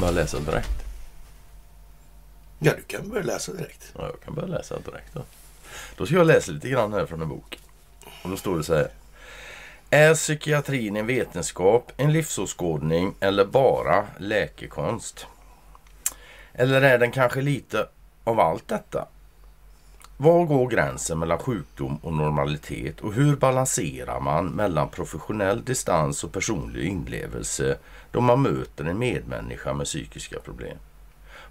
Bara läsa direkt. Ja, du kan börja läsa direkt. Ja, jag kan börja läsa direkt då. Då ska jag läsa lite grann här från en bok. Och då står det så här. Är psykiatrin en vetenskap, en livsåskådning eller bara läkekonst? Eller är den kanske lite av allt detta? Var går gränsen mellan sjukdom och normalitet och hur balanserar man mellan professionell distans och personlig inlevelse då man möter en medmänniska med psykiska problem?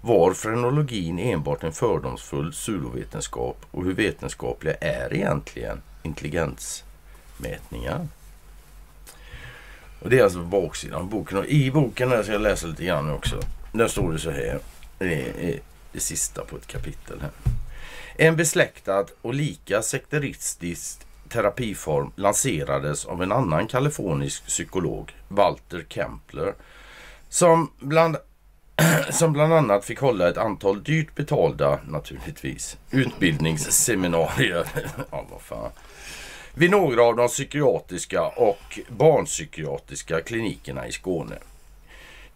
Var frenologin enbart en fördomsfull pseudovetenskap och hur vetenskapliga är egentligen intelligensmätningar? Och det är alltså baksidan av boken. Och i boken här ska jag läsa lite grann också. Där står det så här. Det är det sista på ett kapitel här. En besläktad och lika sekteristisk terapiform lanserades av en annan kalifornisk psykolog, Walter Kempler, som bland, som bland annat fick hålla ett antal dyrt betalda, naturligtvis, utbildningsseminarier. ja, vad fan. Vid några av de psykiatriska och barnpsykiatriska klinikerna i Skåne.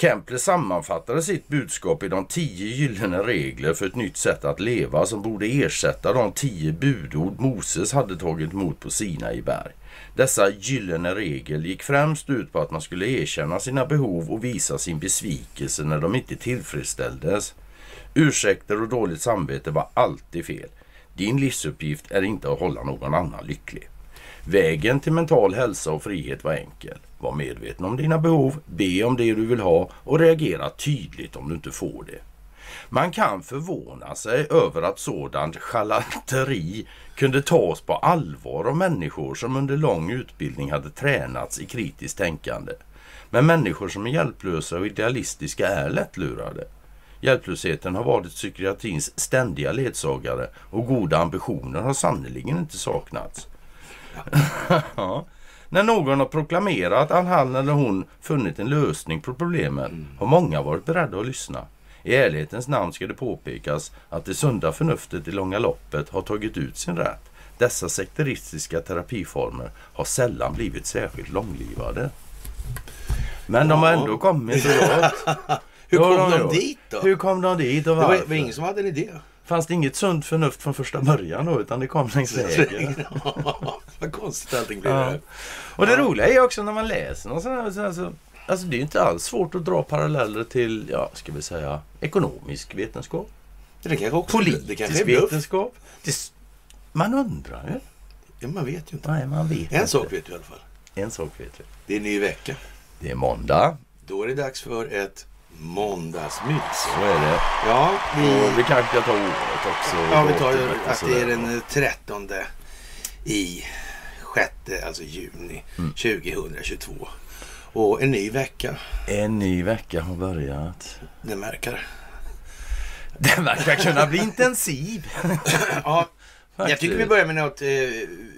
Kempler sammanfattade sitt budskap i de tio gyllene regler för ett nytt sätt att leva som borde ersätta de tio budord Moses hade tagit emot på Sinai berg. Dessa gyllene regler gick främst ut på att man skulle erkänna sina behov och visa sin besvikelse när de inte tillfredsställdes. Ursäkter och dåligt samvete var alltid fel. Din livsuppgift är inte att hålla någon annan lycklig. Vägen till mental hälsa och frihet var enkel. Var medveten om dina behov, be om det du vill ha och reagera tydligt om du inte får det. Man kan förvåna sig över att sådant charlateri kunde tas på allvar av människor som under lång utbildning hade tränats i kritiskt tänkande. Men människor som är hjälplösa och idealistiska är lättlurade. Hjälplösheten har varit psykiatrins ständiga ledsagare och goda ambitioner har sannerligen inte saknats. ja. När någon har proklamerat att han eller hon funnit en lösning på problemet har många varit beredda att lyssna. I ärlighetens namn ska det påpekas att det sunda förnuftet i långa loppet har tagit ut sin rätt. Dessa sekteristiska terapiformer har sällan blivit särskilt långlivade. Men ja. de har ändå kommit så långt. Hur kom de, de dit då? Hur kom de dit och varför? Det var, var ingen som hade en idé. Fanns det inget sunt förnuft från första början då utan det kom längs vägen? Vad konstigt allting blev. Ja. Och det ja. roliga är också när man läser någon sån här, så alltså, alltså det är inte alls svårt att dra paralleller till, ja, ska vi säga, ekonomisk vetenskap. Det kanske också Politisk det kanske vetenskap. Det, man undrar ju. Ja, man vet ju inte. Nej, man vet en inte. sak vet du i alla fall. En sak vet vi. Det är en ny vecka. Det är måndag. Då är det dags för ett måndagsmys. Så är det. Ja, vi... Och vi kanske kan ta året också. Ja, vi tar ju att det är den 13 i sjätte, alltså juni mm. 2022. Och en ny vecka. En ny vecka har börjat. Det verkar. Den verkar kunna bli intensiv. ja, jag tycker vi börjar med något eh,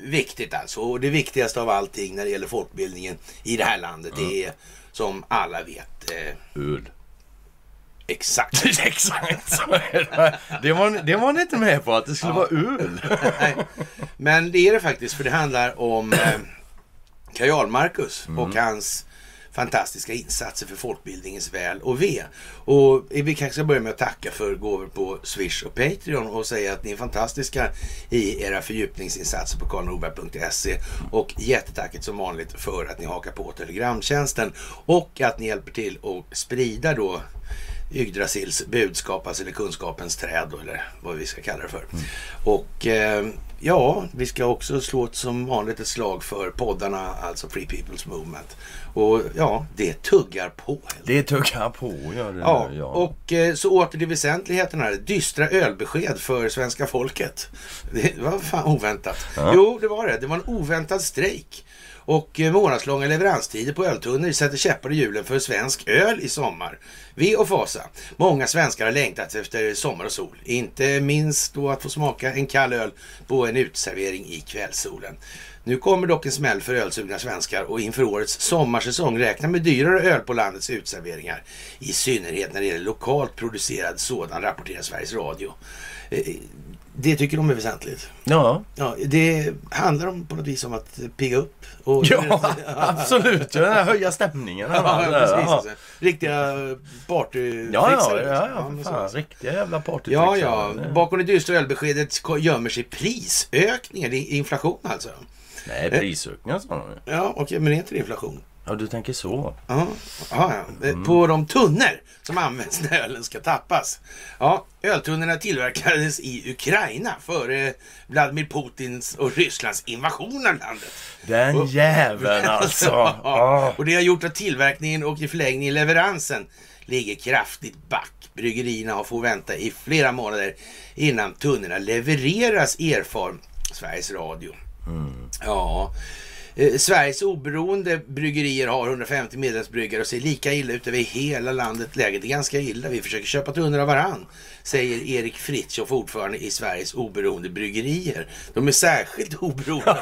viktigt alltså. Och det viktigaste av allting när det gäller folkbildningen i det här landet mm. är som alla vet. Eh, Öl. Exakt. Exakt så är det. Det var, det var ni inte med på, att det skulle ja. vara öl. Men det är det faktiskt, för det handlar om eh, Karl Marcus mm. och hans fantastiska insatser för folkbildningens väl och ve. Och vi kanske ska börja med att tacka för gåvor på Swish och Patreon och säga att ni är fantastiska i era fördjupningsinsatser på karlnorberg.se och jättetacket som vanligt för att ni hakar på Telegramtjänsten och att ni hjälper till att sprida då Yggdrasils budskap, alltså eller kunskapens träd eller vad vi ska kalla det för. Mm. Och eh, ja, vi ska också slå ett, som vanligt ett slag för poddarna, alltså Free People's Movement. Och ja, det tuggar på. Det tuggar på, gör det. Ja, ja. och eh, så åter till väsentligheten här. Dystra ölbesked för svenska folket. Det var fan oväntat. Ja. Jo, det var det. Det var en oväntad strejk och eh, månadslånga leveranstider på öltunnor sätter käppar i hjulen för svensk öl i sommar. Ve och fasa. Många svenskar har längtat efter sommar och sol. Inte minst då att få smaka en kall öl på en utservering i kvällssolen. Nu kommer dock en smäll för ölsugna svenskar och inför årets sommarsäsong räkna med dyrare öl på landets utserveringar. I synnerhet när det gäller lokalt producerad sådan, rapporterar Sveriges Radio. Eh, det tycker de är väsentligt. Ja, Ja, det handlar om på något vis om att pigga upp. Och, ja absolut. Ja, den här höja stämningen. Ja, precis. Alltså. Riktiga partyfixare. Ja, ja, liksom. ja, ja, fan. Riktiga jävla partytricks. Ja, ja. Bakom det dystra ölbeskedet gömmer sig prisökningar. Det är inflation alltså. Nej, prisökningar sa de. Ja, okej, men är inte det inflation? Ja, du tänker så. Ja, ja, ja. Mm. På de tunnor som används när ölen ska tappas. Ja, öltunnorna tillverkades i Ukraina före Vladimir Putins och Rysslands invasion av landet. Den jäveln alltså. Ja, Ja. och det har gjort att tillverkningen och i förlängningen leveransen ligger kraftigt back. Bryggerierna har fått vänta i flera månader innan tunnorna levereras, erfar Sveriges Radio. Ja, eh, Sveriges oberoende bryggerier har 150 medlemsbryggare och ser lika illa ut över hela landet. Läget är ganska illa. Vi försöker köpa tunnor av varann, säger Erik Fritiof, ordförande i Sveriges oberoende bryggerier. De är särskilt oberoende.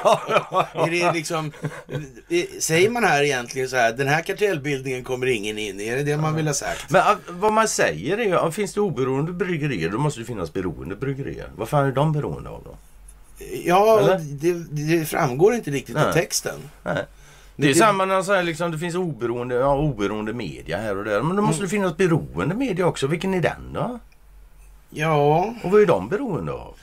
är det liksom, eh, säger man här egentligen så här, den här kartellbildningen kommer ingen in i? Är det det man vill ha sagt? Men vad man säger är ju, finns det oberoende bryggerier då måste det finnas beroende bryggerier. Vad fan är de beroende av då? Ja, det, det framgår inte riktigt Nej. texten. Nej. Det är samma när man säger liksom, det finns oberoende, ja, oberoende media här och där. Men då måste det finnas beroende media också. Vilken är den då? Ja, Och vad är de beroende av?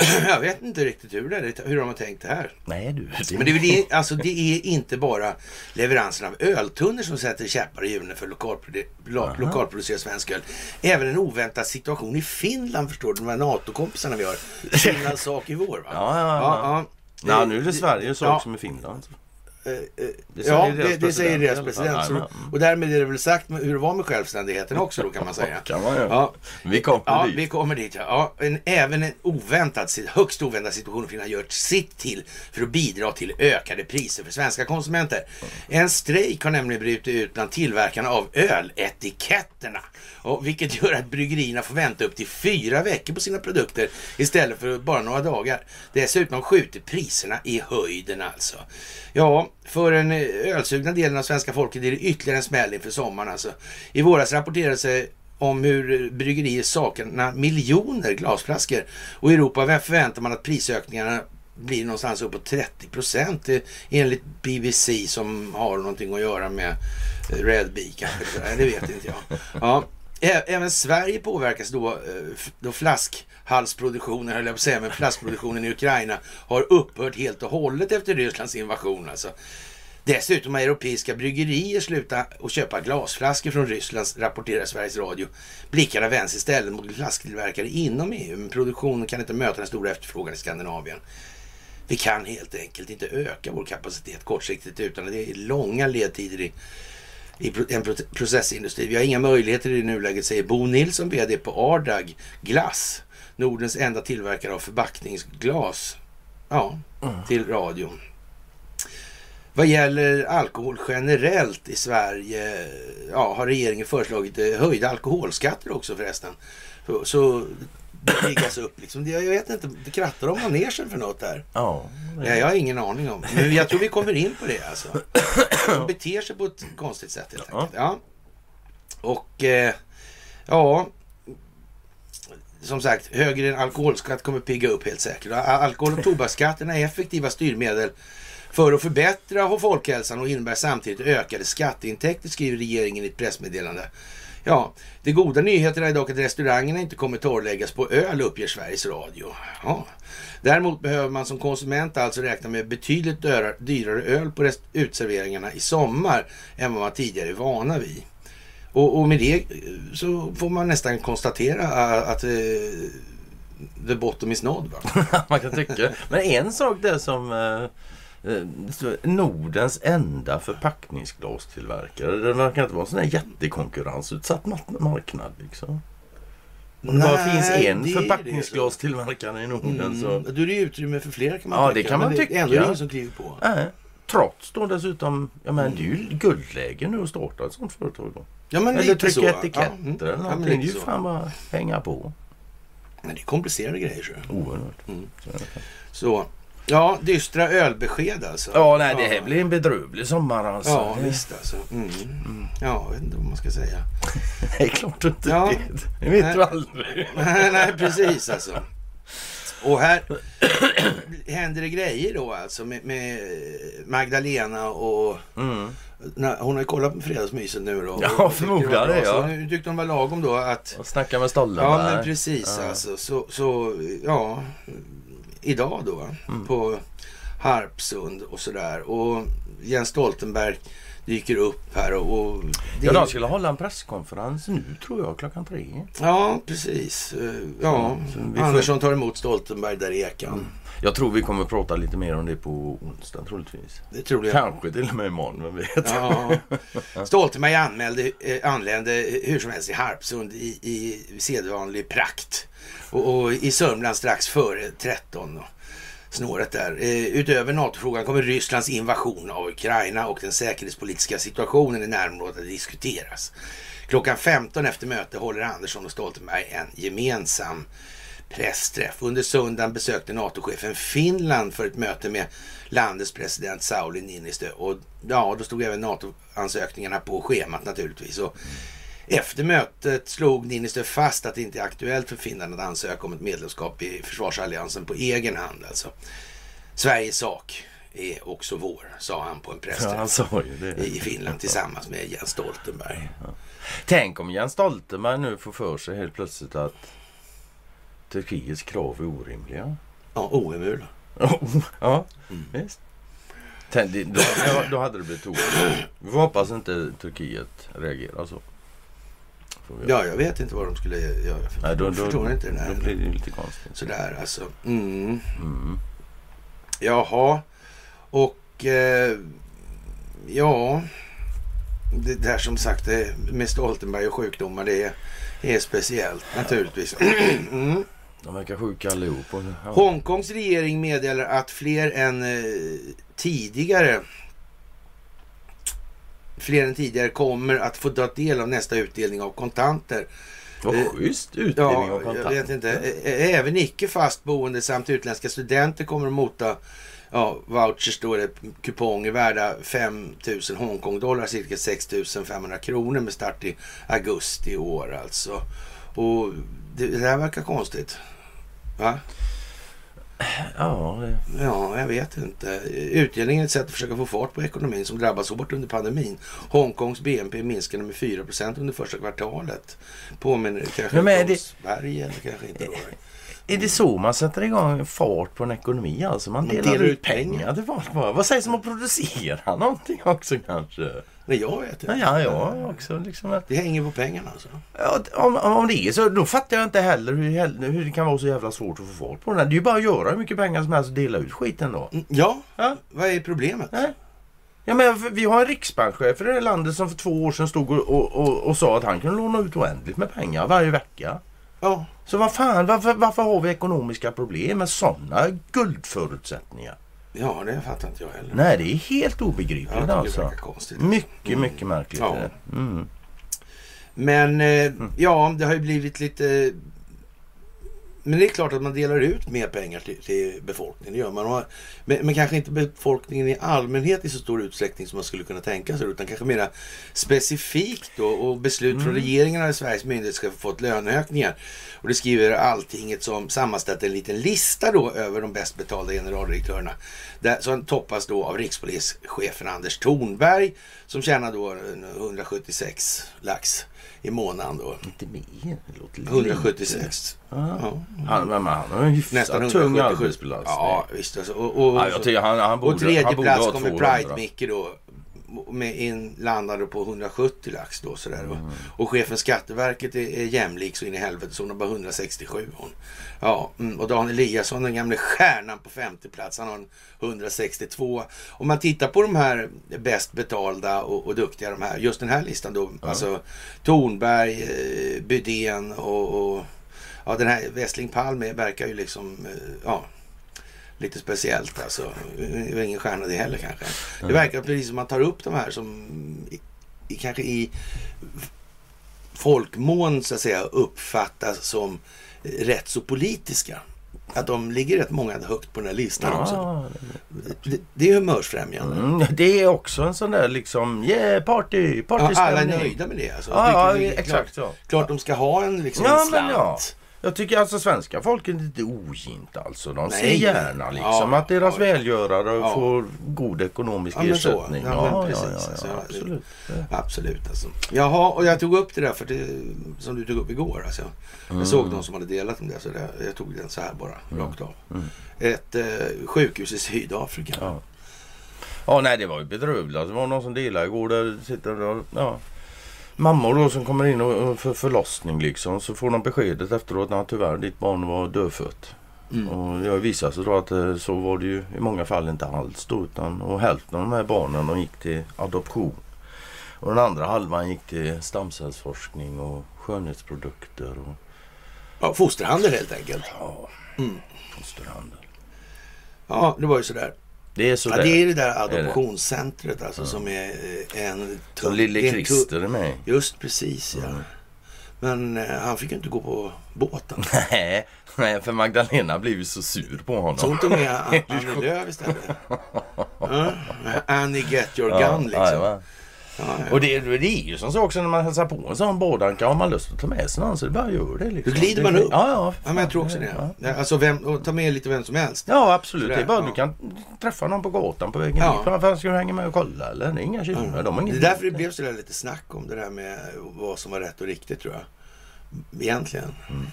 jag vet inte riktigt hur, det hur de har tänkt det här. Nej du. Det... Men det är, det, alltså, det är inte bara leveransen av öltunnor som sätter käppar i hjulen för lokalprodu- lokalproducerad svensk öl. Även en oväntad situation i Finland förstår du, de här NATO-kompisarna vi har. Finlands sak i vår va? Ja, ja, ja. ja. Nej, nu är det Sverige sak Ja. som i Finland. Eh, eh, Det säger ja, det, det säger deras president. Så, och därmed är det väl sagt hur det var med självständigheten också då kan man säga. Kan man. Ja, Vi kommer Ja, dit. vi kommer dit. Ja. Ja, en, även en oväntad, högst oväntad situation Finland gör sitt till för att bidra till ökade priser för svenska konsumenter. En strejk har nämligen brutit ut bland tillverkarna av öletiketterna. Och vilket gör att bryggerierna får vänta upp till fyra veckor på sina produkter istället för bara några dagar. Dessutom skjuter priserna i höjden alltså. Ja, för den eh, ölsugna delen av svenska folket är det ytterligare en smäll inför sommaren alltså. I våras rapporterades det om hur bryggerier saknar miljoner glasflaskor. Och i Europa förväntar man att prisökningarna blir någonstans uppåt 30 procent eh, enligt BBC som har någonting att göra med Red Bee kanske. Det vet inte jag. Ja. Även Sverige påverkas då, eh, då flaskhalsproduktionen, höll jag på att säga, men flaskproduktionen i Ukraina har upphört helt och hållet efter Rysslands invasion. Alltså. Dessutom har europeiska bryggerier slutat att köpa glasflaskor från Ryssland, rapporterar Sveriges Radio. Blickarna vänds istället mot flasktillverkare inom EU, men produktionen kan inte möta den stora efterfrågan i Skandinavien. Vi kan helt enkelt inte öka vår kapacitet kortsiktigt utan det är långa ledtider i, i en pro- processindustri. Vi har inga möjligheter i nuläget, säger Bo Nilsson, VD på Ardag Glass, Nordens enda tillverkare av förpackningsglas. Ja, till radion. Vad gäller alkohol generellt i Sverige ja, har regeringen föreslagit eh, höjda alkoholskatter också förresten. Så, så riggas upp liksom. Jag vet inte, det krattar de manegen för något där? Ja. Ja, jag har ingen aning om. Men jag tror vi kommer in på det alltså. De beter sig på ett konstigt sätt helt Ja. enkelt. Ja. Och eh, ja, som sagt, högre alkoholskatt kommer pigga upp helt säkert. Al- Alkohol och tobaksskatterna är effektiva styrmedel för att förbättra folkhälsan och innebär samtidigt ökade skatteintäkter, skriver regeringen i ett pressmeddelande. Ja, de goda nyheterna är dock att restaurangerna inte kommer torrläggas på öl, uppger Sveriges Radio. Ja. Däremot behöver man som konsument alltså räkna med betydligt dyrare, öl på utserveringarna i sommar än vad man tidigare är vana vid. Och, och med det eh, så får man nästan konstatera att, eh, the bottom is nådd. Man kan tycka. Men en sak där som eh, Nordens enda förpackningsglastillverkare. Det verkar inte vara en sån här jättekonkurrensutsatt ma- marknad. Liksom. Om det bara finns en det det, förpackningsglastillverkare i Norden så... Mm, då är det utrymme för fler kan man Ja, tänka. det kan man tycka. Det är ändå ingen som kliver på. Nej. Trots då dessutom, ja men det är ju guldläge nu att starta ett sånt företag då. Ja, men Eller trycka så. etiketter Ja, mm. eller Ja, någonting. det är ju så. fan bara hänga på. Men det är komplicerade grejer. jag. Oerhört. Mm. Så det. Så, ja, dystra ölbesked alltså. Ja, nej det här blir en bedrövlig sommar alltså. Ja, visst alltså. Mm. Ja, jag vet inte vad man ska säga. Det är klart du inte Ja. vet. Det vet Nej. du aldrig. nej, precis alltså. Och här händer det grejer då alltså med, med Magdalena och... Mm. Hon har ju kollat på Fredagsmyset nu då. Ja, förmodar det, ja. Nu tyckte hon var lagom då att... Och snacka med Stoltenberg. Ja, men precis Ja. alltså. Så, så, ja, idag då Mm. på Harpsund och sådär. Och Jens Stoltenberg dyker upp här och... och det, Ja, de skulle hålla en presskonferens nu tror jag, klockan tre. ja precis. Eh, Ja, får- Andersson tar emot Stoltenberg där i Ekan. Jag tror vi kommer prata lite mer om det på onsdag troligtvis. Det tror jag. Kanske till och med imorgon, vem vet. Ja. Stoltenberg anmälde, eh, anlände hur som helst i Harpsund i, i sedvanlig prakt. Och, och i Sörmland strax före 13. Då. Snåret där. Eh, utöver NATO-frågan kommer Rysslands invasion av Ukraina och den säkerhetspolitiska situationen i närområdet att diskuteras. Klockan 15 efter möte håller Andersson och Stoltenberg en gemensam pressträff. Under söndagen besökte NATO-chefen Finland för ett möte med landets president Sauli Niinistö. Och ja, då stod även NATO-ansökningarna på schemat naturligtvis. Och efter mötet slog Niinistö fast att det inte är aktuellt för Finland att ansöka om ett medlemskap i försvarsalliansen på egen hand. Alltså. Sveriges sak är också vår, sa han på en Ja, pressträff det. i Finland tillsammans med Jens Stoltenberg. Tänk om Jens Stoltenberg nu får för sig helt plötsligt att Turkiets krav är orimliga. Ja, ohemul. ja, Mm. visst. Tänk, då, ja, då hade det blivit tokigt. Vi hoppas inte Turkiet reagerar så. Ja, jag vet inte vad de skulle göra. Nej, då, jag då, förstår inte det Då där. blir det lite konstigt. Sådär alltså. Mm. Mm. Jaha. Och eh, ja, det där som sagt det, med Stoltenberg och sjukdomar det är, är speciellt naturligtvis. Mm. De verkar sjuka allihop. Ja. Hongkongs regering meddelar att fler än eh, tidigare Fler än tidigare kommer att få ta del av nästa utdelning av kontanter. Vad eh, schysst utdelning Ja, av jag kontanter. vet inte. Även icke fastboende samt utländska studenter kommer att motta ja, vouchers, då det kuponger värda 5 000 Hongkong-dollar, cirka 6 500 kronor med start i augusti i år alltså. Och det, det här verkar konstigt. Va? Ja, det... Ja, jag vet inte. Utdelningen är ett sätt att försöka få fart på ekonomin som drabbas hårt under pandemin. Hongkongs BNP minskade med 4% under första kvartalet. Påminner kanske men om det- Sverige eller kanske inte då. Är det så man sätter igång fart på en ekonomi? Alltså man Man delar, delar ut pengar. till folk bara. Vad sägs om att producera någonting också kanske? Nej, jag vet inte. Ja, ja, ja också liksom. Det hänger på pengarna alltså. Ja, om, om det är så, då fattar jag inte heller hur, hur det kan vara så jävla svårt att få fart på den. här. Det är ju bara att göra hur mycket pengar som helst och dela ut skiten då. Mm, Ja, Ja. vad är problemet? Nej. Ja, men vi har en riksbankschef i det här landet som för två år sedan stod och, och, och, och sa att han kunde låna ut oändligt med pengar varje vecka. Ja, Så vad fan, varför, varför har vi ekonomiska problem med sådana guldförutsättningar? Ja det fattar inte jag heller. Nej, det är helt obegripligt det alltså. konstigt. Mycket, mycket märkligt. Ja. Mm. Men eh, ja, det har ju blivit lite... Men det är klart att man delar ut mer pengar till, till befolkningen. Det gör man. Och- Men, men kanske inte befolkningen i allmänhet i så stor utsträckning som man skulle kunna tänka sig. Utan kanske mera specifikt då. Och beslut från regeringarna i Sveriges få fått löneökningar. Och det skriver Alltinget som sammanställt en liten lista då över de bäst betalda generaldirektörerna. Där, som toppas då av rikspolischefen Anders Thornberg som tjänar då en 176 lax i månaden då. Inte mer. Det låter lite. 176. Ja. Ja. Han, men han har en hyfsat Nästan tung 177. arbetsbelastning. Ja, visst. Alltså. Och, och, Ja, jag tycker han, han borde, och tredje han borde plats kommer 200. Pride-Micke då. Med inlandade på 170 lax då sådär. Mm. va. Och chefen Skatteverket är, är jämlik så in i helvete så hon har bara 167 hon. Ja, mm, och Dan Eliasson, den gamle stjärnan på femte plats, han har en 162. Om man tittar på de här bäst betalda och, och duktiga de här, just den här listan då, alltså Tornberg, eh, Bydén och, och ja, den här Westling Palme verkar ju liksom, eh, ja, lite speciellt alltså. Det var ingen stjärna det heller kanske. Det verkar precis som man tar upp de här som i, i, kanske i folkmån så att säga uppfattas som rätt så politiska. Att de ligger rätt många högt på den här listan också. Ja, Det, det är humörsfrämjande. mm, det är också en sån där liksom, yeah party, Ja, party alla är nöjda med det. Alltså. Ja, ja, det exakt så. Klart, klart de ska ha en, liksom, Ja, en slant. Ja. Jag tycker alltså svenska folket är inte ogint alltså. De ser Nej. gärna liksom Ja, att deras ja. välgörare Ja. får god ekonomisk Ja, men så. ersättning. Ja, precis. Alltså, absolut. Absolut alltså. Jaha, och jag tog upp det där för det, som du tog upp igår. Alltså. Jag såg Mm. någon som hade delat om det, så det, jag tog den så här bara, rakt av. Ett eh, sjukhus i Sydafrika. Ja. Nej det var ju bedrövligt. Alltså, Det var någon som delade igår. Där sitter ja, mammor då som kommer in och, för förlossning liksom. Så får de beskedet efteråt att tyvärr ditt barn var dödfött. Mm. Och ju visat sig då att eh, så var det ju i många fall inte alls då. Utan, och hälften av de här barnen de gick till adoption. Och den andra halvan gick till stamcellsforskning och skönhetsprodukter. Och, Ja, fosterhandel helt enkelt. ja, Mm. fosterhandel. Ja, det var ju sådär. Det är sådär. Ja, det är det där adoptionscentret alltså som är eh, en... Tung- lille Christer är med. Just precis ja. Mm. Men eh, han fick ju inte gå på båten. Nej, nej, för Magdalena blev ju så sur på honom. Så hon tog med An- Annie Lööf istället. Ja, Annie get your gun liksom. Ja. Och det, det är ju som så också när man hälsar på en sån bådanka. Har man lust att ta med sig någon så det bara gör det. Liksom. Då glider man upp. Ja, ja. Ja, men jag tror också det. Ja. Alltså, vem, och ta med lite vem som helst. ja absolut. Det är bara ja. du kan träffa någon på gatan på vägen Ja. dit. Varför ska du hänga med och kolla eller? Det är inga bekymmer. Mm. De har Det är därför det blev så där lite snack om det där med vad som var rätt och riktigt tror jag. Egentligen. Mm.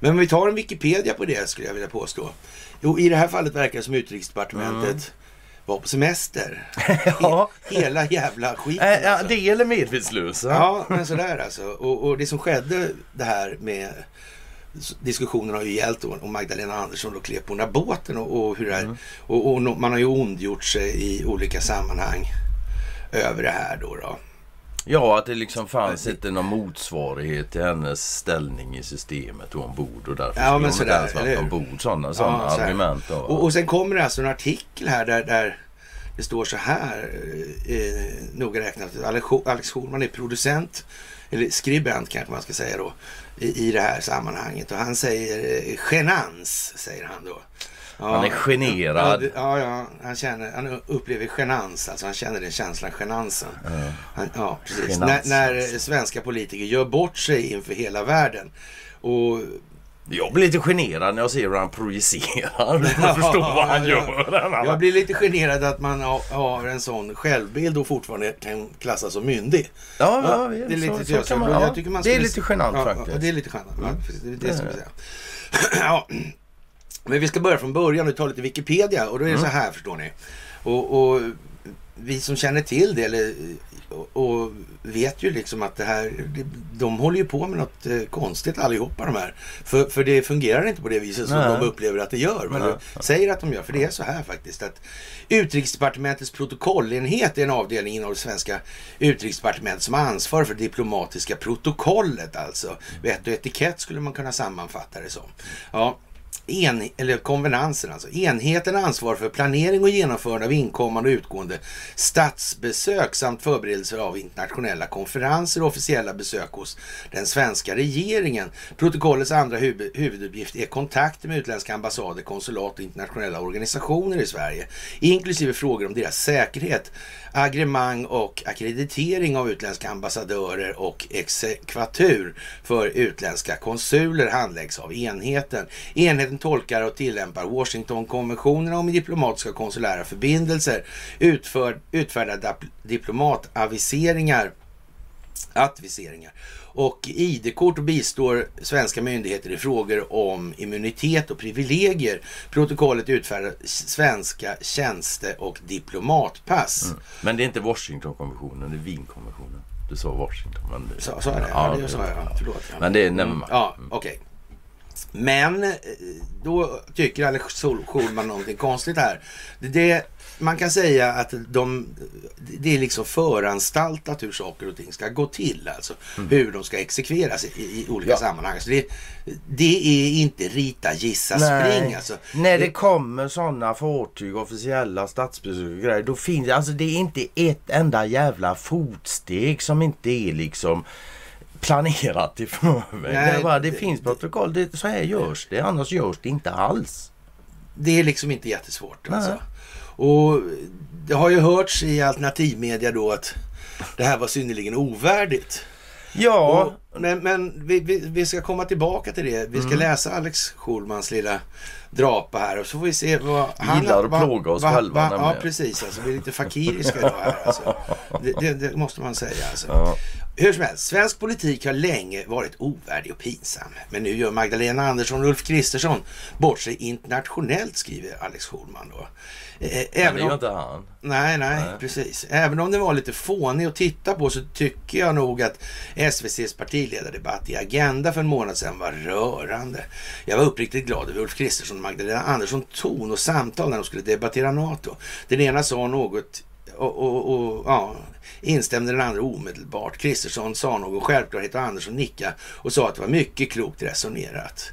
Men om vi tar en Wikipedia på det skulle jag vilja påstå. Jo, i det här fallet verkar det som utrikesdepartementet Mm. Var på semester. Ja. He- Hela jävla skiten. Äh, alltså. det eller medvetslösa. Ja, men sådär alltså. Och, och det som skedde det här med diskussionen har ju gällt om Magdalena Andersson då klev på den här båten och, och hur det här, Mm. och, och man har ju ondgjort sig i olika sammanhang över det här då. då. Ja, att det liksom fanns inte någon motsvarighet till hennes ställning i systemet och ombord och därför Ja, men skulle hon inte ens varit ombord. Sådana, sådana Ja, argument. Då. Och, och sen kommer det alltså en artikel här där, där det står så här, eh, noga räknat, Alex Alex Schulman är producent, eller skribent kanske man ska säga då, i, i det här sammanhanget. Och han säger eh, genans, säger han då. Ja, Han är generad. Ja, det- ja, ja, han, känner, han upplever genans, alltså han känner den känslan, genansen. Han, ja, precis. När, när svenska politiker gör bort sig inför hela världen. Och Jag blir lite generad när jag ser hur han projicerar. Jag förstår vad han Ja, gör. Jag blir lite generad att man har- en sån självbild och fortfarande kan klassas som myndig. Ja, Ja, ja, det är lite så, så, så kan man, ja. jag tycker man Det är skulle- lite genant ja, faktiskt. Ja, det är lite genant. Ja, precis, det är det Det som är jag säger. ja. Men vi ska börja från början och ta lite Wikipedia. Och då är det Mm. så här förstår ni. Och, och vi som känner till det eller, och, och vet ju liksom att det här, de håller ju på med något eh, konstigt allihopa de här. För, för det fungerar inte på det viset som Nej. de upplever att det gör. Men de säger att de gör, för det är så här faktiskt. att Utrikesdepartementets protokollenhet är en avdelning inom det svenska utrikesdepartementet som har ansvar för det diplomatiska protokollet alltså. Vett och etikett skulle man kunna sammanfatta det som. Ja, en, eller konvenansen alltså. Enheten ansvar för planering och genomförande av inkommande och utgående statsbesök samt förberedelser av internationella konferenser och officiella besök hos den svenska regeringen. Protokollets andra huvud, huvuduppgift är kontakter med utländska ambassader, konsulat och internationella organisationer i Sverige, inklusive frågor om deras säkerhet, agremang och akkreditering av utländska ambassadörer och exekvatur för utländska konsuler handläggs av enheten. Enheten tolkar och tillämpar Washingtonkonventionerna om diplomatiska och konsulära förbindelser, utför, utfärdar diplomataviseringar adviseringar och ID-kort och bistår svenska myndigheter i frågor om immunitet och privilegier. Protokollet utfärdar svenska tjänste och diplomatpass. Men det är inte Washingtonkonventionen, det är Wienkonventionen. Du sa Washington. Men det, Så, så är det? Ja, det det- sa jag. Förlåt. Ja. Men det är mind. Ja, okej. Men eh, då tycker Alex Sol- Schulman någonting konstigt här. Det, det, man kan säga att de, det är liksom föranstaltat hur saker och ting ska gå till. Alltså hur de ska exekveras i, i olika Ja. sammanhang. Så det, det är inte rita, gissa, spring. Alltså. När det kommer sådana fartyg, officiella statsbesök och grejer, då finns alltså det är inte ett enda jävla fotsteg som inte är liksom planerat i förväg. Nej, det, bara, det det- finns protokoll, det, så här görs det, annars görs det inte alls. Det är liksom inte jättesvårt. Nej. Och det har ju hörts i alternativmedia då att det här var synnerligen ovärdigt. Ja, Och, men men vi, vi, vi ska komma tillbaka till det. Vi ska Mm. läsa Alex Schulmans lilla drapa här och så får vi se vad han... Gillar att plåga oss själva vad- Ja, precis. Alltså, vi är lite fakiriska idag här. Alltså. Det, det, det måste man säga. Alltså. ja. Hur som helst, svensk politik har länge varit ovärdig och pinsam. Men nu gör Magdalena Andersson och Ulf Kristersson bort sig internationellt, skriver Alex Schulman då. Eh, Men Även det gör inte han. nej, nej, Nej. precis. Även om det var lite fånig att titta på så tycker jag nog att SVCs partiledardebatt i Agenda för en månad sedan var rörande. Jag var uppriktigt glad över Ulf Kristersson Magdalena Andersson ton och samtal när de skulle debattera NATO. Den ena sa något och, och, och ja, instämde den andra omedelbart. Kristersson sa någon självklarhet och Andersson nickade och sa att det var mycket klokt resonerat.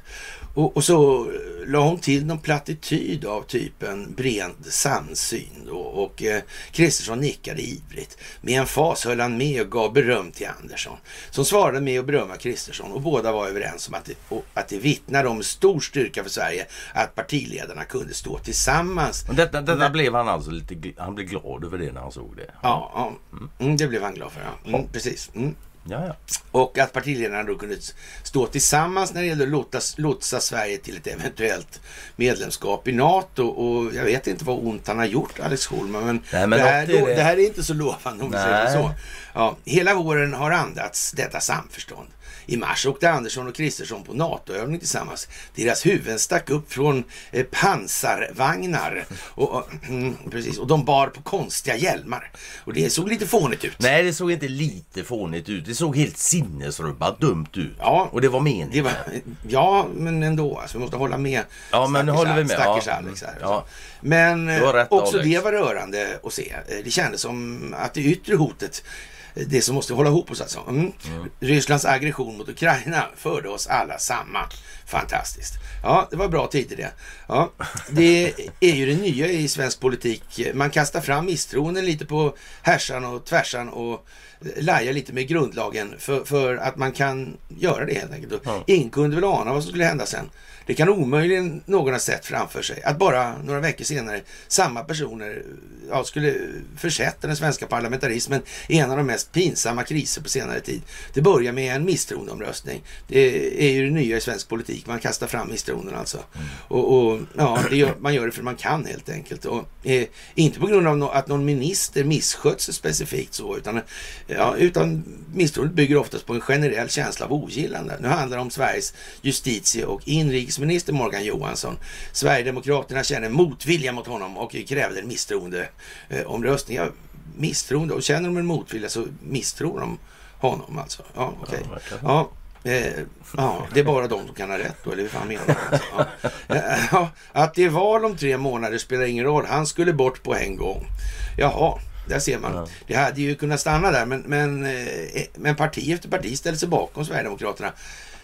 Och, och så la hon till någon plattityd av typen bred samsyn. Då, och eh, Kristersson nickade ivrigt. Med en fas höll han med och gav beröm till Andersson. Som svarade med att berömma Kristersson och båda var överens om att det, och, att det vittnar om stor styrka för Sverige att partiledarna kunde stå tillsammans Och detta, detta blev han alltså lite... Han blev glad över det när han såg det. Ja, ja. Mm, det blev han glad för. Ja. Mm, precis. Mm. Ja, ja. Och att partiledarna då kunde stå tillsammans när det gällde att lotsa, lotsa Sverige till ett eventuellt medlemskap i NATO. Och jag vet inte vad ont han har gjort, Alex Schulman. Men, Nej, men det, här, det. det här är inte så lovande om vi säger så. Ja, hela våren har andats detta samförstånd. I mars åkte Andersson och Kristersson på NATO-övning tillsammans. Deras huvuden stack upp från eh, pansarvagnar. Och, och, precis, och de bar på konstiga hjälmar. Och det såg lite fånigt ut. Nej, det såg inte lite fånigt ut. Det såg helt sinnesrubbat dumt ut. Ja. Och det var meningen. Det var, ja, men ändå. Alltså, vi måste hålla med. Ja, men stackars håller vi med. Stackars Ja. Alex här. Ja. Men Du har eh, rätt, också Alex. det var rörande att se. Eh, Det kändes som att det yttre hotet, det som måste hålla ihop oss alltså. Mm. Rysslands aggression mot Ukraina förde oss alla samman. Fantastiskt. Ja, det var bra tider det. Ja, det är ju det nya i svensk politik. Man kastar fram misstroenden lite på härsan och tvärsan och lajar lite med grundlagen för, för att man kan göra det helt enkelt. Ja. Ingen kunde väl ana vad som skulle hända sen. Det kan omöjligen någon ha sett framför sig att bara några veckor senare samma personer ja, skulle försätta den svenska parlamentarismen i en av de mest pinsamma kriser på senare tid. Det börjar med en misstroendeomröstning. Det är ju det nya i svensk politik. Man kastar fram misstroenden alltså. Och, och ja, gör, man gör det för man kan helt enkelt. Och, eh, inte på grund av no, att någon minister misskött sig specifikt så, utan, ja, utan misstroendet bygger oftast på en generell känsla av ogillande. Nu handlar det om Sveriges justitie och inrikesminister Morgan Johansson. Sverigedemokraterna känner motvilja mot honom och krävde en misstroendeomröstning. Ja, misstroende, och känner de en motvilja så misstror de honom alltså. Ja, okej. Ja, eh, ja, det är bara de som kan ha rätt då, eller hur fan menar du? Ja. Eh, ja, att det är val om tre månader spelar ingen roll. Han skulle bort på en gång. Jaha, där ser man. Ja. Det hade ju kunnat stanna där, men, men, eh, men parti efter parti ställde sig bakom Sverigedemokraterna.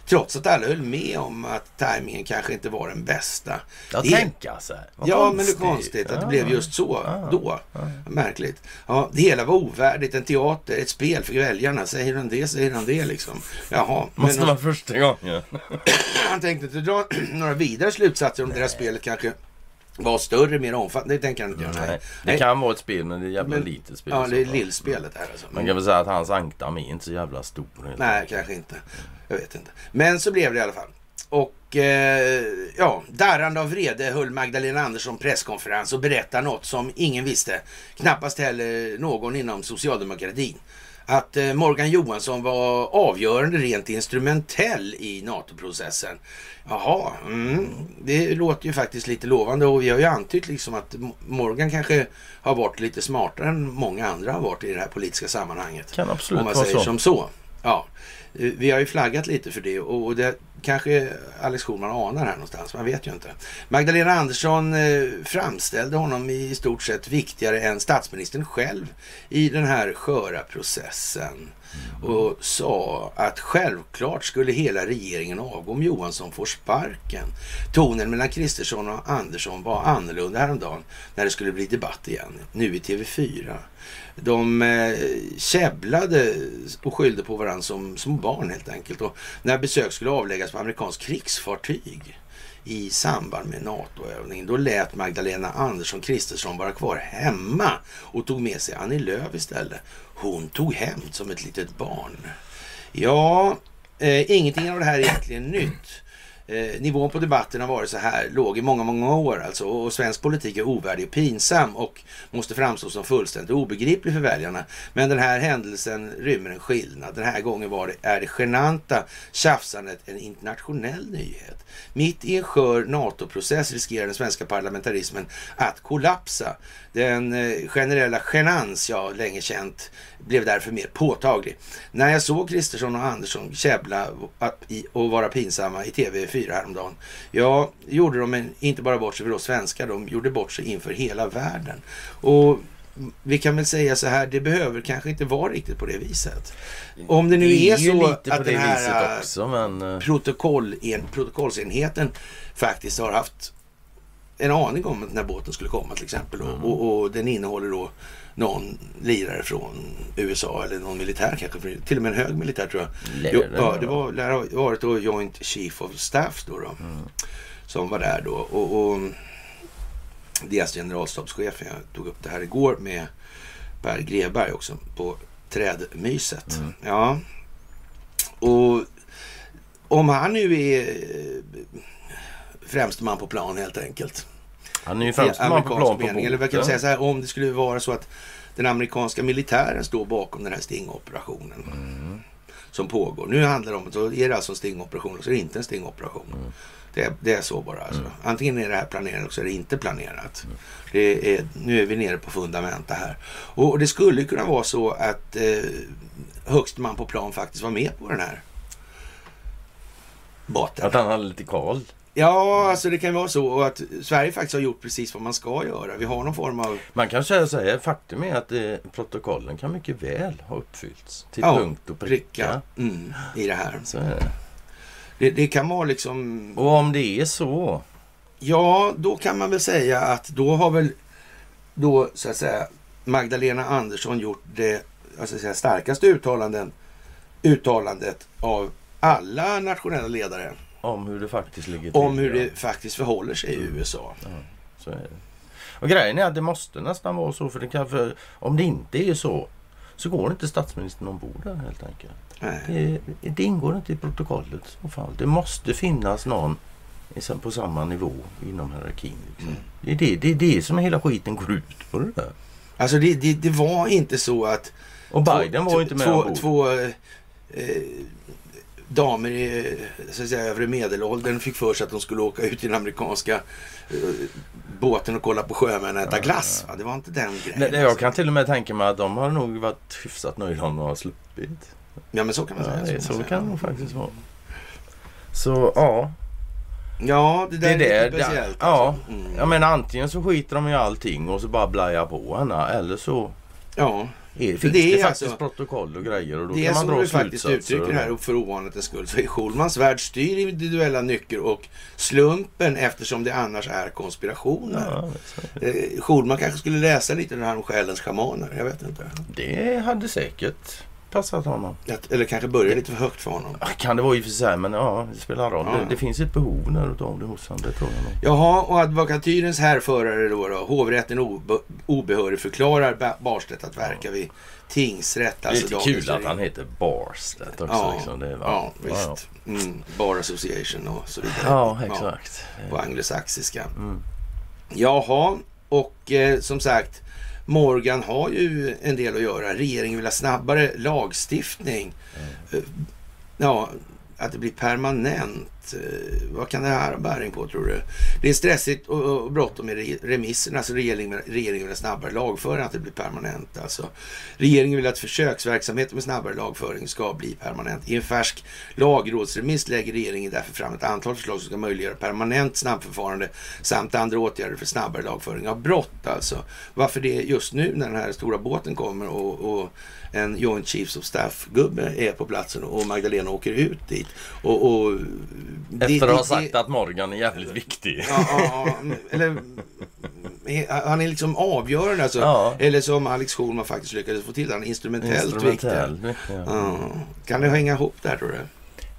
Trots att alla höll med om att tajmingen kanske inte var den bästa. Jag Det- tänka så här. Vad Ja, men det är konstigt. konstigt att det Ja. blev just så Ja. då. Märkligt. Ja, det hela var ovärdigt. En teater, ett spel för väljarna. Säger han det, säger han det liksom. Jaha. Måste men vara första gången. han tänkte inte dra några vidare slutsatser om det här spelet kanske var större, mer omfattande. Det tänker han inte göra. Nej, det kan vara ett spel men det är jävla Men- litet spel. Ja, det är lillspelet här alltså. Man kan väl säga att hans ankdam är inte så jävla stor. Nej, kanske inte. Jag vet inte. Men så blev det i alla fall. Och eh, ja, darrande av vrede höll Magdalena Andersson presskonferens och berättade något som ingen visste. Knappast heller någon inom socialdemokratin. Att eh, Morgan Johansson var avgörande rent instrumentell i NATO-processen. Jaha, mm, det låter ju faktiskt lite lovande och vi har ju antytt liksom att Morgan kanske har varit lite smartare än många andra har varit i det här politiska sammanhanget. Kan absolut Om man säger så. som så. Ja. Eh, Vi har ju flaggat lite för det och det kanske Alex Schulman anar här någonstans. Man vet ju inte. Magdalena Andersson eh, framställde honom i stort sett viktigare än statsministern själv i den här sköra processen. Och sa att självklart skulle hela regeringen avgå om Johansson får sparken. Tonen mellan Kristersson och Andersson var annorlunda häromdagen när det skulle bli debatt igen. Nu i TV4. De eh, käbblade och skyllde på varandra som små barn helt enkelt. Och när besök skulle avläggas på amerikanskt krigsfartyg i samband med NATO-övningen, då lät Magdalena Andersson Kristersson vara kvar hemma och tog med sig Annie Lööf istället. Hon tog hämnd som ett litet barn. Ja, eh, ingenting av det här är egentligen nytt. Eh, nivån på debatten har varit så här låg i många, många år alltså. Och svensk politik är ovärdig och pinsam och måste framstå som fullständigt obegriplig för väljarna. Men den här händelsen rymmer en skillnad. Den här gången var det, är det genanta tjafsandet en internationell nyhet. Mitt i en skör NATO-process riskerar den svenska parlamentarismen att kollapsa. Den eh, generella genans jag länge känt blev därför mer påtaglig. När jag såg Kristersson och Andersson käbbla och vara pinsamma i TV4 häromdagen, ja, gjorde de en, inte bara bort sig för oss svenskar, de gjorde bort sig inför hela världen. Och vi kan väl säga så här, det behöver kanske inte vara riktigt på det viset. Om det nu är, är så att den här också, men... Eh, protokoll, en, protokollsenheten faktiskt har haft en aning om här båten skulle komma till exempel. Mm. Och, och, den innehåller då någon lirare från USA eller någon militär kanske. Till och med en hög militär tror jag. Jo, ja, det var, lär ha varit då Joint Chief of Staff då. då mm. Som var där då. Och, och deras generalstabschef, jag tog upp det här igår med Per Greberg också på Trädmyset. Mm. Ja. Och om han nu är främste man på plan helt enkelt. Han är ju främste man på plan på mening. Eller vad kan säga så här, om det skulle vara så att den amerikanska militären står bakom den här stingoperationen. Mm. Som pågår. Nu handlar det om att då är det alltså en stingoperation och så är det inte en stingoperation. Mm. Det, det, är så bara. Alltså. Mm. Antingen är det här planerat eller så är det inte planerat. Mm. Det är, nu är vi nere på fundamenta här. Och det skulle kunna vara så att eh, högst man på plan faktiskt var med på den här båten. Att han hade lite koll? Ja, alltså det kan vara så att Sverige faktiskt har gjort precis vad man ska göra. Vi har någon form av... Man kan säga så här, faktum är att eh, protokollen kan mycket väl ha uppfyllts till ja, punkt och pricka. Mm, I det här. Så är det. det. Det kan vara liksom... Och om det är så? Ja, då kan man väl säga att då har väl då så att säga Magdalena Andersson gjort det alltså säga, starkaste uttalanden, uttalandet av alla nationella ledare om hur det faktiskt ligger till. Om hur det faktiskt förhåller sig i mm. USA. Ja, så är det. Och grejen är att det måste nästan vara så. För, det kan, för om det inte är så så går inte statsministern ombord där helt enkelt. Det, det, ingår inte i protokollet. I fall. Det måste finnas någon på samma nivå inom hierarkin. Liksom. Mm. Det, är det, det är det som hela skiten går ut på. Det där. Alltså det, det, det var inte så att... Och Biden två, var inte med två, ombord. Två, eh, damer i så att säga, övre medelåldern fick för sig att de skulle åka ut i den amerikanska uh, båten och kolla på sjömän och äta ja, glass. Ja. Det var inte den grejen. Nej, jag kan till och med tänka mig att de har nog varit hyfsat nöjda om de har sluppit. Ja men så kan man säga. Ja, så, så kan det faktiskt vara. Så ja. Ja, det där det är lite speciellt. Ja, alltså. mm. jag menar antingen så skiter de i allting och så bara blajar på henne eller så Ja. Är, finns det, är det faktiskt alltså, protokoll och grejer och då det kan man dra du faktiskt uttrycker här för ovanlighetens skull så är Schulmans värld styr individuella nycker och slumpen eftersom det annars är konspirationer. Ja, eh, Schulman kanske skulle läsa lite det här om själens schamaner. Jag vet inte. Det hade säkert passat honom. Eller kanske börja lite för högt för honom. Kan det vara i och för sig, men ja, det spelar roll. Ja. Det, det, finns ett behov där utav det hos honom, det tror jag nog. Jaha, och advokatyrens härförare då, då hovrätten obe, obehörig förklarar Barstedt att verka vid tingsrätt. Alltså det är lite kul att han heter Barstedt också. Ja, liksom. det, ja visst. Ja, mm, Bar Association och så vidare. Ja, exakt. på anglosaxiska. Mm. Jaha, och eh, som sagt Morgan har ju en del att göra. Regeringen vill ha snabbare lagstiftning. Mm. Ja, att det blir permanent. Eh, vad kan det här ha bäring på tror du? Det är stressigt och, bråttom med remisserna. Alltså regeringen, regeringen vill ha snabbare lagföring, att det blir permanent. Alltså, regeringen vill att försöksverksamheten med snabbare lagföring ska bli permanent. I en färsk lagrådsremiss lägger regeringen därför fram ett antal förslag som ska möjliggöra permanent snabbförfarande samt andra åtgärder för snabbare lagföring av brott. Alltså, varför det just nu när den här stora båten kommer och, och en Joint Chiefs of Staff-gubbe är på platsen och Magdalena åker ut dit. Och, och efter att ha sagt det, att Morgan är jävligt viktig. Ja, ja, eller, han är liksom avgörande alltså. Ja. Eller som Alex Schulman faktiskt lyckades få till, han är instrumentellt, instrumentellt viktig. Ja. Kan det hänga ihop där tror du?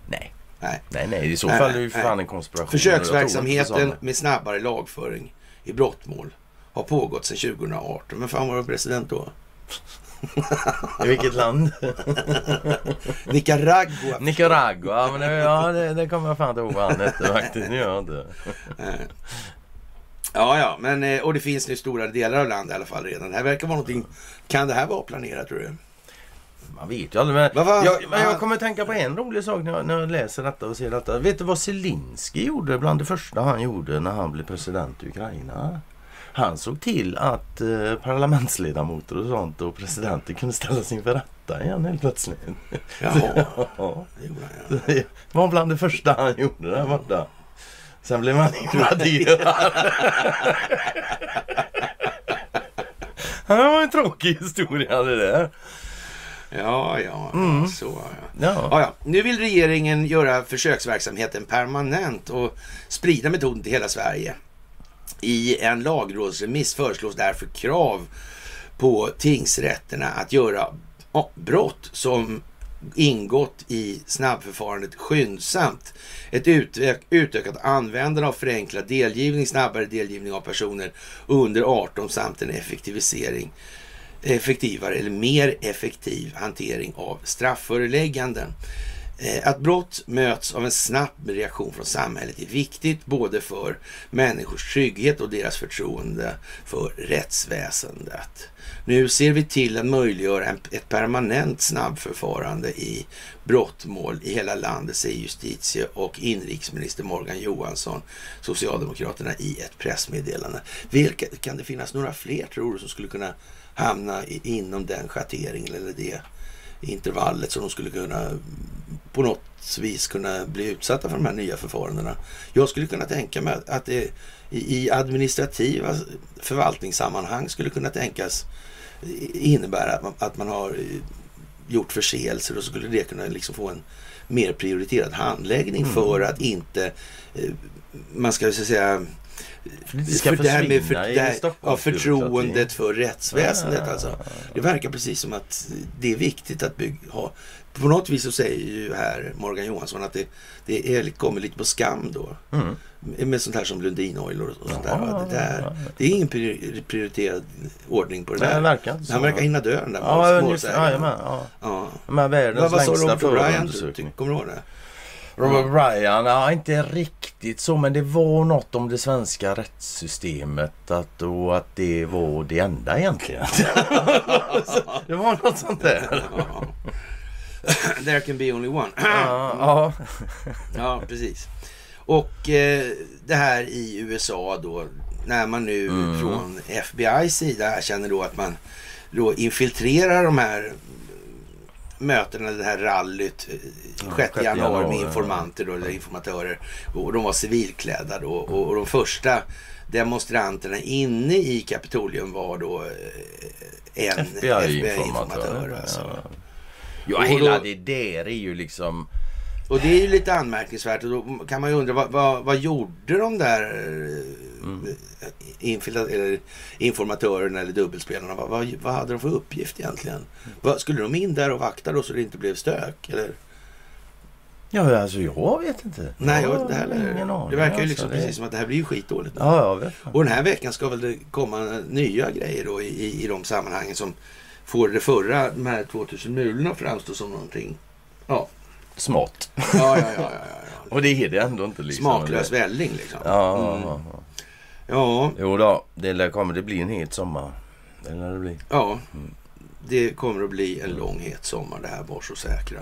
Nej. Nej, nej, nej. i så fall är det ju fan en konspiration. Försöksverksamheten med snabbare lagföring i brottmål har pågått sedan 2018. Men fan var det president då? I vilket land? Nicaragua. Nicaragua. Ja, men det, ja, det, det kommer jag fan inte ihåg vad han hette faktiskt. Det inte. Eh, Ja, ja, men eh, och det finns nu stora delar av landet i alla fall redan. Det här verkar vara någonting. Kan det här vara planerat tror du? Man vet ju aldrig. Men Vad var- jag, men jag kommer tänka på en rolig sak när jag, när jag läser detta och ser detta. Vet du vad Zelensky gjorde bland det första han gjorde när han blev president i Ukraina? Han såg till att eh, parlamentsledamöter och sånt och presidenter kunde ställas inför rätta igen helt plötsligt. Jaha, Ja, det gjorde han ja. det var bland det första han gjorde där borta. Sen blev han invaderad. Det var en tråkig historia det där. Ja, ja, Mm. så ja. Ja. Ja, ja. Nu vill regeringen göra försöksverksamheten permanent och sprida metoden till hela Sverige. I en lagrådsremiss föreslås därför krav på tingsrätterna att göra brott som ingått i snabbförfarandet skyndsamt. Ett utökat användande av förenklad delgivning, snabbare delgivning av personer under 18 samt en effektivisering effektivare eller mer effektiv hantering av straffförelägganden. Eh, att brott möts av en snabb reaktion från samhället är viktigt både för människors trygghet och deras förtroende för rättsväsendet. Nu ser vi till att möjliggöra ett permanent snabbförfarande i brottmål i hela landet, säger justitie och inrikesminister Morgan Johansson, Socialdemokraterna, i ett pressmeddelande. Vilka, kan det finnas några fler, tror du, som skulle kunna hamna i, inom den schatteringen eller det intervallet som de skulle kunna på något vis kunna bli utsatta för de här nya förfarandena. Jag skulle kunna tänka mig att- det i administrativa förvaltningssammanhang skulle kunna tänkas innebära att man, att man har eh, gjort förseelser och så skulle det kunna liksom få en mer prioriterad handläggning för att inte eh, man ska så att säga Det ska för det här med för, det här, ja, förtroendet för rättsväsendet. Ja, ja, Alltså. ja, ja. Det verkar precis som att det är viktigt att bygga, ha. På något vis så säger ju här Morgan Johansson att det, det är, kommer lite på skam då. Mm. Med sånt här som Lundin Oil och, och sånt där. Ja, va? Det, där ja, ja. det är ingen pri- prioriterad ordning på det Nej, det där. verkar. Han verkar hinna dö den där Ja, målsägaren. Jajamän, ja. Ja. De här världens längsta förundersökning. Kommer du ihåg det? Robert Bryan, ja inte riktigt så men det var något om det svenska rättssystemet att, och att det var det enda egentligen. det var något sånt där. There can be only one. Ja, ja. Precis. Och eh, det här i USA då, när man nu Mm. från FBI's sida känner då att man då infiltrerar de här mötena, det här rallyt eh, 6 6 januari januari, med informanter då, eller informatörer. Och de var civilklädda då. Och, och de första demonstranterna inne i Kapitolium var då eh, en FBI-informatör. FBI-informatör. alltså. ja. ja, hela det där är ju liksom... Och det är ju lite anmärkningsvärt och då kan man ju undra vad, vad, vad gjorde de där eh, eller informatörerna eller dubbelspelarna? Vad, vad, vad hade de för uppgift egentligen? Vad, skulle de in där och vakta då så det inte blev stök? Eller? Ja, alltså jag vet inte. Nej, jag heller. Ingen aning. det verkar ju alltså, liksom det- precis som att det här blir ju skitdåligt nu. Ja, vet. Och den här veckan ska väl det komma nya grejer då i, i, i de sammanhangen som får det förra, de här 2000 mulorna framstå som någonting. Ja, Smått. ja, ja, ja, ja, ja. Och det är det ändå inte liksom. Smaklös välling liksom. Ja, ja, Mm. ja, ja. Ja, Jo då, det kommer det bli en het sommar. Det lär det bli. Ja, det kommer att bli en lång het sommar det här, var så säkra.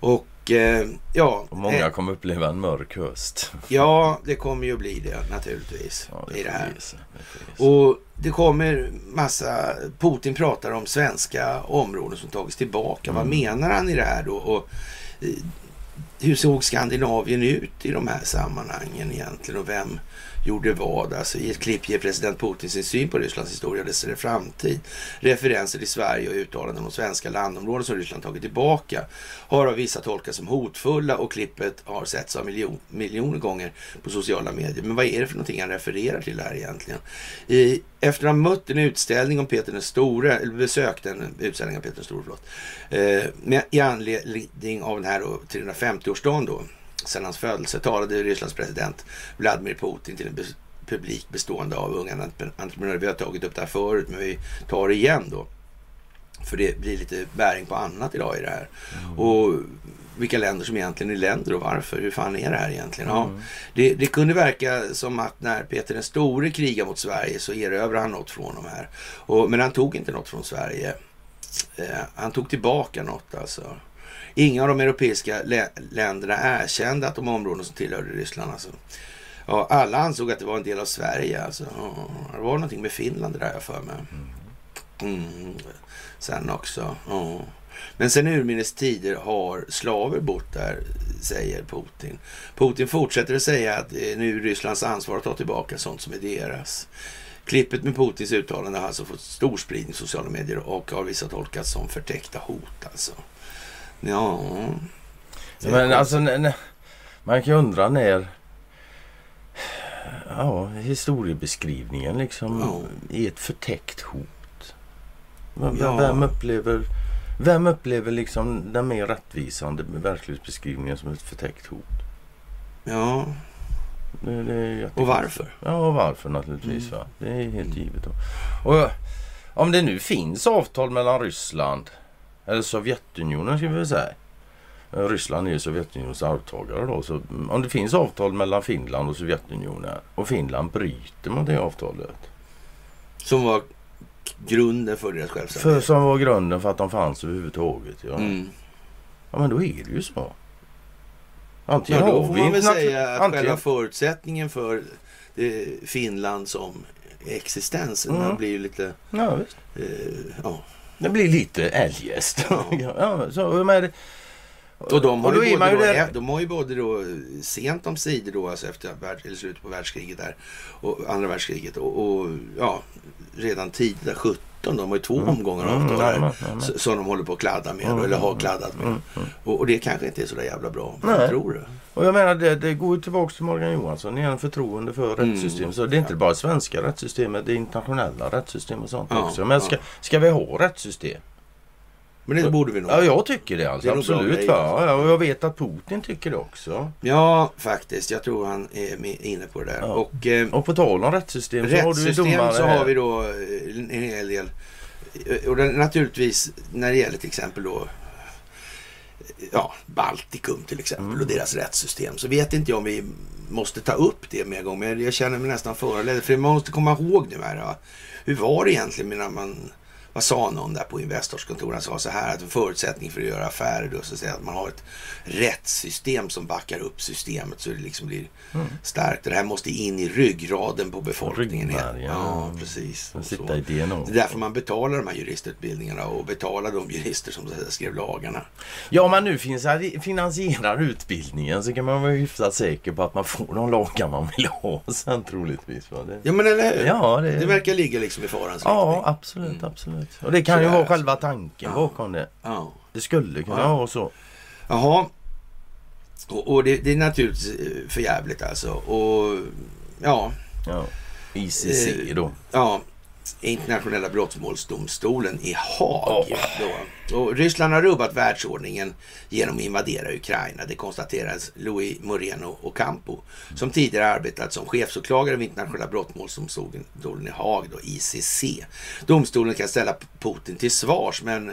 Och eh, ja, Och många eh, kommer uppleva en mörk höst. ja, det kommer ju att bli det naturligtvis Ja, i det här. Det. Och det kommer massa, Putin pratar om svenska områden som tagits tillbaka. Vad Mm. menar han i det här då? Och, eh, hur såg Skandinavien ut i de här sammanhangen egentligen? Och vem gjorde vad? Alltså, I ett klipp ger president Putin sin syn på Rysslands historia och dess framtid. Referenser till Sverige och uttalanden om svenska landområden som Ryssland tagit tillbaka har av vissa tolkats som hotfulla och klippet har setts av miljon, miljoner gånger på sociala medier. Men vad är det för någonting han refererar till här egentligen? I, efter att ha mött en utställning om Peter den store, eller besökt en utställning av Peter den store, förlåt, eh, med, i anledning av den här eh, 350-årsdagen då, sedan hans födelse, talade Rysslands president Vladimir Putin till en publik bestående av unga entre- entreprenörer. Vi har tagit upp det här förut, men vi tar det igen då. För det blir lite bäring på annat idag i det här. Och vilka länder som egentligen är länder och varför. Hur fan är det här egentligen? Ja, det, det kunde verka som att när Peter den store krigar mot Sverige så erövrade han något från dem här. Och, men han tog inte något från Sverige. Eh, han tog tillbaka något alltså. Inga av de europeiska lä länderna erkände att de områden som tillhörde Ryssland alltså. Ja, alla ansåg att det var en del av Sverige alltså. Ja, det var någonting med Finland det där jag för mig. Mm. Sen också. Ja. Men sen urminnes tider har slaver bott där, säger Putin. Putin fortsätter att säga att eh, det är nu Rysslands ansvar att ta tillbaka sånt som är deras. Klippet med Putins uttalande har alltså fått stor spridning i sociala medier och har vissa tolkats som förtäckta hot alltså. Ja. Men alltså, man kan ju undra när... Ja, historiebeskrivningen liksom Ja. är ett förtäckt hot. Vem, Ja. vem upplever... Vem upplever liksom den mer rättvisande verklighetsbeskrivningen som ett förtäckt hot? Ja, Det, det och varför? Ja, och varför naturligtvis. Mm. Va? Det är helt givet. Då. Och om det nu finns avtal mellan Ryssland eller Sovjetunionen ska vi väl säga. Eh, Ryssland är ju Sovjetunionens arvtagare då. Så mm, om det finns avtal mellan Finland och Sovjetunionen och Finland bryter mot det avtalet. Som var grunden för deras För, självständighet. som var grunden för att de fanns överhuvudtaget. Ja. Mm. ja men då är det ju så. Ja, Antingen då har får man väl säga att antingen- själva förutsättningen för det Finland som existens Mm. blir ju lite... Ja, visst. Eh, ja. Det blir lite eljest. Ja. så, men, Och de har, då ju både då, där- de har ju både då sent om sidor då, alltså efter värld, slutet på världskriget där, och andra världskriget och, och ja, redan tidigt, 17, de har ju två omgångar Mm, avtal jajamän. s- som de håller på att kladda med, Mm, eller har mm, kladdat med. mm, mm. Och, och det kanske inte är så där jävla bra. Vad tror du? Och jag menar det, det går ju tillbaka till Morgan Johansson igen, förtroende för Mm. rättssystemet. Så det är inte bara svenska rättssystemet, det är internationella rättssystem och sånt Ja, också. Men ska, ja. ska vi ha rättssystem? Men det borde vi nog. Ja, jag tycker det alltså. Det absolut. grejer, Va? alltså. Ja, och jag vet att Putin tycker det också. Ja, faktiskt. Jag tror han är inne på det där. Ja. Och eh, Och på tal om rättssystem så har du rättssystem domare så har vi då eh, en hel del. eh, Och det, naturligtvis när det gäller till exempel då ja, Baltikum till exempel Mm. och deras rättssystem så vet inte jag om vi måste ta upp det med en gång. Men jag känner mig nästan föranledd. För man måste komma ihåg nu här. Hur var det egentligen när man vad sa någon där på Investors kontor? Han sa så här att en förutsättning för att göra affärer då så att, säga, att man har ett rättssystem som backar upp systemet så det liksom blir Mm. starkt. Det här måste in i ryggraden på befolkningen. Ryggmärgen. Ja, precis. Och så. sitter i DNA. Det är därför man betalar de här juristutbildningarna och betalar de jurister som skrev lagarna. Ja, om man nu finans- finansierar utbildningen så kan man vara hyfsat säker på att man får de lagar man vill ha sen troligtvis. Va? Det, Ja, men eller hur? ja, det, Det verkar ligga liksom i farans ja, riktning. absolut, Mm. absolut. Och det kan ju Sådär, vara själva tanken Ja. bakom det. Ja. Det skulle kunna Ja. vara så. Jaha. Och, och det, det är naturligtvis eh, för jävligt alltså. Och ja, Ja. ICC Eh, då. ja. Internationella brottmålsdomstolen i Haag. Åh. Då. Och Ryssland har rubbat världsordningen genom att invadera Ukraina. Det konstateras Louis Moreno Ocampo som tidigare arbetat som chefsåklagare vid Internationella brottmålsdomstolen i Haag, då, ICC. Domstolen kan ställa Putin till svars men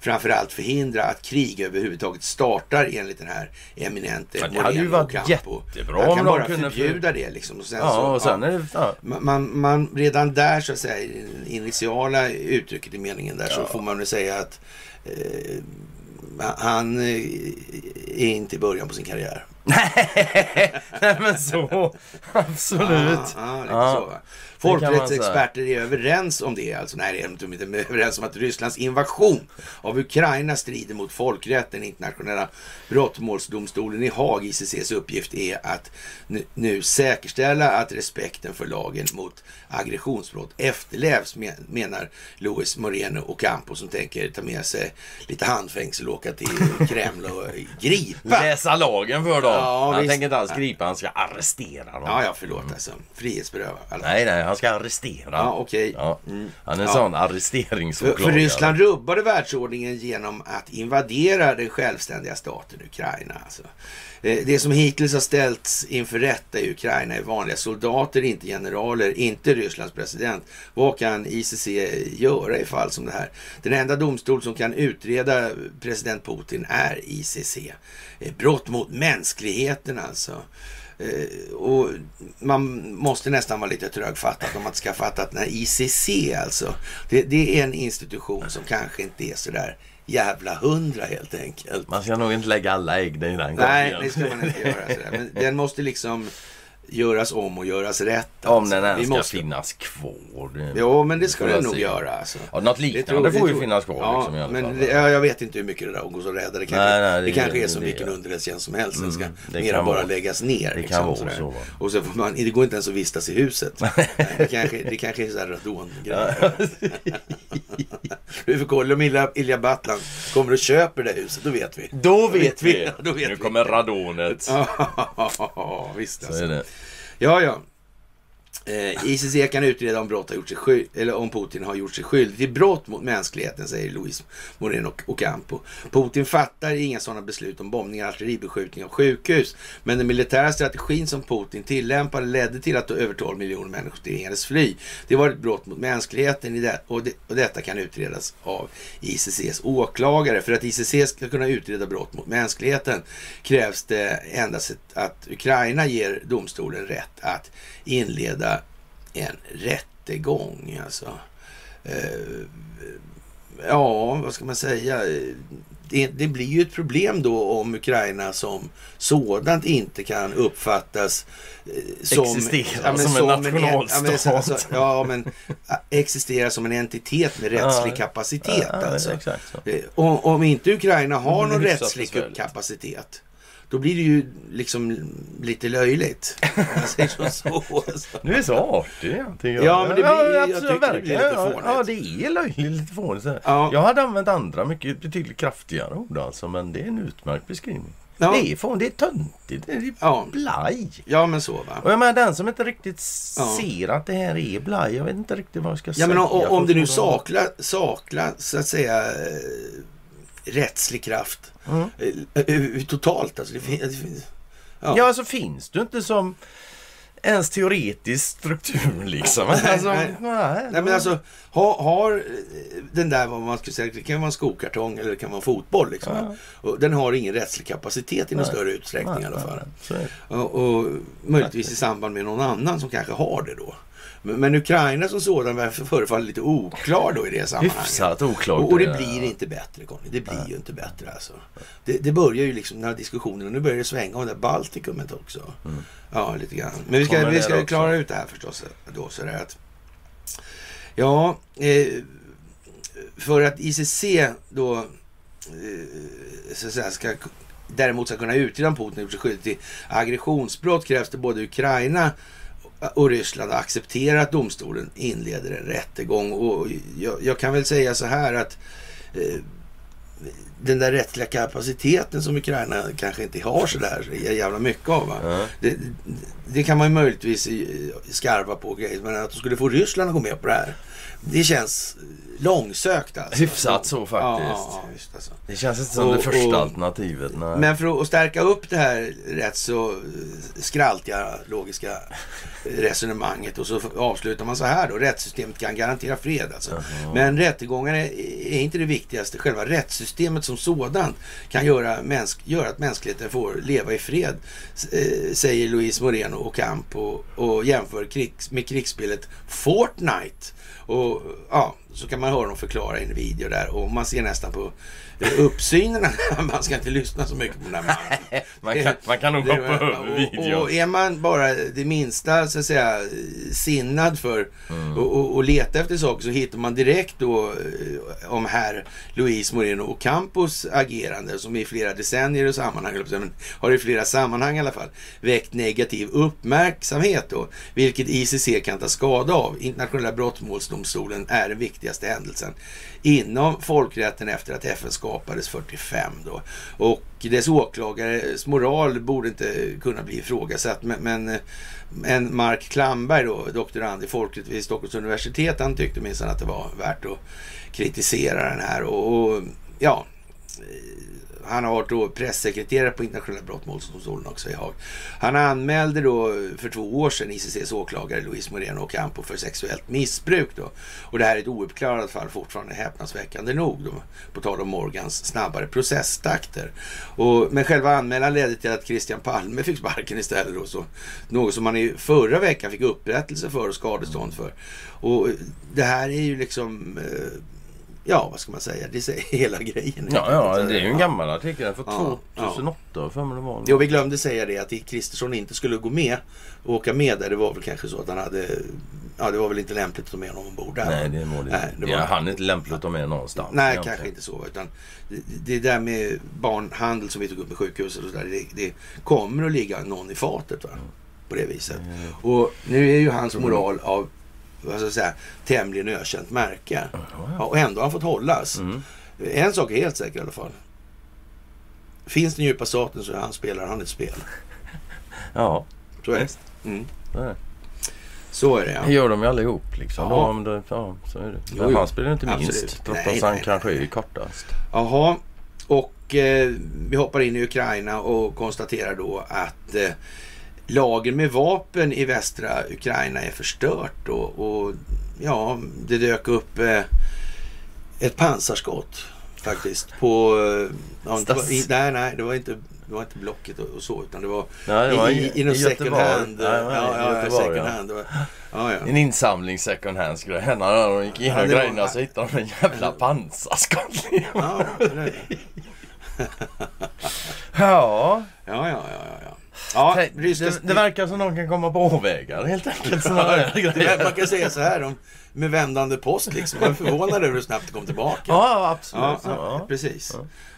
framförallt förhindra att krig överhuvudtaget startar enligt den här eminente Ja, det hade ju Moreno varit Ocampo. jättebra om kan bara kunde för- förbjuda det liksom. Och sen Ja, så, och sen är det... Ja. man, man, man, redan där så att säga, i det initiala uttrycket i meningen där så Ja. får man väl säga att Eh, han eh, är inte i början på sin karriär. Nej men så. Absolut. Lite så. det kan man Folkrättsexperter är överens om det. Alltså, nej, de är inte överens om att Rysslands invasion av Ukraina strider mot folkrätten. Internationella brottmålsdomstolen i Haag, ICCs uppgift är att nu, säkerställa att respekten för lagen mot aggressionsbrott efterlevs, men- menar Luis Moreno Ocampo som tänker ta med sig lite handfängsel skulle åka till Kreml och gripa. Läsa lagen för dem. Ja, han visst. tänker inte alls gripa, han ska arrestera dem. Ja, ja, förlåt alltså. Frihetsberöva. Alltså. Nej, nej, han ska arrestera. Ja, okej. Ja. Han är en Ja. sån För, arresteringsåklagare. för Ryssland rubbade världsordningen genom att invadera den självständiga staten Ukraina. Alltså. Eh, Det som hittills har ställts inför rätta i Ukraina är vanliga soldater, inte generaler, inte Rysslands president. Vad kan ICC göra i fall som det här? Den enda domstol som kan utreda president Putin är ICC. Eh, Brott mot mänskligheten alltså. Eh, och man måste nästan vara lite trögfattad om man ska fatta att den här ICC alltså, det, det är en institution som kanske inte är sådär jävla hundra helt enkelt. Man ska nog inte lägga alla ägg i den Nej, det ska man inte göra. Sådär. Men den måste liksom göras om och göras rätt. Om alltså. den ens Vi ska måste- finnas kvar. Jo, men det ska den jag nog göra. Alltså. Ja, något liknande får ju finnas kvar. Ja, liksom, i alla men fall. det, ja, jag vet inte hur mycket det där går så rädda. Det kanske, Nej, nej, det, det- kanske är som det- vilken underrättelsetjänst som helst. Den ska Mm, mera bara vara. läggas ner. Det liksom, kan vara så. Och så får man, det går inte ens att vistas i huset. det, kanske, det kanske är sådär radongrejer. Vi får kolla om Ilja, Ilja Battlan kommer och köper det huset. Då vet vi. Då vet vi. Då vet nu vi. kommer radonet. Ja, visst Så alltså. är det. Ja, ja. Eh, ICC kan utreda om brott har gjort sig skyld, eller om Putin har gjort sig skyldig till brott mot mänskligheten, säger Luis Moreno Ocampo. Putin fattar inga sådana beslut om bombningar, artilleribeskjutning av sjukhus. Men den militära strategin som Putin tillämpade ledde till att över 12 miljoner människor tvingades fly. Det var ett brott mot mänskligheten i det, och, det, och detta kan utredas av ICCs åklagare. För att ICC ska kunna utreda brott mot mänskligheten krävs det endast att Ukraina ger domstolen rätt att inleda en rättegång. Alltså. Eh, ja, vad ska man säga? Det, det blir ju ett problem då om Ukraina som sådant inte kan uppfattas eh, som... Existera som en nationalstat. Ja, men, alltså, ja, men existera som en entitet med rättslig Ja. kapacitet. Ja, alltså. exakt. Eh, Om, om inte Ukraina har någon rättslig kapacitet, då blir det ju liksom lite löjligt. Så, så. Alltså. Du är så artig. jag tycker Ja, men det blir- jag absolut, tycker det blir lite fånigt. Ja, ja, det är löjligt lite fånigt. Ja. Jag hade använt andra mycket betydligt kraftigare ord alltså, men det är en utmärkt beskrivning. Ja. Det är fånigt, det är töntigt, det är Ja. blaj. Ja, men så va. Och jag menar den som inte riktigt Ja. ser att det här är blaj, jag vet inte riktigt vad jag ska Ja, säga. men om, om det nu saklar, saklar så att säga eh, rättslig kraft Mm. eh, eh, totalt alltså. Det, fin, det finns, ja. Ja, alltså finns du inte som ens teoretisk struktur liksom. Alltså, nej. nej, Nej, men alltså, har, har eh, den där, vad man skulle säga, det kan vara en skokartong eller det kan vara fotboll. Liksom, Ja. och den har ingen rättslig kapacitet i någon Nej. större utsträckning nej, i alla fall. Och, och möjligtvis i samband med någon annan som kanske har det då. Men, Ukraina som sådan förefaller lite oklar då i det sammanhanget. Hyfsat oklart. Och, och det blir inte bättre Conny. Det blir ju inte bättre alltså. Det, det börjar ju liksom den här diskussionen. Nu börjar det svänga om det där Baltikumet också. Ja, lite grann. Men vi ska, Mm. Vi ska klara ut det här förstås. Då, så där att, ja, eh, för att ICC då eh, så att säga, ska däremot ska kunna utreda om Putin gjort sig skyldig till aggressionsbrott krävs det både Ukraina och Ryssland accepterar att domstolen inleder en rättegång. Och jag, jag kan väl säga så här att eh, den där rättsliga kapaciteten som Ukraina kanske inte har så där jävla mycket av. Ja. Det, det kan man ju möjligtvis skarva på grejer, men att de skulle få Ryssland att gå med på det här. Det känns långsökt alltså. Hyfsat så faktiskt. Ja, just alltså. Det känns inte som Och- det första och- alternativet. Nej. Men för att stärka upp det här rätt så skraltiga logiska resonemanget och så avslutar man så här då. Rättssystemet kan garantera fred alltså. Men rättegångar är, är inte det viktigaste. Själva rättssystemet som sådant kan göra, mänsk, göra att mänskligheten får leva i fred. Eh, säger Luis Moreno och Camp och, och jämför krigs, med krigsspelet Fortnite. Och ja, så kan man höra dem förklara i en video där och man ser nästan på uppsynen. man ska inte lyssna så mycket på den här mannen. man, kan, man kan nog Det- hoppa över videon. och är man bara det minsta så att säga sinnad för Mm. och, och, och leta efter saker så hittar man direkt då eh, om här Luis Moreno och Campos agerande som i flera decennier och sammanhang, att men har i flera sammanhang i alla fall väckt negativ uppmärksamhet då, vilket ICC kan ta skada av. Internationella brottmålsdomstolen är en viktig viktigaste händelsen inom folkrätten efter att FN skapades 45 då. Och dess åklagares moral borde inte kunna bli ifrågasatt. Men, men eh, en Mark Klamberg då, doktorand i folkrätt vid Stockholms universitet, han tyckte minsann att det var värt att kritisera den här. och, och ja, han har varit då pressekreterare på internationella brottmålsdomstolen också i Haag. Han anmälde då för två år sedan ICCs åklagare Luis Moreno Ocampo för sexuellt missbruk. Då. Och det här är ett ouppklarat fall fortfarande häpnadsväckande nog. Då, på tal om Morgans snabbare processtakter. Och, men själva anmälan ledde till att Christian Palme fick sparken istället. Då, så, något som han i förra veckan fick upprättelse för och skadestånd för. Och det här är ju liksom eh, Ja, vad ska man säga? Det är hela grejen. Ja, ja det är ju en gammal artikel från ja, 2008 ja. för mig det var. Jo, vi glömde säga det att Kristersson inte skulle gå med och åka med där. Det var väl kanske så att han hade... Ja, det var väl inte lämpligt att ta med honom ombord där. Nej, det var det. Nej, det var... Ja, han är inte lämpligt att ta med någonstans. Nej, kanske inte. inte så. Utan det, det där med barnhandel som vi tog upp med sjukhuset och så där. Det, det kommer att ligga någon i fatet. Va? På det viset. Mm. Och nu är ju hans moral av vad ska säga, tämligen ökänt märke. Ja, och ändå har han fått hållas. Mm. En sak är helt säker i alla fall. Finns den djupa staten så han spelare, han ett spel. Ja, så är det. Mm. Så är det ja. Det gör de ju allihop liksom. Ja. De, de, ja, så är det. Jo, jo. han spelar inte Absolut. minst. Trots han kanske är kortast. Jaha. Och eh, vi hoppar in i Ukraina och konstaterar då att eh, lager med vapen i västra Ukraina är förstört. Och, och ja, det dök upp eh, ett pansarskott faktiskt på... Eh, ja, var, i, nej, nej, det var inte det var inte Blocket och, och så utan det var, ja, det var i, i, i någon second hand. Ja, ja, ja, second hand. Var, ja, ja. En insamling second hands grej. När de gick igenom ja, grejerna så hittade de en jävla pansarskott. ja, ja. Ja, ja, ja, ja. Ja, det, det, verkar som någon kan komma på åvägar helt enkelt. man kan säga så här om, med vändande post liksom. Man är förvånad över hur snabbt det kom tillbaka. Ja, absolut. Ja, ja, precis.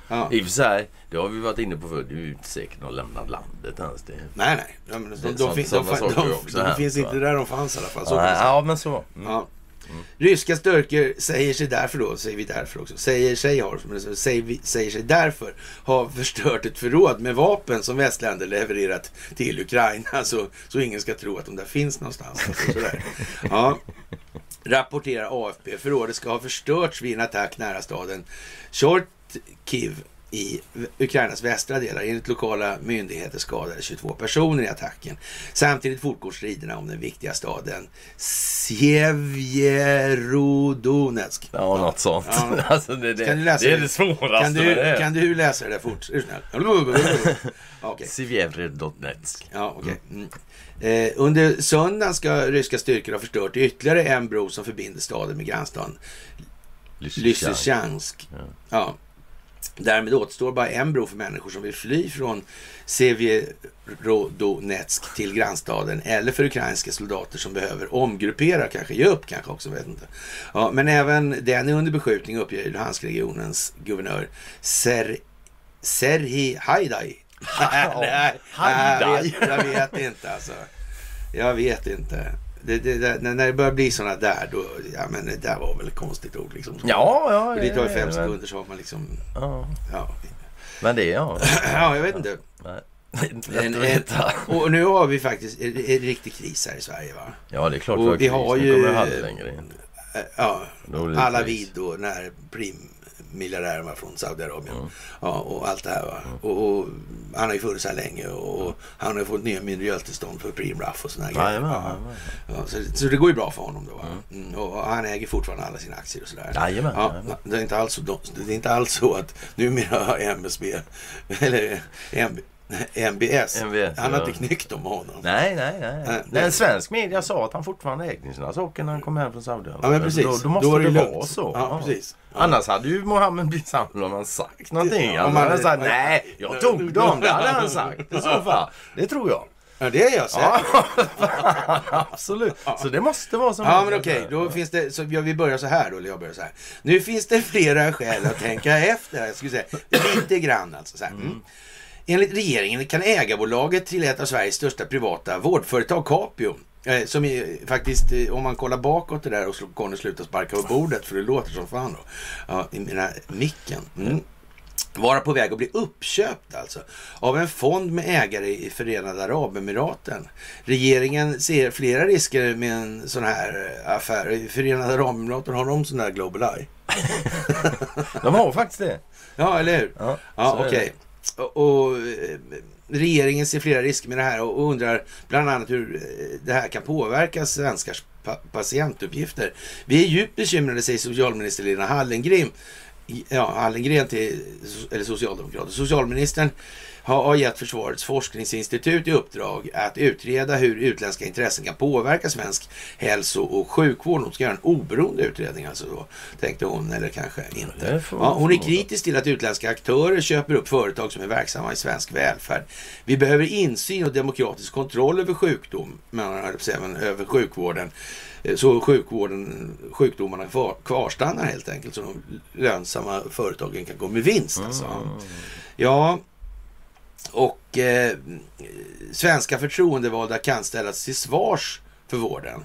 Ja. I och för sig, det har vi varit inne på förut. Det är ju inte säkert att de lämnar landet ens. Det. Nej, nej. De, de, de, de, de, de finns inte där de fanns i alla fall. Så ja, men så. Mm. Ja. Mm. Ryska styrkor säger sig därför då, säger vi därför också, säger sig, har, säger, säger sig därför ha förstört ett förråd med vapen som västländer levererat till Ukraina. Så, så ingen ska tro att de där finns någonstans. Alltså, sådär. Ja. Rapporterar AFP. Förrådet ska ha förstörts vid en attack nära staden Tjortkiv i Ukrainas västra delar. Enligt lokala myndigheter skadades 22 personer i attacken. Samtidigt fortgår striderna om den viktiga staden Sjevjerodonetsk. Ja, något sånt. Ja. alltså det, det, kan du läsa det är det svåraste. Kan du, kan du läsa det där fort? okay. Sjevjerodonetsk. Ja, okay. Mm. Eh, under söndagen ska ryska styrkor ha förstört ytterligare en bro som förbinder staden med grannstaden Lysychansk. Ja. ja. Därmed återstår bara en bro för människor som vill fly från Sevierodonetsk till grannstaden eller för ukrainska soldater som behöver omgruppera, kanske ge upp kanske också, vet inte. Ja, men även den är under beskjutning uppger Luhansk-regionens guvernör Ser Serhi Haidai. Nej, jag, jag vet inte alltså. Jag vet inte det, det, när det börjar bli sådana där, då, ja men det där var väl ett konstigt ord liksom. Ja, ja. Det tar ju fem sekunder så har man liksom, ja. ja. Men det, ja. ja, jag vet inte. Nej. En, en, och nu har vi faktiskt en, en riktig kris här i Sverige va? Ja det är klart och vi har ju... Ja, alla vid och när Prim miljardärerna från Saudiarabien. Mm. Ja, och allt det här. Va? Mm. Och, och, han har ju funnits här länge och, och han har ju fått nya miljötillstånd för Preemraff och sådana grejer. Ja, ja, så, så, det går ju bra för honom då. Mm. mm och, han äger fortfarande alla sina aktier och sådär. Jajamän, ja, det, är inte alls, det är inte alls så att numera har MSB eller MBS. MBS han har ja. inte knyckt med honom. Nej, nej, nej. nej. nej. En svensk media sa att han fortfarande ägde sina saker när han kom hem från Saudiarabien. Ja, men precis. Då, då måste då det, det vara så. Ja, precis. Ja. Annars hade ju Mohammed bin Salman sagt någonting. Ja, han hade sagt nej, jag tog dem. Det hade han sagt i så fall. Det tror jag. Ja, det är jag säker ja, Absolut. Så det måste vara som Ja, men okej. Okay. Då finns det, så vi börjar så här då, eller jag börjar så här. Nu finns det flera skäl att tänka efter. Jag skulle säga lite grann alltså. Så mm. Enligt regeringen kan ägarbolaget till ett av Sveriges största privata vårdföretag, Capio, eh, som är faktiskt, eh, om man kollar bakåt det där och kommer sluta sparka på bordet, för det låter som fan då. Ja, i här micken. Mm. Vara på väg att bli uppköpt alltså av en fond med ägare i Förenade Arabemiraten. Regeringen ser flera risker med en sån här affär. I Förenade Arabemiraten har de sån där Global Eye. De har faktiskt det. Ja, eller hur? Ja, Ja, okej. Och, och eh, regeringen ser flera risker med det här och, undrar bland annat hur eh, det här kan påverka svenskars patientuppgifter. Vi är djupt bekymrade, säger socialminister Lena Hallengren. Ja, Hallengren till, eller socialdemokrater. Socialministern har, gett Försvarets forskningsinstitut i uppdrag att utreda hur utländska intressen kan påverka svensk hälso och sjukvård. Hon ska göra en oberoende utredning alltså då, tänkte hon, eller kanske inte. Ja, hon är kritisk till att utländska aktörer köper upp företag som är verksamma i svensk välfärd. Vi behöver insyn och demokratisk kontroll över sjukdom, men över sjukvården. Eh, Så sjukvården, sjukdomarna kvar, kvarstannar helt enkelt. Så de lönsamma företagen kan gå med vinst. Alltså. Mm. Ja, och eh, svenska förtroendevalda kan ställas till svars för vården.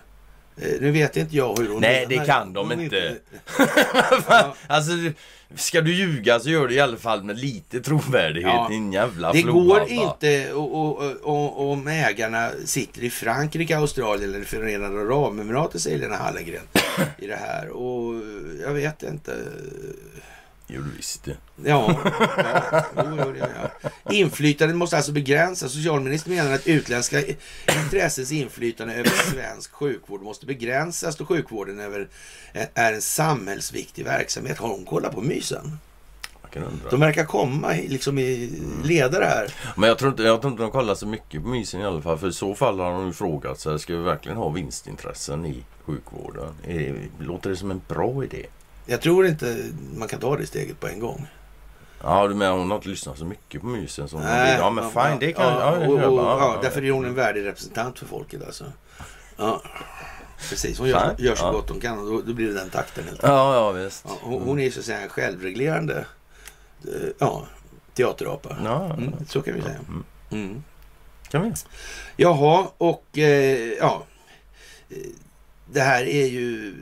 Eh, nu vet inte jag hur hon Nej, menar. det kan de Hon inte. Ja. Alltså, ska du ljuga så gör du i alla fall med lite trovärdighet. Ja. Din jävla Det flora, går va? inte och, och, och, om ägarna sitter i Frankrike, Australien eller Förenade Arabemiraten, säger Lena Hallengren i det här. Och jag vet inte. Jo, visst det. Ja, ja, jo, jo, ja. Inflytandet måste alltså begränsas. Socialministern menar att utländska intressens inflytande över svensk sjukvård måste begränsas då sjukvården över, är en samhällsviktig verksamhet. Har hon kollat på mysen? De verkar komma liksom i ledare här. Men jag tror, inte, jag tror inte de kollar så mycket på mysen i alla fall. För i så fall har de ju frågat sig, ska vi verkligen ha vinstintressen i sjukvården? Det, låter det som en bra idé? Jag tror inte man kan ta det steget på en gång. Ja, du menar hon har inte lyssnat så mycket på mysen som hon vill? Ja, men fine, det kan ja, ja, och, Ja, ja, Därför är hon en värdig representant för folket alltså. Ja, precis. Hon gör, gör så Ja. gott hon kan och då, då blir det den takten. Helt. Ja, ja visst. Ja, hon, hon är så att säga en självreglerande eh, ja, teaterapa. Ja, Mm, så kan vi säga. Mm. Mm. kan vi. Jaha, och eh, ja. Det här är ju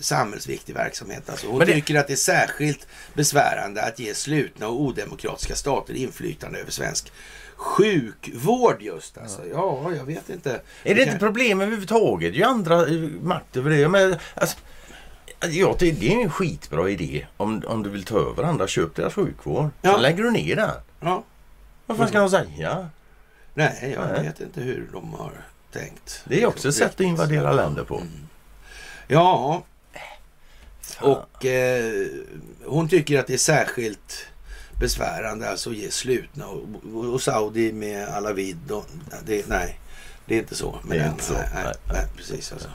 samhällsviktig verksamhet. Alltså. Hon det- tycker att det är särskilt besvärande att ge slutna och odemokratiska stater inflytande över svensk sjukvård just. Alltså. Ja, jag vet inte. Är det inte kan- problem överhuvudtaget? Det är ju andra eh, makt över det. Men, alltså, ja, det det är en skitbra idé. Om, om du vill ta över andra, köp deras sjukvård. Ja. Så lägger du ner den. Ja. Vad fan ska de säga? Nej, jag Nej. vet inte hur de har tänkt. Det är också ett sätt att invadera länder på. Mm. Ja, och eh, hon tycker att det är särskilt besvärande alltså att ge slutna och, och, och Saudi med Alavid. Och, det, nej, det är inte så. med Det är inte så, Nej, nej, nej. nej, precis alltså.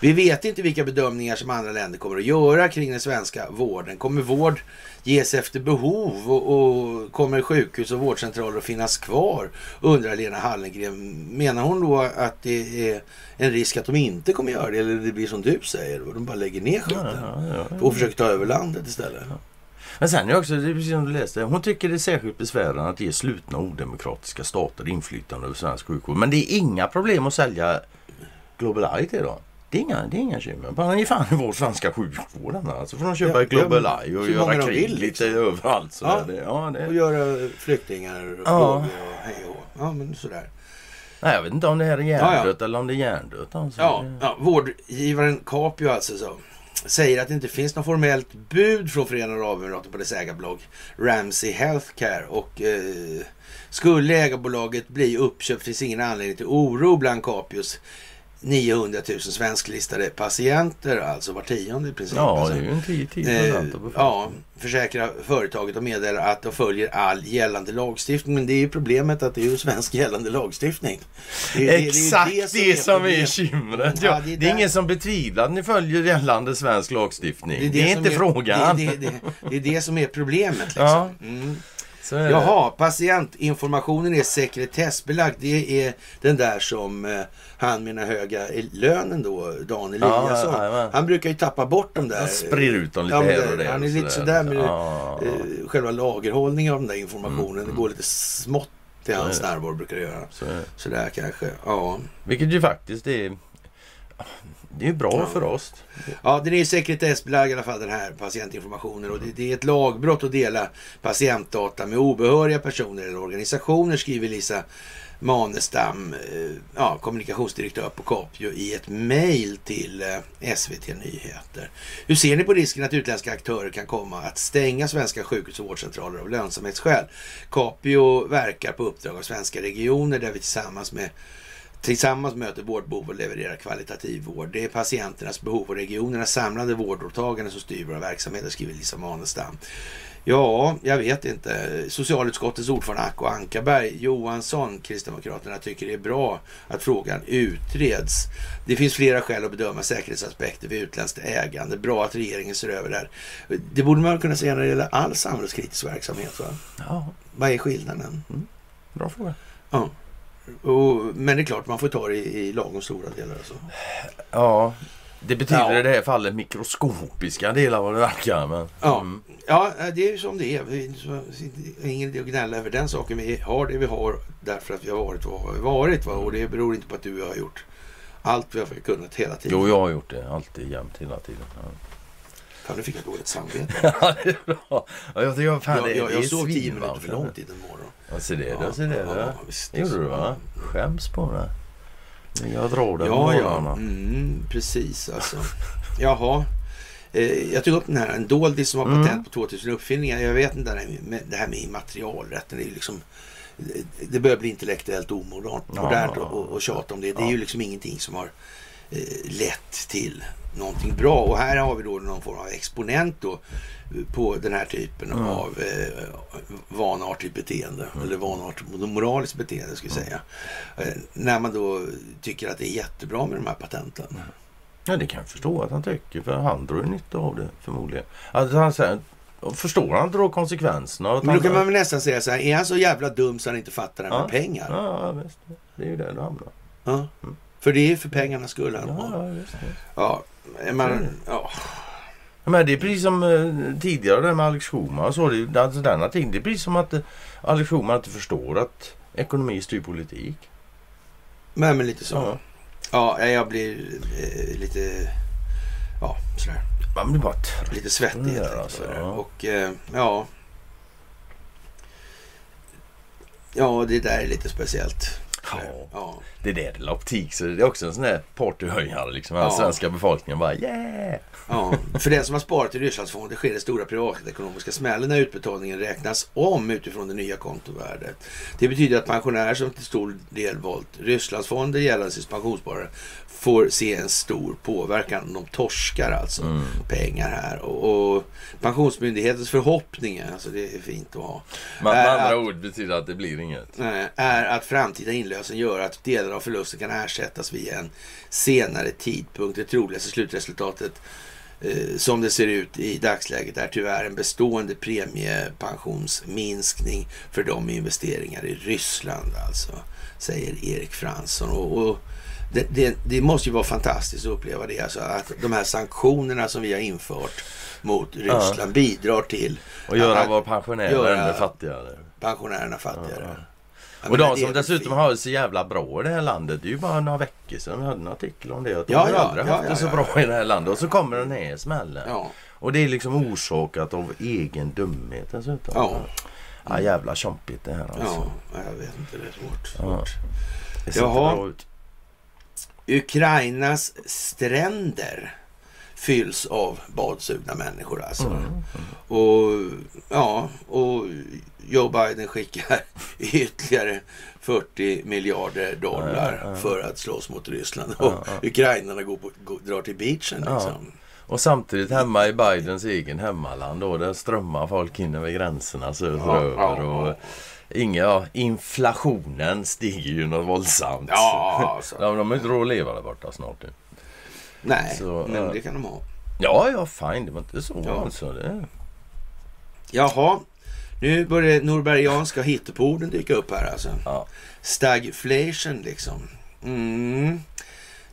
Vi vet inte vilka bedömningar som andra länder kommer att göra kring den svenska vården. Kommer vård ges efter behov och, och kommer sjukhus och vårdcentraler att finnas kvar? Undrar Lena Hallengren. Menar hon då att det är en risk att de inte kommer göra det eller det blir som du säger och de bara lägger ner Ja, skiten ja, ja. och försöker ta över landet istället? Men sen är också, det är precis som du läste, hon tycker det är särskilt besvärande att ge slutna och odemokratiska stater inflytande över svensk sjukvård. Men det är inga problem att sälja Global Eye till dem. Det är inga, det är inga bekymmer. Bara ge fan i vår svenska sjukvård. annars. Så får de köpa Ja, Global ja, Eye och göra krig vill, lite liksom. överallt. Så Ja. det, ja, Och det, göra flyktingar och Ja. och hej och. Ja, men sådär. nej, jag vet inte om det här är hjärndött eller om det är hjärndött. Alltså. Ja, ja, vårdgivaren Capio alltså så, säger att det inte finns något formellt bud från Förenade Arabemiraten på dess ägarbolag Ramsey Healthcare. Och eh, skulle ägarbolaget bli uppköpt finns ingen anledning till oro bland Capios 900 000 svensklistade patienter, alltså var tionde i princip. Ja, alltså. det är ju en 10 10 Eh, procent av ja, försäkrar företaget och meddelar att de följer all gällande lagstiftning. Men det är ju problemet att det är ju svensk gällande lagstiftning. Det är- det är- det är Exakt det som är bekymret. Ja, det är det är ingen som betvivlar att ni följer gällande svensk lagstiftning. Det är, som inte frågan. Det, det, det, det är det som är problemet. Liksom. Ja. Mm. Så är det. Jaha, patientinformationen är sekretessbelagd. Det är den där som eh, han med den höga lönen då, Dan Ja, Eliasson. jajamän. han brukar ju tappa bort de där. Han sprider ut dem lite Ja, här och det- där. Han är lite sådär. med Ja. eh, själva lagerhållningen av den där informationen. Mm, Det går lite smått Det är hans det. närvaro brukar göra. Så, är det. Sådär kanske. Ja. vilket ju faktiskt är... Det är ju bra Ja. för oss. Ja, den är sekretessbelagd i alla fall den här patientinformationen och det, det är ett lagbrott att dela patientdata med obehöriga personer eller organisationer skriver Lisa Manestam, eh, ja, kommunikationsdirektör på Capio i ett mejl till eh, SVT Nyheter. Hur ser ni på risken att utländska aktörer kan komma att stänga svenska sjukhus och vårdcentraler av lönsamhetsskäl? Capio verkar på uppdrag av svenska regioner där vi tillsammans med Tillsammans möter vårdbehov och levererar kvalitativ vård. Det är patienternas behov och regionernas samlade vårdåtagande som styr våra verksamheter, skriver Lisa Manestam. Ja, jag vet inte. Socialutskottets ordförande Acko Ankarberg Johansson, Kristdemokraterna, tycker det är bra att frågan utreds. Det finns flera skäl att bedöma säkerhetsaspekter vid utländskt ägande. Bra att regeringen ser över det här. Det borde man kunna säga när det gäller all samhällskritisk verksamhet. Va? Ja, Vad är skillnaden? bra fråga. Ja. Och, men det är klart, man får ta det i, i lagom stora delar. Alltså. Ja, det betyder Ja. i det här fallet mikroskopiska delar vad det verkar. Men, Ja. mm, Ja, det är ju som det är. Det är Ingen idé att gnälla över den saken. Vi har det vi har därför att vi har varit vad vi har varit. Va? Och det beror inte på att du har gjort allt vi har kunnat hela tiden. jo, jag har gjort det. Alltid, jämt, hela tiden. Ja. Fan, nu fick jag dåligt samvete. Ja, det är bra. Ja, jag, jag, fan, jag det, jag, jag sov tio minuter för långt i den morgon. Ja, se det. Ja, se det. Ja, det gjorde du va? Skäms på. Men Jag drar den Ja, ja. Mm, precis alltså. Jaha. Eh, jag tog upp den här, en doldis som har Mm. patent på 2000 uppfinningar. Jag vet inte, det här med, det här med immaterialrätten, är ju liksom det- börjar bli intellektuellt omodernt Ja. och, och, och tjata om det. Det är Ja. ju liksom ingenting som har lett till någonting bra. Och här har vi då någon form av exponent då eh, på den här typen Mm. av eh, vanartigt beteende. Eller vanartigt moraliskt beteende ska vi säga. Eh, när man då tycker att det är jättebra med de här patenten. Ja, det kan jag förstå att han tycker. För han drar ju nytta av det förmodligen. Att han säger, förstår han drar konsekvenserna. av Att Men då kan man väl nästan säga så här, är han så jävla dum så han inte fattar det här Ja. med pengar? Ja, ja, visst. Det är ju där det hamnar. Ja. För det är för pengarnas skull Ja, visst. visst. Ja, man, är det. ja. Men det är precis som eh, tidigare där med Alex Schulman. Så det, alltså den artikeln, det är precis som att eh, Alex Schulman inte förstår att ekonomi styr politik. Men, men lite så. Ja. Ja, jag blir eh, lite, ja, sådär. Man blir bara trött. Lite svettig Ja, helt enkelt. alltså, det. ja. Och eh, ja. Ja, det där är lite speciellt. Ja. Ja. Det där är optik, så det är också en sån här partyhöjare. Liksom. Den Ja. svenska befolkningen bara yeah! Ja, för den som har sparat i Rysslandsfonder sker det stora privatekonomiska smällen när utbetalningen räknas om utifrån det nya kontovärdet. Det betyder att pensionärer som till stor del valt Rysslandsfonder gällande sitt pensionssparare får se en stor påverkan. De torskar alltså Mm. pengar här. Och, och Pensionsmyndighetens förhoppningar, alltså det är fint att ha, Men med andra att- ord betyder att det blir inget. är att framtida inlösen gör att delar av förlusten kan ersättas vid en senare tidpunkt. Det troligaste slutresultatet eh, som det ser ut i dagsläget är tyvärr en bestående premiepensionsminskning för de investeringar i Ryssland alltså, säger Erik Fransson. Och, och det, det, det måste ju vara fantastiskt att uppleva det, alltså att de här sanktionerna som vi har infört mot Ryssland bidrar till Och göra att våra pensionärer ännu fattigare. pensionärerna fattigare. Ja. Ja, Och de som dessutom har det så jävla bra i det här landet. Det är ju bara några veckor sedan vi hade en artikel om det. Att de Ja, har ja, aldrig ja, haft ja, det så ja, bra ja. i det här landet. Och så kommer den här smällen. Ja, Och det är liksom orsakat av egen dumhet dessutom. Ja. Ja, jävla tjompigt det här alltså. ja, jag vet inte, det är svårt. Ja. svårt. Det ser Jaha. inte bra ut. Ukrainas stränder fylls av badsugna människor alltså. Mm. Och ja, och Joe Biden skickar ytterligare 40 miljarder dollar ja. för att slåss mot Ryssland. Och ukrainarna går på, går, drar till beachen liksom. Och samtidigt hemma i Bidens egen hemmaland då, där strömmar folk in över gränserna söderöver. Och. Inga, inflationen stiger ju något våldsamt. Ja, alltså. de, de har inte råd att leva där borta snart nu. Nej, Så, men ja. det kan de ha. Ja, ja, fine. Det var inte så Ja. alltså. Det... Jaha, nu börjar norbergianska hitteporden dyka upp här alltså. Ja. Stagflation liksom. Mm.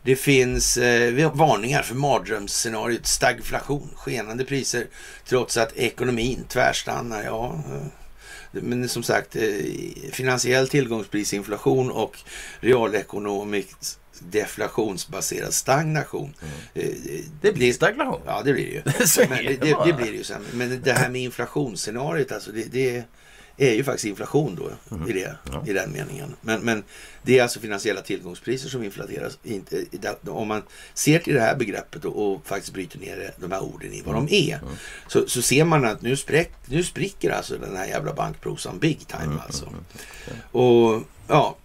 Det finns eh, varningar för mardrömsscenariot stagflation. Skenande priser trots att ekonomin tvärstannar. Ja, eh, Men som sagt, eh, finansiell tillgångsprisinflation och realekonomisk deflationsbaserad stagnation. Eh, Det blir stagnation. Ja, det blir det ju. Men det det, det blir det ju sen. Men det här med inflationsscenariot, alltså det, det är ju faktiskt inflation då Mm. i, det, i den meningen. Men, men det är alltså finansiella tillgångspriser som inflateras. Inte, om man ser till det här begreppet och, och faktiskt bryter ner de här orden i vad Mm. de är. Så, så ser man att nu, spräck, nu spricker alltså den här jävla bankprosan big time Mm, alltså. Och ja,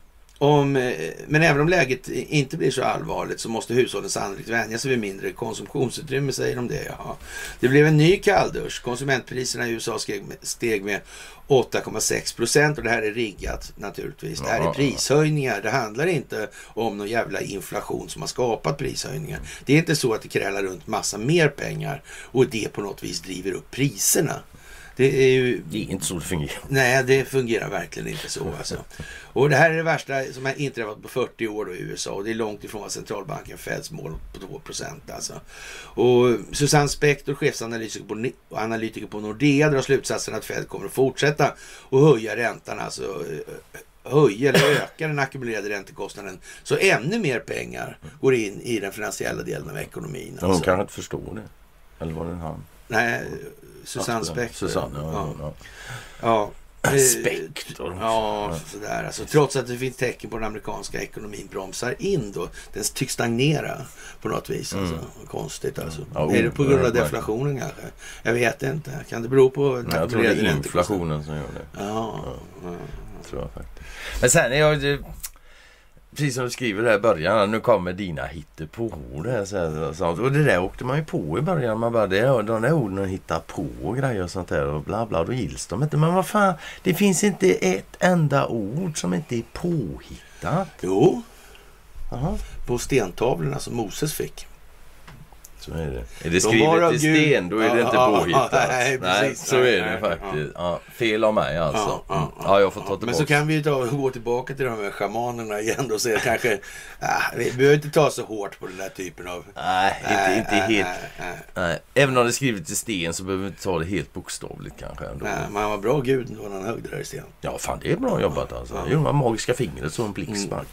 om, eh, men även om läget inte blir så allvarligt så måste hushållen sannolikt vänja sig vid mindre konsumtionsutrymme, säger de det. Ja. Det blev en ny kalldusch. Konsumentpriserna i USA steg med, steg med 8,6 procent och det här är riggat naturligtvis. Det här är prishöjningar. Det handlar inte om någon jävla inflation som har skapat prishöjningar. Det är inte så att det krälar runt massa mer pengar och det på något vis driver upp priserna. Det är ju Det är inte så det fungerar. Nej, det fungerar verkligen inte så. Alltså. Och det här är det värsta som har inträffat på 40 år då i USA och det är långt ifrån vad centralbanken Feds mål på 2 procent. Alltså. Och Susanne Spector, chefsanalytiker på, analytiker på Nordea, drar slutsatsen att Fed kommer att fortsätta att höja räntan, alltså eh, höja eller öka den ackumulerade räntekostnaden så ännu mer pengar går in i den finansiella delen av ekonomin. Hon Alltså. kanske inte förstår det. Eller var det han? Nej, Susanne Spector. Susanne, ja. Ja. ja. Spector. Ja, sådär. Alltså, trots att det finns tecken på den amerikanska ekonomin bromsar in då. Den tycks stagnera på något vis. Alltså. Konstigt alltså. Mm. Ja, är det på grund av deflationen kanske? Jag vet inte. Kan det bero på Men jag tror det är inflationen som gör det. Ja, ja. Tror jag faktiskt. Men sen är jag... Precis som du skriver där i början, nu kommer dina hittepåord. här, här, och sånt. Och det där åkte man ju på i början. Man bara, det de där orden att hitta på och grejer och sånt där och bla bla. Då gills de inte. Men vad fan, det finns inte ett enda ord som inte är påhittat. Jo, Jaha, på stentavlorna som Moses fick. Så är det. Är det skrivet av i sten, då är det inte påhittat. ja, nej, precis. så är Nej, det nej, faktiskt. Ja, fel av mig alltså. Ja, ja, Mm. ja. Ja, jag får ta tillbaka. Men så kan vi ju ta, gå tillbaka till de här schamanerna igen och säga kanske, ah, vi behöver inte ta så hårt på den där typen av... Nej, inte, Nej, inte nej, helt. nej, nej. Nej, även om det är skrivet i sten så behöver vi inte ta det helt bokstavligt kanske. Ändå. Nej, men han var bra gud när han högg det där i sten. Ja, fan det är bra jobbat alltså. Ja. Man magiska fingret så en blixt bara.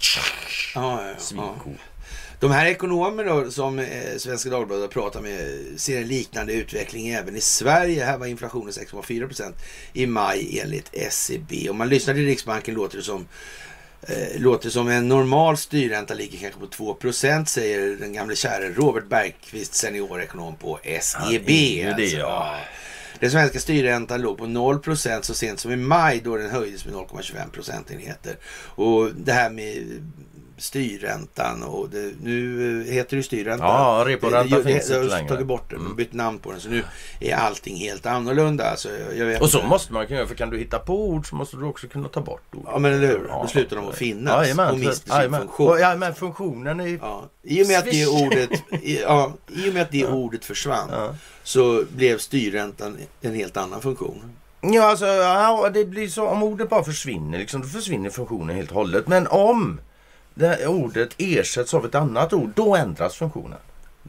Ja, ja, ja. De här ekonomerna som eh, Svenska Dagbladet pratar med ser en liknande utveckling även i Sverige. Här var inflationen 6,4 procent i maj enligt SCB. Om man lyssnar till Riksbanken låter det som eh, låter som en normal styrränta ligger kanske på 2 procent säger den gamle käre Robert Bergqvist, seniorekonom på SEB. ju det, alltså. ja. Den svenska styrräntan låg på 0 procent så sent som i maj då den höjdes med 0,25 procentenheter. Och det här med styrräntan och det, nu heter det styrränta. Ja, reporänta Det- det- finns Jag inte längre. tagit bort den, Mm. bytt namn på den. Så nu är allting helt annorlunda. Alltså, Och så inte. måste man kunna göra, för kan du hitta på ord så måste du också kunna ta bort ord. Ja men eller hur, Ja, då slutar de att finnas Jajamän, och mister sin jajamän. funktion. Och, ja, men funktionen är ju... Ja. I och med att det ordet, i, ja, i och med att det ordet försvann Ja. så blev styrräntan en helt annan funktion. Ja, alltså, ja, det blir så om ordet bara försvinner, liksom, då försvinner funktionen helt och hållet. Men om det här ordet ersätts av ett annat ord, då ändras funktionen.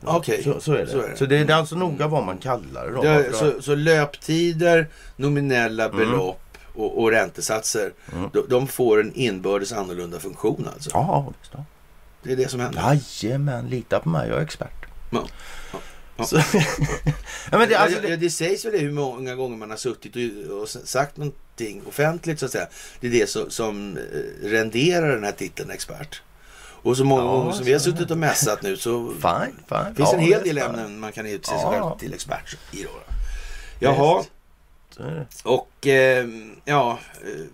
Okej, Så, så är det. så är det. Så det är alltså noga vad man kallar det. Då, Det, så, så löptider, nominella belopp och, och räntesatser, Mm. de, de får en inbördes annorlunda funktion alltså. Ja, visst. Ja. Det är det som händer. Jajamän, lita på mig, jag är expert. Ja. Ja. Ja. Så, ja, men det, alltså, det, det, sägs väl hur många gånger man har suttit och, och sagt någonting offentligt så att säga. Det är det som, som eh, renderar den här titeln expert. Och så många Ja, gånger som vi har suttit och mässat nu så fine, fine. finns Ja, en hel del ämnen man kan utse sig Ja. själv till expert i. Då. Jaha, och eh, ja... Eh,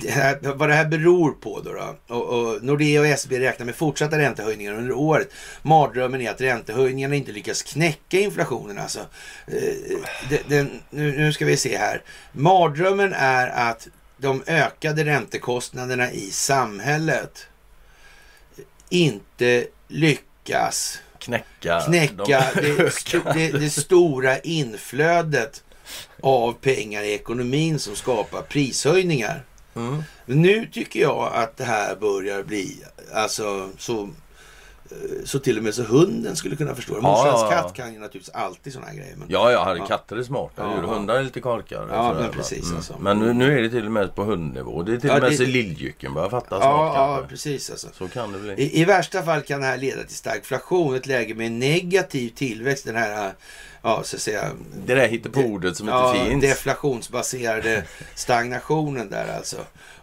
det här, vad det här beror på då. då. Och, och Nordea och SB räknar med fortsatta räntehöjningar under året. Mardrömmen är att räntehöjningarna inte lyckas knäcka inflationen. Alltså. Eh, det, den, nu, nu ska vi se här. Mardrömmen är att de ökade räntekostnaderna i samhället inte lyckas Knäcka. knäcka de det, det, det stora inflödet av pengar i ekonomin som skapar prishöjningar. Mm. Nu tycker jag att det här börjar bli alltså så så till och med så hunden skulle kunna förstå det. Ja, Morsans ja, ja. katt kan ju naturligtvis alltid sådana här grejer. Men, Ja, ja, Ja. katter är smarta Ja, djur. ja. Hundar är lite korkade. Ja, men precis, alltså. Men nu, nu är det till och med på hundnivå. Det är till Ja, och med det- så börjar fatta snart ja, ja, kanske. precis alltså. Så kan det bli. I, I värsta fall kan det här leda till stagflation, ett läge med negativ tillväxt. Den här, ja, så att säga, Det där hittepåordet som ja, inte finns. deflationsbaserade stagnationen där alltså.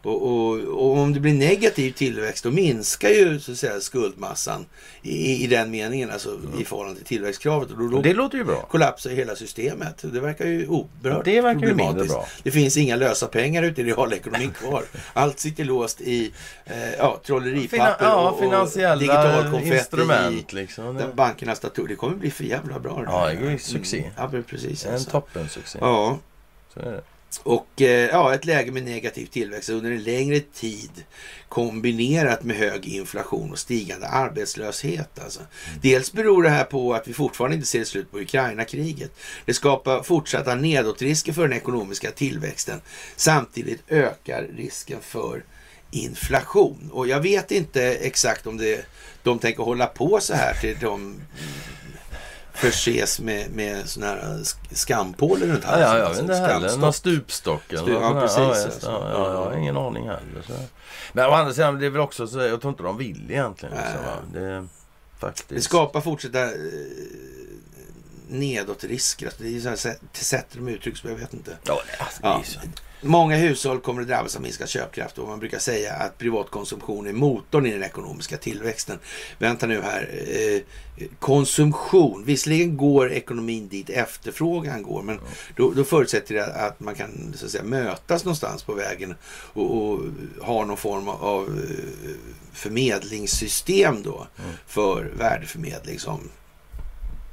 Och, och, och om det blir negativ tillväxt då minskar ju så att säga skuldmassan i, i den meningen, alltså i förhållande till tillväxtkravet. Och då, då Det låter ju bra. kollapsar hela systemet. Det verkar ju oerhört Det verkar ju problematiskt. mindre bra. Det finns inga lösa pengar ute i realekonomin kvar. Allt sitter låst i eh, ja, trolleripapper Fina- ja, och, och digital konfetti instrument i liksom. där Det, bankernas datorer. Det kommer bli för jävla bra. Ja, det är ju succé. Mm, ja, precis. en Alltså. toppensuccé. Ja, Så är det. Och eh, ja, ett läge med negativ tillväxt under en längre tid kombinerat med hög inflation och stigande arbetslöshet. Alltså. Dels beror det här på att vi fortfarande inte ser slut på Ukraina-kriget. Det skapar fortsatta nedåtrisker för den ekonomiska tillväxten. Samtidigt ökar risken för inflation. Och jag vet inte exakt om det, de tänker hålla på så här till de mm, förses med, med såna här sk- skampålar runt Ja, ja, jag alltså, vet inte heller. Någon stupstock eller Stup- ja, precis, Ja, just, alltså. ja, ja, jag har ingen aning heller. Så. Men å andra sidan, det är väl också så, jag tror inte de vill egentligen. Nej. Liksom, det, faktiskt. Det skapar fortsatta eh, nedåtrisker. Alltså, det är så här, sätt- sätt de uttrycks jag vet inte. Ja, det, alltså, Ja. det är så. Många hushåll kommer att drabbas av minskad köpkraft och man brukar säga att privatkonsumtion är motorn i den ekonomiska tillväxten. Vänta nu här. Eh, konsumtion. Visserligen går ekonomin dit efterfrågan går, men då, då förutsätter det att man kan så att säga, mötas någonstans på vägen och, och ha någon form av eh, förmedlingssystem då för värdeförmedling som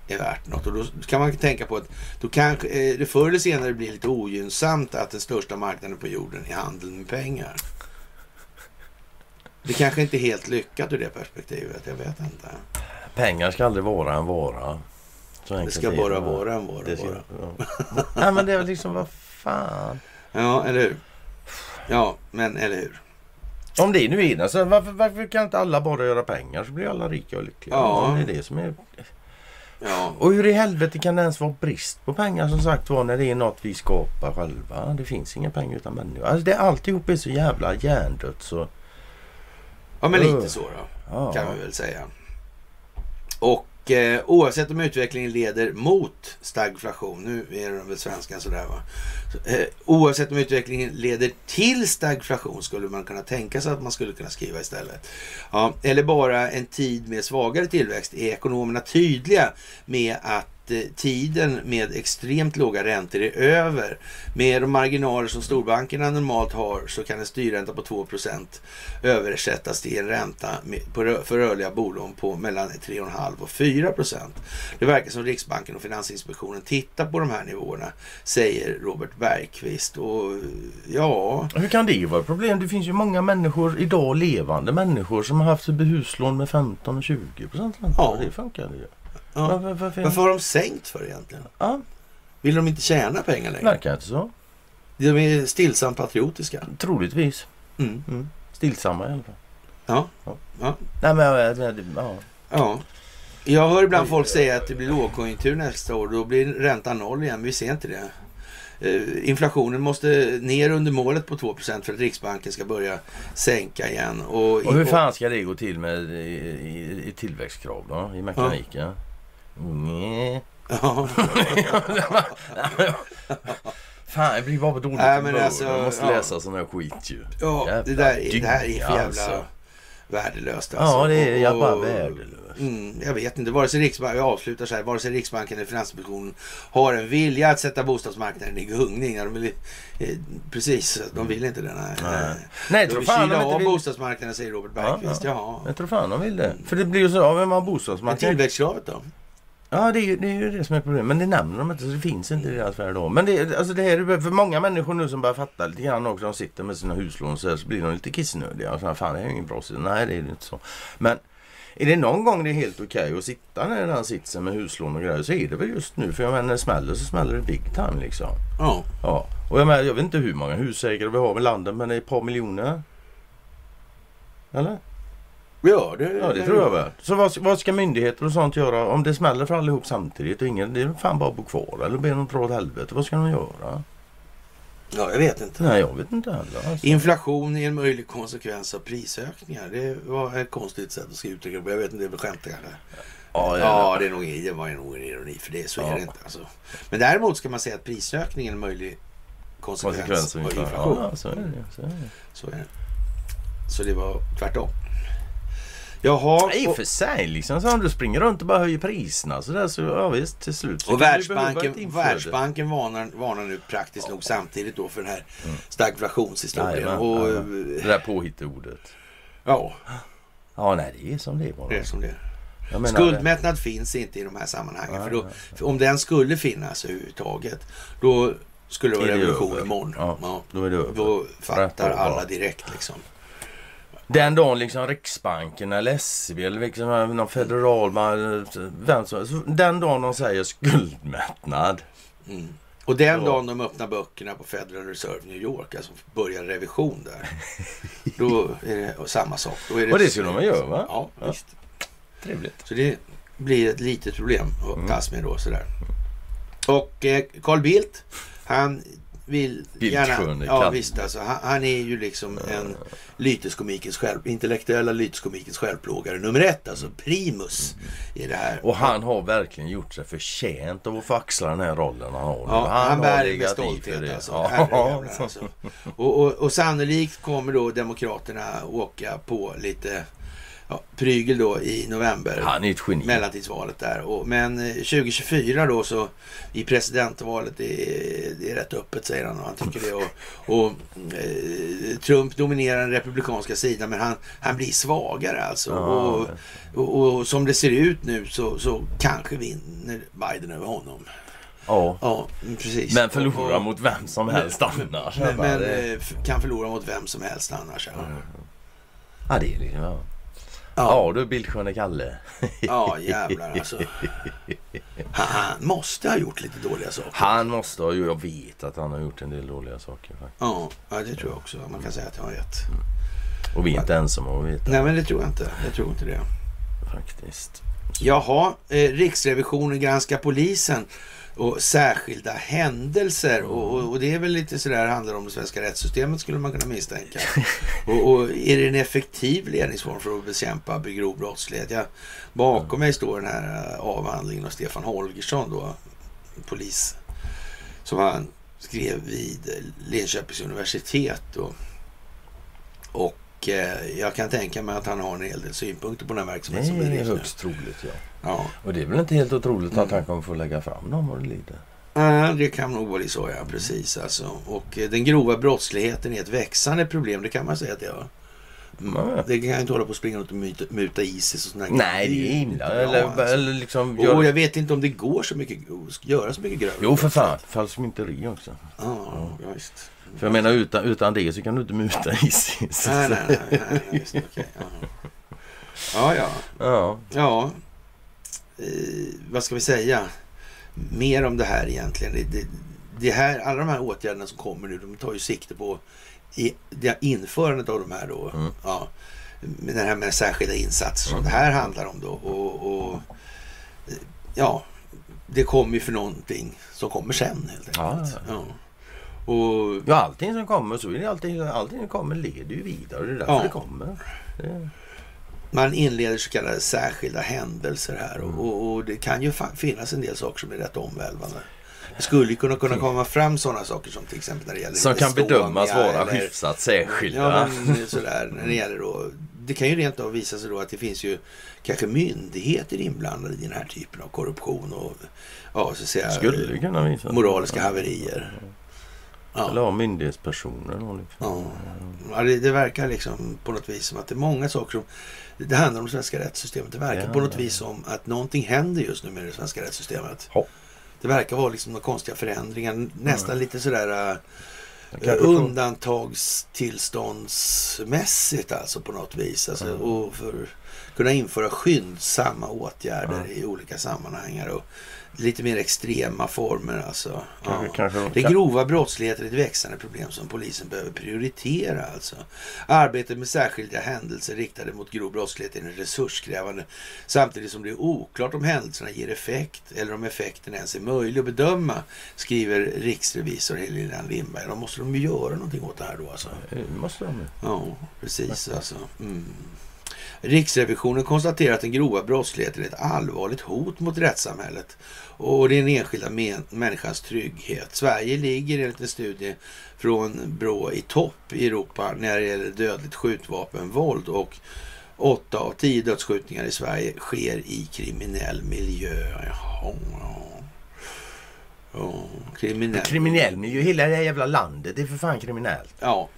är värt något. Och då kan man tänka på att då kanske eh, det förr eller senare blir lite ogynnsamt att den största marknaden på jorden är handeln med pengar. Det kanske inte är helt lyckat ur det perspektivet, jag vet inte. Pengar ska aldrig vara en vara. Det ska bara va? vara en vara. Det ska, bara. ja. Nej men det är liksom, vad fan. Ja, eller hur? Ja, men eller hur? Om det nu är så varför, varför kan inte alla bara göra pengar så blir alla rika och lyckliga? Ja. Det är det som är... Ja, Och hur i helvete kan det ens vara brist på pengar som sagt var när det är något vi skapar själva? Det finns inga pengar utan människor. Alltså det, alltihop är så jävla hjärndött så... ja men lite så då. Ja. kan vi väl säga. Och eh, oavsett om utvecklingen leder mot stagflation, nu är det väl svenskan sådär va. Så, eh, oavsett om utvecklingen leder till stagflation skulle man kunna tänka sig att man skulle kunna skriva istället. Ja, eller bara en tid med svagare tillväxt är ekonomerna tydliga med att eh, tiden med extremt låga räntor är över. Med de marginaler som storbankerna normalt har så kan en styrränta på 2% översättas till en ränta för rörliga bolån på mellan 3,5 och 4% Det verkar som Riksbanken och Finansinspektionen tittar på de här nivåerna, säger Robert Bergqvist. Och ja, Hur kan det vara ett problem? Det finns ju många människor, idag levande människor som har haft huslån med 15 och 20 procent ränta. Ja. Det funkar ju. Ja. Varför, varför, varför har de sänkt för egentligen? Ja, Vill de inte tjäna pengar längre? verkar inte så. De är stillsamt patriotiska. Troligtvis. Mm. Mm. Stillsamma i alla fall. Ja. Ja. Ja. Nej men, jag- ja. ja. Jag hör ibland folk säga att det blir lågkonjunktur nästa år. Då blir räntan noll igen. Vi ser inte det. Eh, Inflationen måste ner under målet på 2 för att Riksbanken ska börja sänka igen. Och, Och hur fan ska det gå till med i, i, i tillväxtkrav då? I mekaniken? Ja. Fan, jag blir bara på dåligt Nej, men alltså, Jag måste ja. läsa sån här skit ju. Ja, det, Jävla där, är- det här är för jävla alltså. värdelöst. Alltså. Ja, det är jag bara värdelöst. Mm, jag vet inte. Vare sig Riksbanken, jag avslutar så här, vare sig Riksbanken eller Finansinspektionen har en vilja att sätta bostadsmarknaden i gungning. De vill, eh, precis, de vill inte det. Nej. Nej. Nej, De tror fan de inte vill. bostadsmarknaden, säger Robert Bergqvist. Ja, Jaha. Jag tror fan de vill det. För det blir ju så, ja vem har Men bostadsmarknaden? tillväxtkravet då? Ja, det är, ju, det är ju det som är problemet. Men det nämner de inte, så det finns inte i deras värld då. Men det, alltså det här är för många människor nu som börjar fatta lite grann också. De sitter med sina huslån så, här, så blir de lite kissnödiga. Och så här, fan, det är ju ingen bra sida. Nej, det är det inte så. Men är det någon gång det är helt okej att sitta ner i den sitsen med huslån och grejer så är det väl just nu. För jag menar, när det smäller så smäller det big time liksom. Ja. Ja. Och jag, menar, jag vet inte hur många husägare vi har i landet, men det är ett par miljoner. Eller? Ja, det, Ja, det tror jag väl. Så vad, vad ska myndigheter och sånt göra om det smäller för allihop samtidigt och ingen, det är fan bara att bo kvar eller be dem dra åt helvete. Vad ska de göra? Ja, jag vet inte. Nej, jag vet inte heller. Alltså. Inflation är en möjlig konsekvens av prisökningar. Det var ett konstigt sätt att uttrycka det Jag vet inte, det är väl skämt kanske. Ja, Ja, det, är nog, det var nog en ironi för det. Så är Ja. det inte. Alltså. Men däremot ska man säga att prisökningen är en möjlig konsekvens Konsekvenser av inflation. Ja, så är det. Så är det. Så är det. Så det var tvärtom. Jaha. I och för sig liksom. Så om du springer runt och bara höjer priserna så där så ja visst till slut. Så och Världsbanken. Världsbanken varnar, varnar nu praktiskt nog samtidigt då för den här stagflationshistorien. Jajamän, Och, jajamän. Det där påhittordet. ja, Ja, nej det är som det är bara. det är som det är. Menar, Skuldmättnad finns inte i de här sammanhangen. För, då, för om den skulle finnas överhuvudtaget, då skulle det vara det revolution över? imorgon. Ja, Ja. Då är det över. Då fattar alla ja. direkt liksom. Den dagen liksom Riksbanken eller SEB eller liksom någon federal... Vem som, den dagen de säger skuldmättnad. Mm. Och den Ja. dagen de öppnar böckerna på Federal Reserve New York, alltså börjar revision där. då är det samma sak. Då är Och det skulle de göra va? Ja, Ja. visst. Trevligt. Så det blir ett litet problem att Mm. tas med då sådär. Och eh, Carl Bildt, han vill gärna... Ja visst alltså. Han, han är ju liksom en lyteskomikens själv, intellektuella lyteskomikens självplågare nummer ett. Alltså primus i det här. Och han har verkligen gjort sig förtjänt av att få axla den här rollen han har. Ja, han, har bär det med stolthet det. alltså. Ja. Alltså. Och, och, och sannolikt kommer då Demokraterna åka på lite ja, prygel då i november. Han är ett geni. mellantidsvalet där. Och, men eh, 2024 då så i presidentvalet, det är, det är rätt öppet säger han och han tycker det. Och, och eh, Trump dominerar den republikanska sidan men han, han blir svagare alltså. Och, och, och som det ser ut nu så, så kanske vinner Biden över honom. Ja. Ja, precis. Men förlorar mot vem som helst annars. Men, men det, eh, kan förlora mot vem som helst annars. Ja, ja, det är liksom... Ja, ja, du bildsköne Kalle. ja jävlar alltså. Han, måste ha gjort lite dåliga saker. Han måste ha ju... Jag vet att han har gjort en del dåliga saker faktiskt. Ja, ja, det tror jag också. Man kan säga att jag har rätt. Och vi är inte ensamma om att veta Nej, men det tror jag inte. Jag tror inte det. faktiskt. Jaha, eh, Riksrevisionen granskar polisen och särskilda händelser. Och, och, det är väl lite sådär, handlar om det svenska rättssystemet skulle man kunna misstänka. och, och är det en effektiv ledningsform för att bekämpa grov brottslighet? Ja, bakom mig står den här eh, avhandlingen av Stefan Holgersson då, polis, som han skrev vid eh, Linköpings universitet. Och, och eh, jag kan tänka mig att han har en hel del synpunkter på den här verksamheten som är bedrivs nu. högst troligt ja. Ja. Och det är väl inte helt otroligt att han kommer få lägga fram dem vad det lider. Ja, det kan nog vara så, ja. Precis alltså. Och eh, den grova brottsligheten är ett växande problem, det kan man säga att det är. Mm. Det kan jag inte hålla på och springa runt och muta, muta Isis och sådana Nej, det är illa. bra, Eller, alltså. eller liksom... Och Gör... jag vet inte om det går så mycket, göra så mycket grövre. Jo för fan, falskmynteri också. Ja, ja, visst. För jag menar utan, utan det så kan du inte muta Isis. Nej, nej, nej. nej, visst, okej, ja. ja, ja. Ja. Eh, vad ska vi säga? Mer om det här egentligen. Det, det, det här, alla de här åtgärderna som kommer nu, de tar ju sikte på i, det införandet av de här då. Mm. Ja, med det här med särskilda insatser som Mm. det här handlar om då. Och, och ja, det kommer ju för någonting som kommer sen helt enkelt. ja, Ja. Och ja, allting som kommer så är det allting, allting som kommer leder ju vidare. Det är därför Ja. det kommer. Det, man inleder så kallade särskilda händelser här och, och, och det kan ju finnas en del saker som är rätt omvälvande. Det skulle ju kunna, kunna komma fram sådana saker som till exempel när det gäller som kan bedömas vara eller- hyfsat särskilda. Ja, men sådär när det gäller då. Det kan ju rent av visa sig då att det finns ju kanske myndigheter inblandade i den här typen av korruption och ja, så att säga, moraliska haverier. Eller Ja, ha myndighetspersoner. då, Liksom. ja. ja det, det verkar liksom på något vis som att det är många saker som det handlar om det svenska rättssystemet. Det verkar Ja, på något ja. vis som att någonting händer just nu med det svenska rättssystemet. Ja. Det verkar vara liksom några konstiga förändringar. Nästan lite sådär uh, undantagstillståndsmässigt alltså på något vis. Alltså, Mm. Och för kunna införa skyndsamma åtgärder Ja. i olika sammanhang. Och lite mer extrema former alltså. Kanske, Ja. kanske, Det grova brottsligheten är ett växande problem som polisen behöver prioritera. Alltså. Arbetet med särskilda händelser riktade mot grov brottslighet är resurskrävande samtidigt som det är oklart om händelserna ger effekt eller om effekten ens är möjlig att bedöma, skriver riksrevisor Helena Lindberg. Då måste de ju göra någonting åt det här då alltså. Det måste de. Ja, precis alltså. Mm. Riksrevisionen konstaterar att den grova brottsligheten är ett allvarligt hot mot rättssamhället och den enskilda människans trygghet. Sverige ligger enligt en studie från Brå i topp i Europa när det gäller dödligt skjutvapenvåld och åtta av tio dödsskjutningar i Sverige sker i kriminell miljö. Jaha, ja. Ja, kriminell. Kriminell miljö. Hela det här jävla landet är för fan kriminellt. Ja.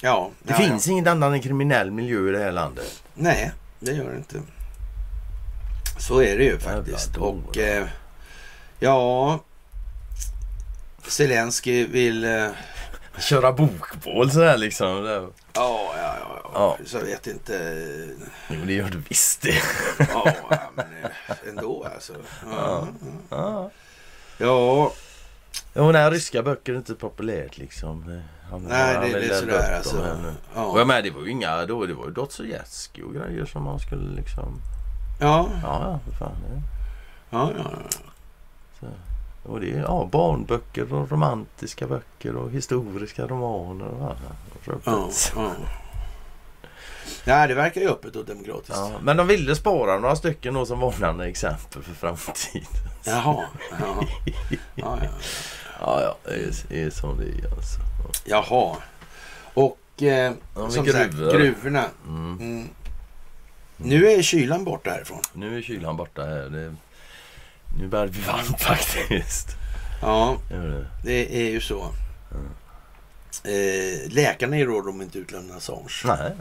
Ja. Det ja, finns inget annat än kriminell miljö i det här landet. Nej, det gör det inte. Så är det ju faktiskt. Och eh, ja, Zelensky vill... Eh, Köra bokbål sådär liksom. Ja, ja, ja, ja. Ja. Så jag vet inte. Jo, det gör du visst det. Ja, ja, men eh, ändå alltså. Ja, Ja. ja. Jo, nej, ryska böcker är inte populärt liksom. Han, nej, han det, det är sådär dem alltså. nu. Och Ja, jag med, det var ju inga, då, det var ju Dostojevskij och grejer som man skulle liksom... ja, Ja, ja, för fan. Det. ja, ja. Så. Och det är ja, barnböcker och romantiska böcker och historiska romaner och ja, ja. Nej, det verkar ju öppet och demokratiskt. Ja, men de ville spara några stycken då som varnande exempel för framtiden. Jaha. Ja, ja, ja. Ja, ja, det är, som det är alltså. Jaha. Och eh, Ja, som sagt, gruvor. gruvorna. Mm. Mm. Nu är kylan borta härifrån. Nu är kylan borta här. Det, nu börjar det bli varmt faktiskt. Ja, det. är ju så. Eh, läkarna är råd om inte utlämna Assange. Nej,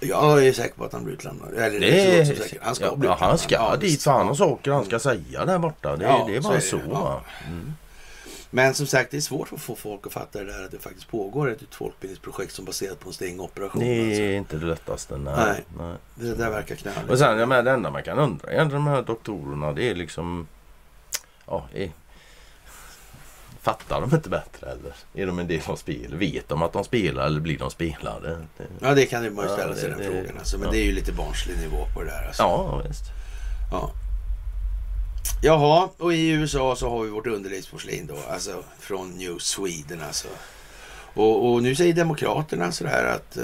Jag är säker på att han blir utlämnad. Eller det är... är så säkert. Han ska ja, bli utlämnad. han ska Ja, dit för han har saker han ska säga där borta. Det, Ja, det är så bara är så. det. Ja. Mm. Men som sagt, det är svårt att få folk att fatta det där att det faktiskt pågår ett folkbildningsprojekt som baserat på en stingoperation. Det Alltså. är inte det lättaste. Nej. Nej. nej. Det där verkar knalligt. Och sen, jag menar, det enda man kan undra egentligen de här doktorerna, det är liksom... Ja, är, fattar de inte bättre eller? Är de en del av spelet? Vet de att de spelar eller blir de spelade? Det, Ja, det kan man ju Ja, ställa sig det- den det- frågan. Alltså. Men ja. det är ju lite barnslig nivå på det där. Alltså. ja, visst. Ja. Jaha, och i USA så har vi vårt underlivsporslin då, alltså från New Sweden alltså. Och, och nu säger Demokraterna sådär att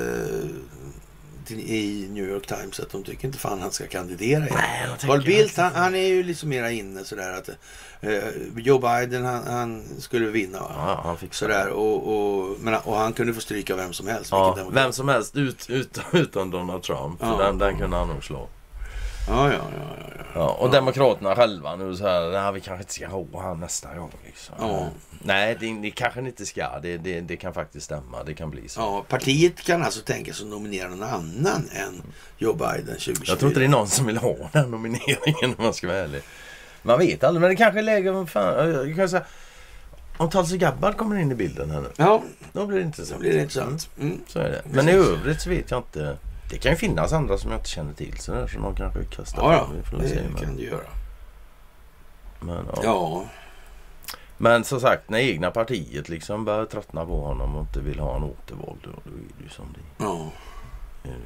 till- i New York Times att de tycker inte fan han ska kandidera igen. Carl Bildt han, han är ju liksom mera inne sådär att eh, Joe Biden han, han skulle vinna. Ja, han fick Sådär, och, och, men, och han kunde få stryka vem som helst. Ja, vem som helst ut, ut, utan Donald Trump. För Ja. den, den kunde han nog slå. Ja, ja, ja, ja, ja. Ja, och Demokraterna själva nu så här, nej, vi kanske inte ska ha han nästa gång. Liksom. Ja. Nej, det, det kanske ni inte ska. Det, det, det kan faktiskt stämma. Det kan bli så. Ja, partiet kan alltså tänka sig att nominera någon annan än Joe Biden 2024. Jag tror inte det är någon som vill ha den nomineringen om man ska vara ärlig. Man vet aldrig, men det kanske är läge... Vad fan, jag kan säga, om Tulsi Gabbard kommer in i bilden här nu, Ja, då blir det så intressant. blir det intressant. Mm. Så är det. Men i övrigt så vet jag inte. Det kan ju finnas andra som jag inte känner till så där, som de kanske kastar Ja, ja, det kan men, du göra. men, ja. Ja, men som sagt, när egna partiet liksom börjar tröttna på honom och inte vill ha en återvald, då, är det ju som det ja. är.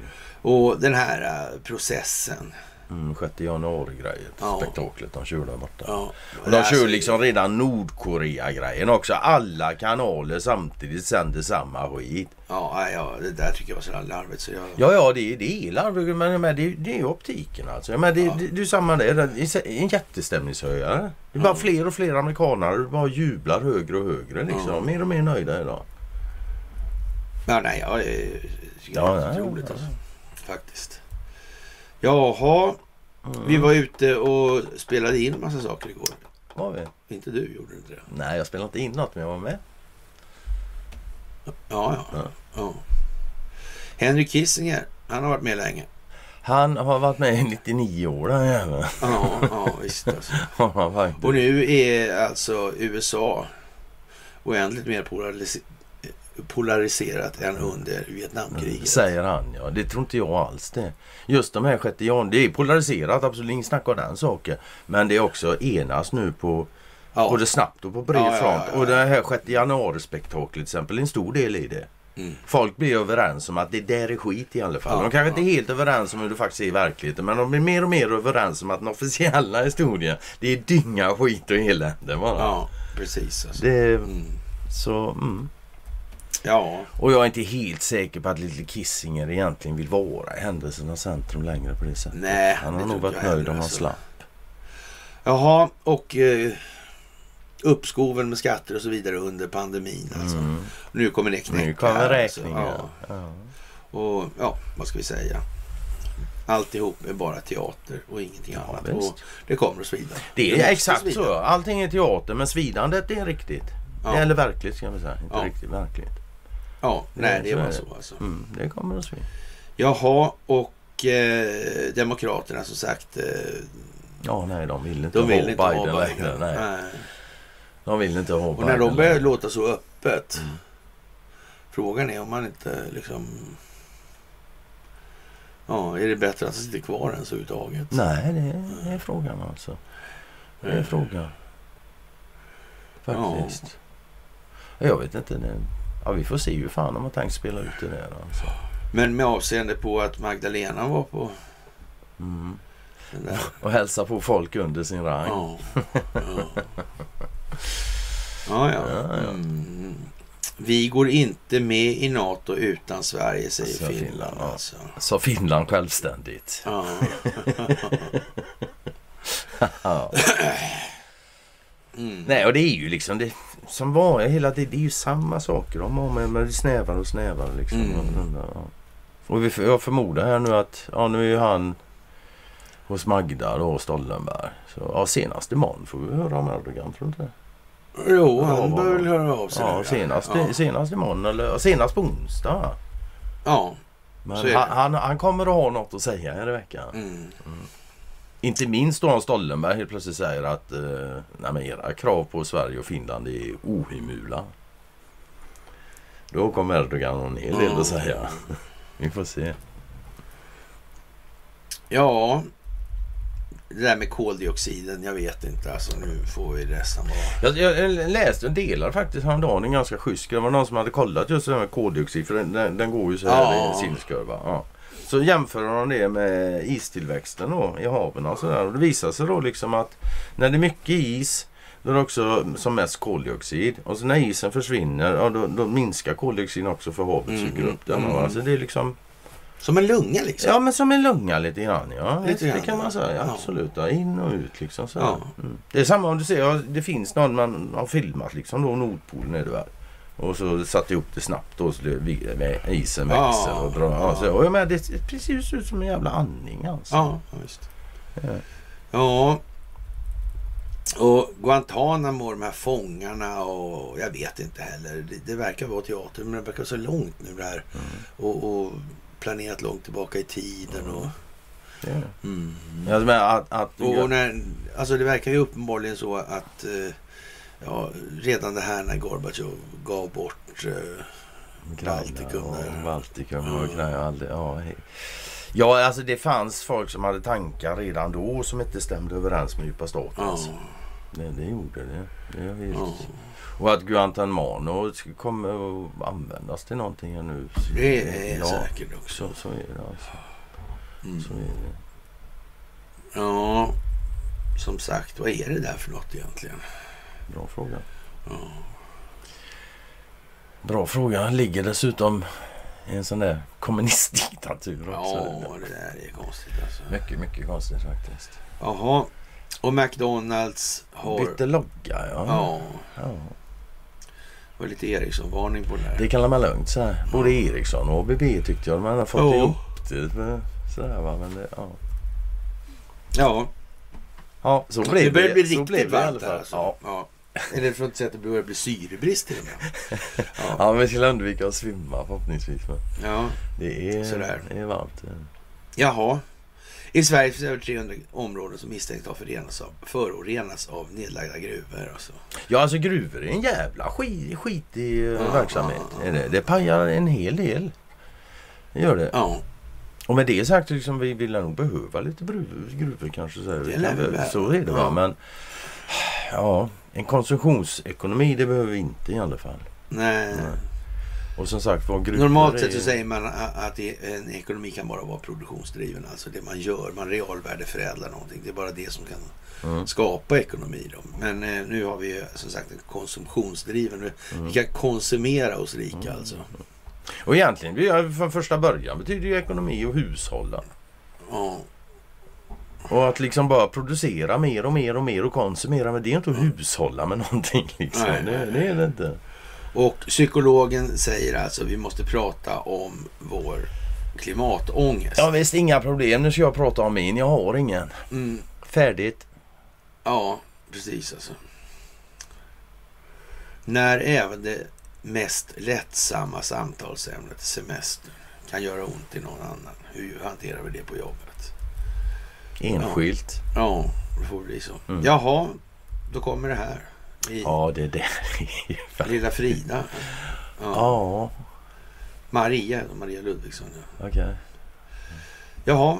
Och den här äh, processen. Mm, 6 januari-grejen, Ja. spektaklet de kör där borta. Ja. Och de Alltså, kör liksom redan Nordkorea-grejen också. Alla kanaler samtidigt sänder samma skit. Ja, ja, det där tycker jag var så larvigt så jag... Ja, ja, det, det är larvigt, men, men det, det är optiken alltså. Menar, det, Ja. det, det är samma där. Det är en jättestämningshöjare. Det är bara Ja. fler och fler amerikanare bara jublar högre och högre liksom. Ja. Mer och mer nöjda idag. Ja, nej, jag tycker Ja, det är nej, otroligt ja. alltså. Faktiskt. Jaha, Mm. vi var ute och spelade in massa saker igår. Var vi? Inte du, gjorde inte det? Nej, jag spelade inte in något, men jag var med. Ja, ja. Ja. ja. Henry Kissinger, han har varit med länge. Han har varit med i 99 år den jäveln. Ja, ja visst alltså. Och nu är alltså USA oändligt mer polariserat än under Vietnamkriget. Säger han ja. Det tror inte jag alls det. Just de här 6 januari. Det är polariserat absolut. Ingen snack om den saken. Men det är också enas nu på Ja. både snabbt och på bred Ja, front. ja. Och det här 6 januari-spektaklet till exempel. En stor del i det. Mm. Folk blir överens om att det där är skit i alla fall. Ja, de kanske ja. inte är helt överens om hur det faktiskt är i verkligheten. Men de blir mer och mer överens om att den officiella historien det är dynga, skit och elände bara. Ja, precis. Alltså. Det, Mm. så, mm. Ja, Och jag är inte helt säker på att Little Kissinger egentligen vill vara i händelsernas centrum längre på det sättet. nej. han det har nog varit nöjd om han alltså. slapp. Jaha, och eh, uppskoven med skatter och så vidare under pandemin. Alltså. Mm. Nu kommer det knäcka. Nu kommer räkningen. Alltså. Ja. Ja. Och ja, vad ska vi säga? Alltihop är bara teater och ingenting Ja, annat. visst. Och det kommer att svida. Det är exakt svida. så. Allting är teater men svidandet är riktigt. Ja. Eller verkligt ska jag säga. Inte Ja. riktigt verkligt. Ja, nej det så var så alltså. Mm, det kommer att svida. Jaha, och eh, Demokraterna som sagt. Eh, Ja, nej de vill inte de vill ha inte Biden, ha längre. Biden. Nej. Nej. De vill inte ha Och Biden när de börjar längre. låta så öppet. Mm. Frågan är om man inte liksom... Ja, är det bättre att sitter kvar ens överhuvudtaget? Nej, det är, frågan alltså. Det är Mm. frågan. Faktiskt. Jag vet inte. Det, ja, vi får se hur fan de har tänkt spela ut det där alltså. Men med avseende på att Magdalena var på Mm. Och hälsa på folk under sin rang. Ja, ja. ja. ja. Mm. Vi går inte med i NATO utan Sverige, säger Alltså, Finland. Finland. Alltså. Sa Finland självständigt. Ja. Mm. Nej, och det är ju liksom det som var hela tiden. Det är ju samma saker de har med, men det snävare och snävare liksom. Mm. Och vi, jag förmodar här nu att ja, nu är ju han hos Magda då, Stoltenberg. Så ja, senast imorgon får vi höra om Erdogan, tror du inte? Jo, Ja, han bör väl höra av sig. Ja, senast, ja. senast imorgon eller senast på onsdag. ja. Men han, han, han kommer att ha något att säga i veckan. Mm. Inte minst då om Stoltenberg helt plötsligt säger att eh, nej, men era krav på Sverige och Finland är ohemula. Då kommer Erdogan ha en hel del att säga. Vi får se. Ja, det där med koldioxiden, jag vet inte. Alltså nu får vi nästan vara... Jag, jag läste en delar faktiskt häromdagen, en ganska schysst. Det var någon som hade kollat just det här med koldioxid, för den, den, den går ju så här Ja. i en silskurva. Ja. Så jämför de det med istillväxten då, i haven och sådär. Och det visar sig då liksom att när det är mycket is då är det också som mest koldioxid. Och så när isen försvinner, ja, då, då minskar koldioxiden också för havet Mm, suger upp den. mm. Alltså det är liksom, Som en lunga liksom. ja men som en lunga lite grann. Ja, Lite det grann, kan man säga. ja. Absolut. In och ut liksom. Så. Ja. Mm. Det är samma om du ser, ja, det finns någon man har filmat liksom då, Nordpolen är det väl. Och så satte ihop det snabbt då så med isen Ja, växer och drar. Ja. Så, och jag menar, det ser precis ut som en jävla andning alltså. Ja, ja, visst. Ja. Ja. Och Guantanamo, de här fångarna och jag vet inte heller. Det, det verkar vara teater men det verkar så långt nu det här. Mm. Och, och planerat långt tillbaka i tiden. Och, det. mm. Jag menar att... att och när, alltså det verkar ju uppenbarligen så att eh, ja, redan det här när Gorbatjov gav bort eh, Baltikum och där. Baltikum och Ukraina. Ja, ja, alltså det fanns folk som hade tankar redan då som inte stämde överens med djupa staten. ja, Alltså. Det, det gjorde det. det ja, Och att Guantanamo kommer att användas till någonting nu. Det är ja, säkert också. Så, så är det alltså. Mm. Så är det. Ja, som sagt, vad är det där för något egentligen? Bra fråga. Ja. Bra fråga. Ligger dessutom i en sån där kommunistdiktatur också. Ja, det där är konstigt alltså. Mycket, mycket konstigt faktiskt. Jaha, och McDonalds har... Bytte logga ja. Ja, ja. det var lite Ericsson-varning på den där. Det kan man lugnt säga. Både Ericsson och ABB tyckte jag man har fått Ja. ihop det. med Sådär va. Men det, ja. Ja, ja, så det blev börjar det. bli så riktigt det varmt här alltså. Ja. Ja. Eller för att inte säga att det börjar bli syrebrist till och med. Ja. ja, men vi skulle undvika att svimma förhoppningsvis. Men ja, det är, Sådär. det är varmt. jaha. I Sverige finns över 300 områden som misstänks ha förorenats av, förorenats av nedlagda gruvor. Alltså. Ja, alltså gruvor är en jävla skit, skitig eh, Ja, verksamhet. ja. Det, det pajar en hel del. Det gör det. Ja, Och med det sagt, liksom, vi vill nog behöva lite gruvor, kanske. Så, här. Det lär vi så är det va. Men ja, en konsumtionsekonomi det behöver vi inte i alla fall. nej. Nej. Och som sagt var Normalt är- sett så säger man att det- en ekonomi kan bara vara produktionsdriven. Alltså det man gör, man realvärdeförädlar någonting. Det är bara det som kan Mm. skapa ekonomi. Då. Men eh, nu har vi ju som sagt en konsumtionsdriven. Mm. Vi kan konsumera oss rika alltså. Och egentligen, från första början betyder ju ekonomi och hushålla. Ja, Och att liksom bara producera mer och mer och mer och konsumera. Men det är inte att hushålla med någonting. Liksom. Nej, det, nej, det är det inte. Och psykologen säger alltså att vi måste prata om vår klimatångest. Ja visst, inga problem. Nu ska jag prata om min. Jag har ingen. Mm, Färdigt. ja precis alltså. När även det mest lättsamma samtalsämnet semester kan göra ont i någon annan. Hur hanterar vi det på jobbet? Enskilt. Ja, det får bli så. Mm. Jaha, då kommer det här. I Ja, det är det. lilla Frida. Ja. Ja, Maria, Maria Ludvigsson. Ja. okej. Jaha,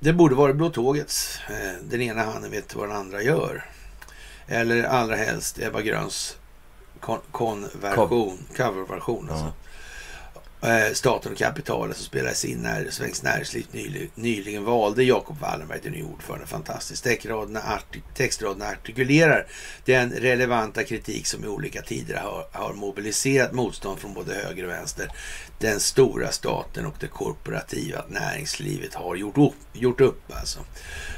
det borde vara Blå Tågets. Eh, Den ena handen vet vad den andra gör. Eller allra helst Ebba Gröns kon- konversion, coverversion. Alltså. Eh, Eh, staten och kapitalet som spelades in när Svenskt Näringsliv nyligen, nyligen valde Jakob Wallenberg till ny ordförande. Fantastiskt. Textraderna, artik textraderna artikulerar den relevanta kritik som i olika tider har, har mobiliserat motstånd från både höger och vänster. Den stora staten och det korporativa näringslivet har gjort upp. Gjort upp alltså.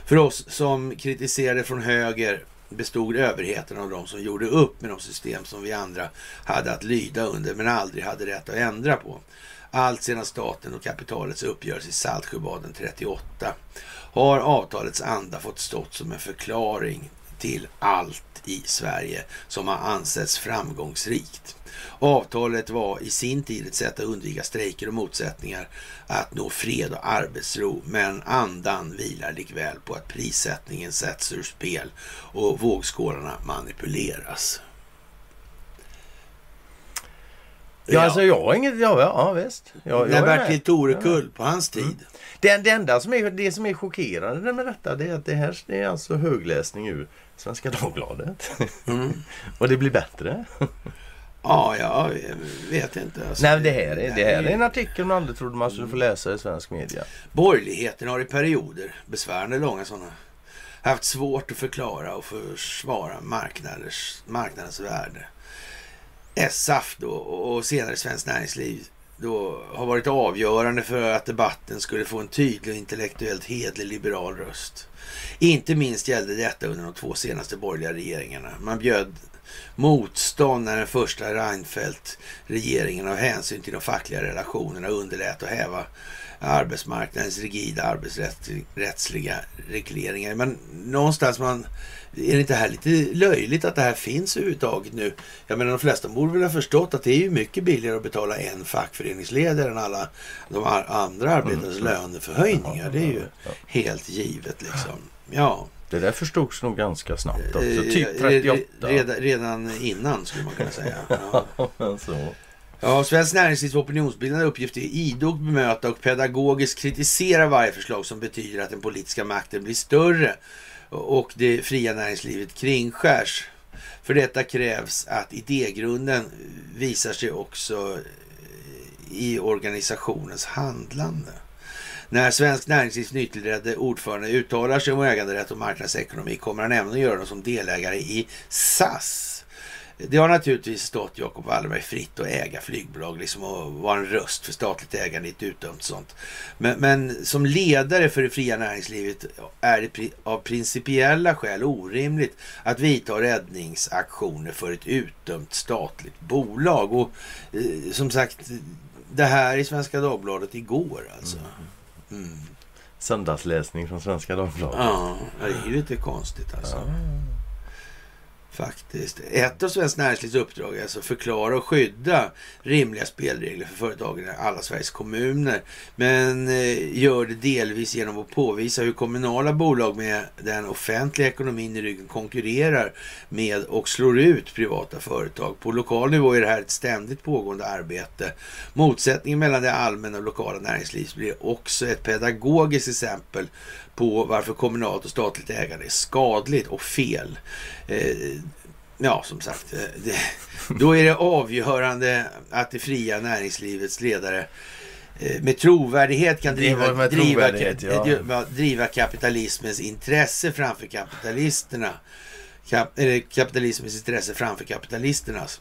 För oss som kritiserade från höger bestod överheten av de som gjorde upp med de system som vi andra hade att lyda under men aldrig hade rätt att ändra på. Allt sedan staten och kapitalets uppgörelse i Saltsjöbaden 38 har avtalets anda fått stått som en förklaring till allt i Sverige som har ansetts framgångsrikt. Avtalet var i sin tid ett sätt att undvika strejker och motsättningar, att nå fred och arbetsro, men andan vilar likväl på att prissättningen sätts ur spel och vågskålarna manipuleras. Ja, alltså jag har inget... Ja, ja visst. Jag, Bertil. Torekull på hans tid. Det, det enda som är, det som är chockerande med detta det är att det här är alltså högläsning ur Svenska Dagbladet. Mm. Och det blir bättre. Ja, jag vet inte. Alltså, Nej, det här, är, det här är en artikel man aldrig trodde man skulle få läsa i svensk media. Borgerligheten har i perioder, besvärande långa sådana, haft svårt att förklara och försvara marknaders, marknadens värde. SAF då och senare Svenskt Näringsliv då har varit avgörande för att debatten skulle få en tydlig och intellektuellt hedlig liberal röst. Inte minst gällde detta under de två senaste borgerliga regeringarna. Man bjöd motstånd när den första Reinfeldt-regeringen av hänsyn till de fackliga relationerna underlät att häva arbetsmarknadens rigida arbetsrättsliga regleringar. Men någonstans man, är det inte här lite löjligt att det här finns överhuvudtaget nu? Jag menar de flesta borde väl ha förstått att det är ju mycket billigare att betala en fackföreningsledare än alla de andra arbetares löneförhöjningar. Det är ju helt givet liksom. Ja, Det där förstods nog ganska snabbt också. eh, Typ re- 38. Redan, redan innan skulle man kunna säga. Ja. Ja, Svenskt Näringslivs opinionsbildande uppgift är idogt bemöta och pedagogiskt kritisera varje förslag som betyder att den politiska makten blir större och det fria näringslivet kringskärs. För detta krävs att idégrunden visar sig också eh, i organisationens handlande. När Svensk Näringslivs nytillträdde ordförande uttalar sig om äganderätt och marknadsekonomi kommer han även att göra det som delägare i SAS. Det har naturligtvis stått Jacob Wallenberg fritt att äga flygbolag liksom och vara en röst för statligt ägande i ett utdömt sånt. Men, men som ledare för det fria näringslivet är det av principiella skäl orimligt att vidta räddningsaktioner för ett utdömt statligt bolag. Och eh, som sagt, det här i Svenska Dagbladet igår alltså. Mm. Söndagsläsning från Svenska Dagbladet. Ja, det är ju lite konstigt alltså. Faktiskt. Ett av Svenskt Näringslivs uppdrag är alltså förklara och skydda rimliga spelregler för företagen i alla Sveriges kommuner. Men eh, gör det delvis genom att påvisa hur kommunala bolag med den offentliga ekonomin i ryggen konkurrerar med och slår ut privata företag. På lokal nivå är det här ett ständigt pågående arbete. Motsättningen mellan det allmänna och lokala näringslivet blir också ett pedagogiskt exempel på varför kommunalt och statligt ägande är skadligt och fel. Eh, ja, som sagt, eh, det, då är det avgörande att det fria näringslivets ledare eh, med trovärdighet kan driva, driva, ja. driva kapitalismens intresse framför kapitalisterna. Kap, kapitalismens intresse framför kapitalisternas.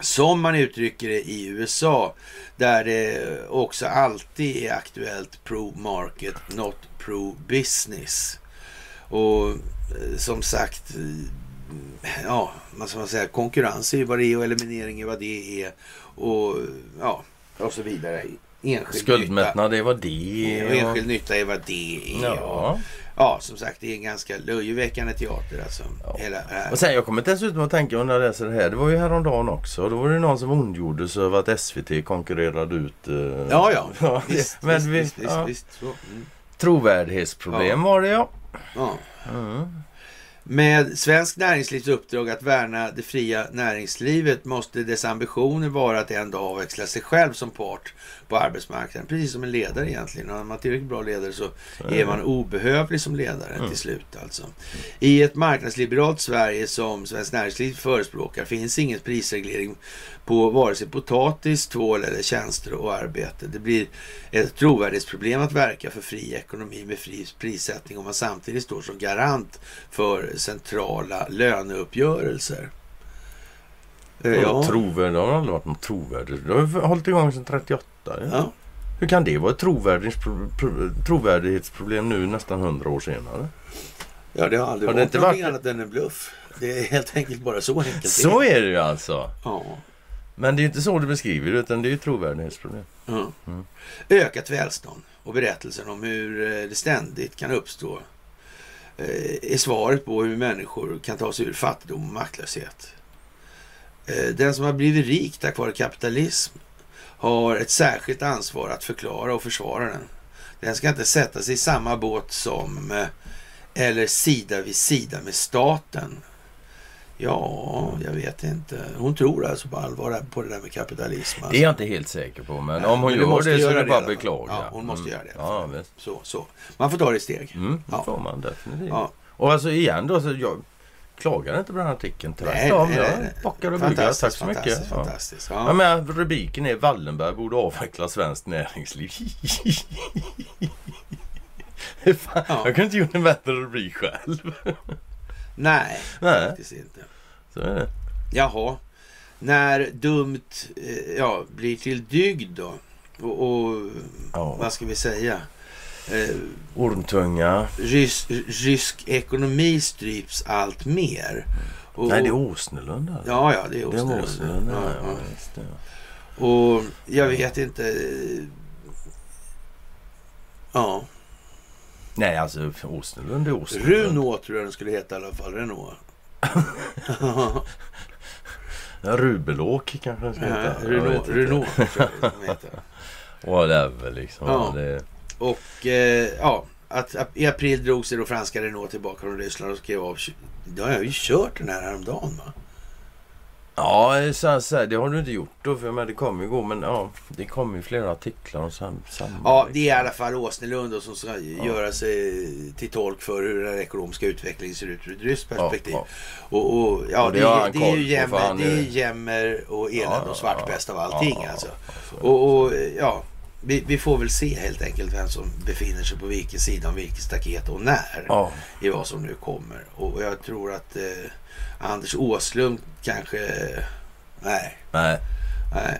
Som man uttrycker det i USA, där det också alltid är aktuellt pro-market, not pro-business. Och eh, som sagt, eh, ja, vad ska man säga, konkurrens är ju vad det är och eliminering är vad det är. Och ja, och så vidare. Enskild nytta. Skuldmättnad, det var det. Och enskild nytta är vad det är. Och, Ja. Ja, som sagt, det är en ganska löjeväckande teater alltså. Ja. Hela här. Och sen jag kommer dessutom att tänka när jag läser det här. Det var ju häromdagen också. Då var det någon som ondgjorde sig över att SVT konkurrerade ut... eh, Ja, ja. Ja, visst, men visst, vi- visst, visst, ja. visst. Mm. Trovärdighetsproblem var det ja. Ja. Mm. Med svensk näringslivs uppdrag att värna det fria näringslivet måste dess ambitioner vara att en dag avväxla sig själv som part på arbetsmarknaden. Precis som en ledare egentligen. Är man tillräckligt bra ledare så är man obehövlig som ledare Mm. till slut. Alltså. I ett marknadsliberalt Sverige som Svenskt Näringsliv förespråkar finns ingen prisreglering på vare sig potatis, tvål eller tjänster och arbete. Det blir ett trovärdighetsproblem att verka för fri ekonomi med fri prissättning om man samtidigt står som garant för centrala löneuppgörelser. Eh, Ja. Trovärdig, det har aldrig varit något trovärdigt. Det har hållit igång sedan 38. Ja. Ja. Hur kan det vara ett trovärdighetspro- pro- trovärdighetsproblem nu nästan 100 år senare? ja, det har aldrig Har det varit inte någonting varit- annat än en bluff. Det är helt enkelt bara så enkelt. Så är det ju alltså. Ja. Men det är inte så du beskriver det utan det är ju trovärdighetsproblem. Mm. Ökat välstånd och berättelsen om hur eh, det ständigt kan uppstå eh, är svaret på hur människor kan ta sig ur fattigdom och maktlöshet. Eh, Den som har blivit rik tack vare kapitalism har ett särskilt ansvar att förklara och försvara den. Den ska inte sätta sig i samma båt som eller sida vid sida med staten. Ja, jag vet inte. Hon tror alltså på allvar på det där med kapitalism. Alltså. Det är jag inte helt säker på men Nej, om hon men gör det så är det bara fall. beklaga. Ja, hon måste Mm. göra det. Ja, visst. Så, så. Man får ta det i steg. Mm, det Ja. får man definitivt. Ja. Och alltså igen då, så jag klagar inte på den här artikeln. Tvärtom, jag bockar och bugar. Tack så mycket. fantastiskt, Ja. fantastiskt. Ja. Ja. men rubriken är Wallenberg borde avveckla svenskt näringsliv. Fan, Ja. Jag kunde inte gjort en bättre rubrik själv. Nej, Nej. faktiskt inte. Så är det. Jaha. När dumt eh, ja, blir till dygd då. Och, och Ja. vad ska vi säga? Eh, Ormtunga. rys, rysk ekonomi stryps allt mer. Och, Nej, det är Åsnelund där. Ja, ja, det är det är Åsnelund. Åsnelund. Ja, Ja, ja, ja. just det. Och jag vet inte. Ja, Nej, alltså Åsnelund är Åsnelund. Renault tror jag den skulle heta i alla fall. Renault. Ja, Rubelåk kanske den Ja, heta. Jag Renault. Renault tror jag den heter. Whatever liksom. Ja. Det, Och eh, ja, att, i april drog sig då franska Renault tillbaka från Ryssland och skrev av... Då har jag ju kört den här häromdagen va? Ja, så, så, det har du inte gjort då. För men det kommer ju gå. Men ja, det kommer ju flera artiklar och sam, samma. Ja, det är i alla fall Åsnelund som ska göra sig till tolk för hur den ekonomiska utvecklingen ser ut ur ett ryskt perspektiv. Ja, Och, och ja, Och det är, det är ju jämmer, han det är är- jämmer och elände Ja, och svartpest av ja, allting ja, alltså. ja, är. Och, och ja, vi, vi får väl se helt enkelt vem som befinner sig på vilken sida om vilket staket och när Ja, i vad som nu kommer. Och jag tror att eh, Anders Åslund kanske... nej, nej. nej.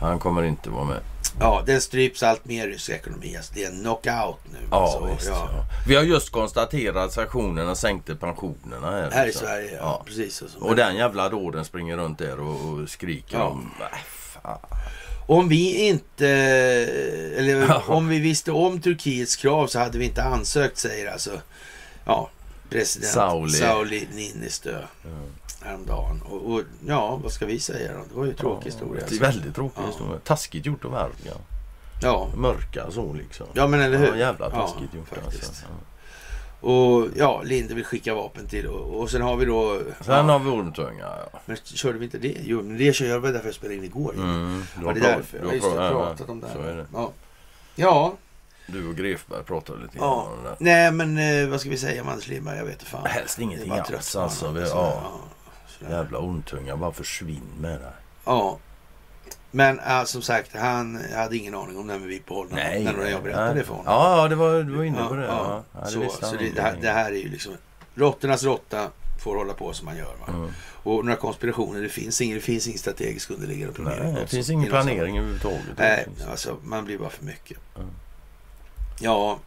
Han kommer inte vara med. Ja, den stryps allt mer i rysk ekonomi. Alltså, det är en knockout nu. Ja, alltså, visst. ja. Ja. Vi har just konstaterat att sanktionerna sänkte pensionerna här. Här i. Sverige, ja. Precis. Alltså. Och den jävla dåden springer runt där och, och skriker om... Äh, fan. Om vi inte... Eller Ja. om vi visste om Turkiets krav så hade vi inte ansökt, säger alltså... Ja, president Sauli. Sauli Niinistö häromdagen. Och, och ja, vad ska vi säga då? Det var ju en tråkig historia. Det är alltså. väldigt tråkig Ja. historia. Taskigt gjort av Erdogan. Ja, Mörka så liksom. ja men eller hur? Ja, jävla Ja, taskigt gjort faktiskt. alltså. Ja. Och ja, Linde vill skicka vapen till och, och sen har vi då... Sen ja, har vi Ormtunga. Ja. Men körde vi inte det? Jo, men det kör jag var därför jag spelade in igår. Mm, du Ja, det är därför. du Ja, har just jag pra- pratat om det här. Ja. ja, Du och Grefberg pratade lite ja. om det där. Nej men eh, vad ska vi säga om Anders Lindberg? Jag vet inte fan. Helst ingenting alls, alltså. Vi- Så, ja. Jävla Ormtunga, bara försvinn med det. Ja. Men äh, som sagt, han hade ingen aning om det här med VIP-hållaren. Nej. När jag berättade nej. det för honom. Ja, det var, du var inne på det. Ja, Ja, det så så det, det, här, det här är ju liksom... Råttornas råtta får hålla på som man gör. Mm. Och några konspirationer, det finns ingen, det finns ingen strategisk underliggande planering. Nej, det finns ingen planering överhuvudtaget. Nej, alltså man blir bara för mycket. Mm. Ja,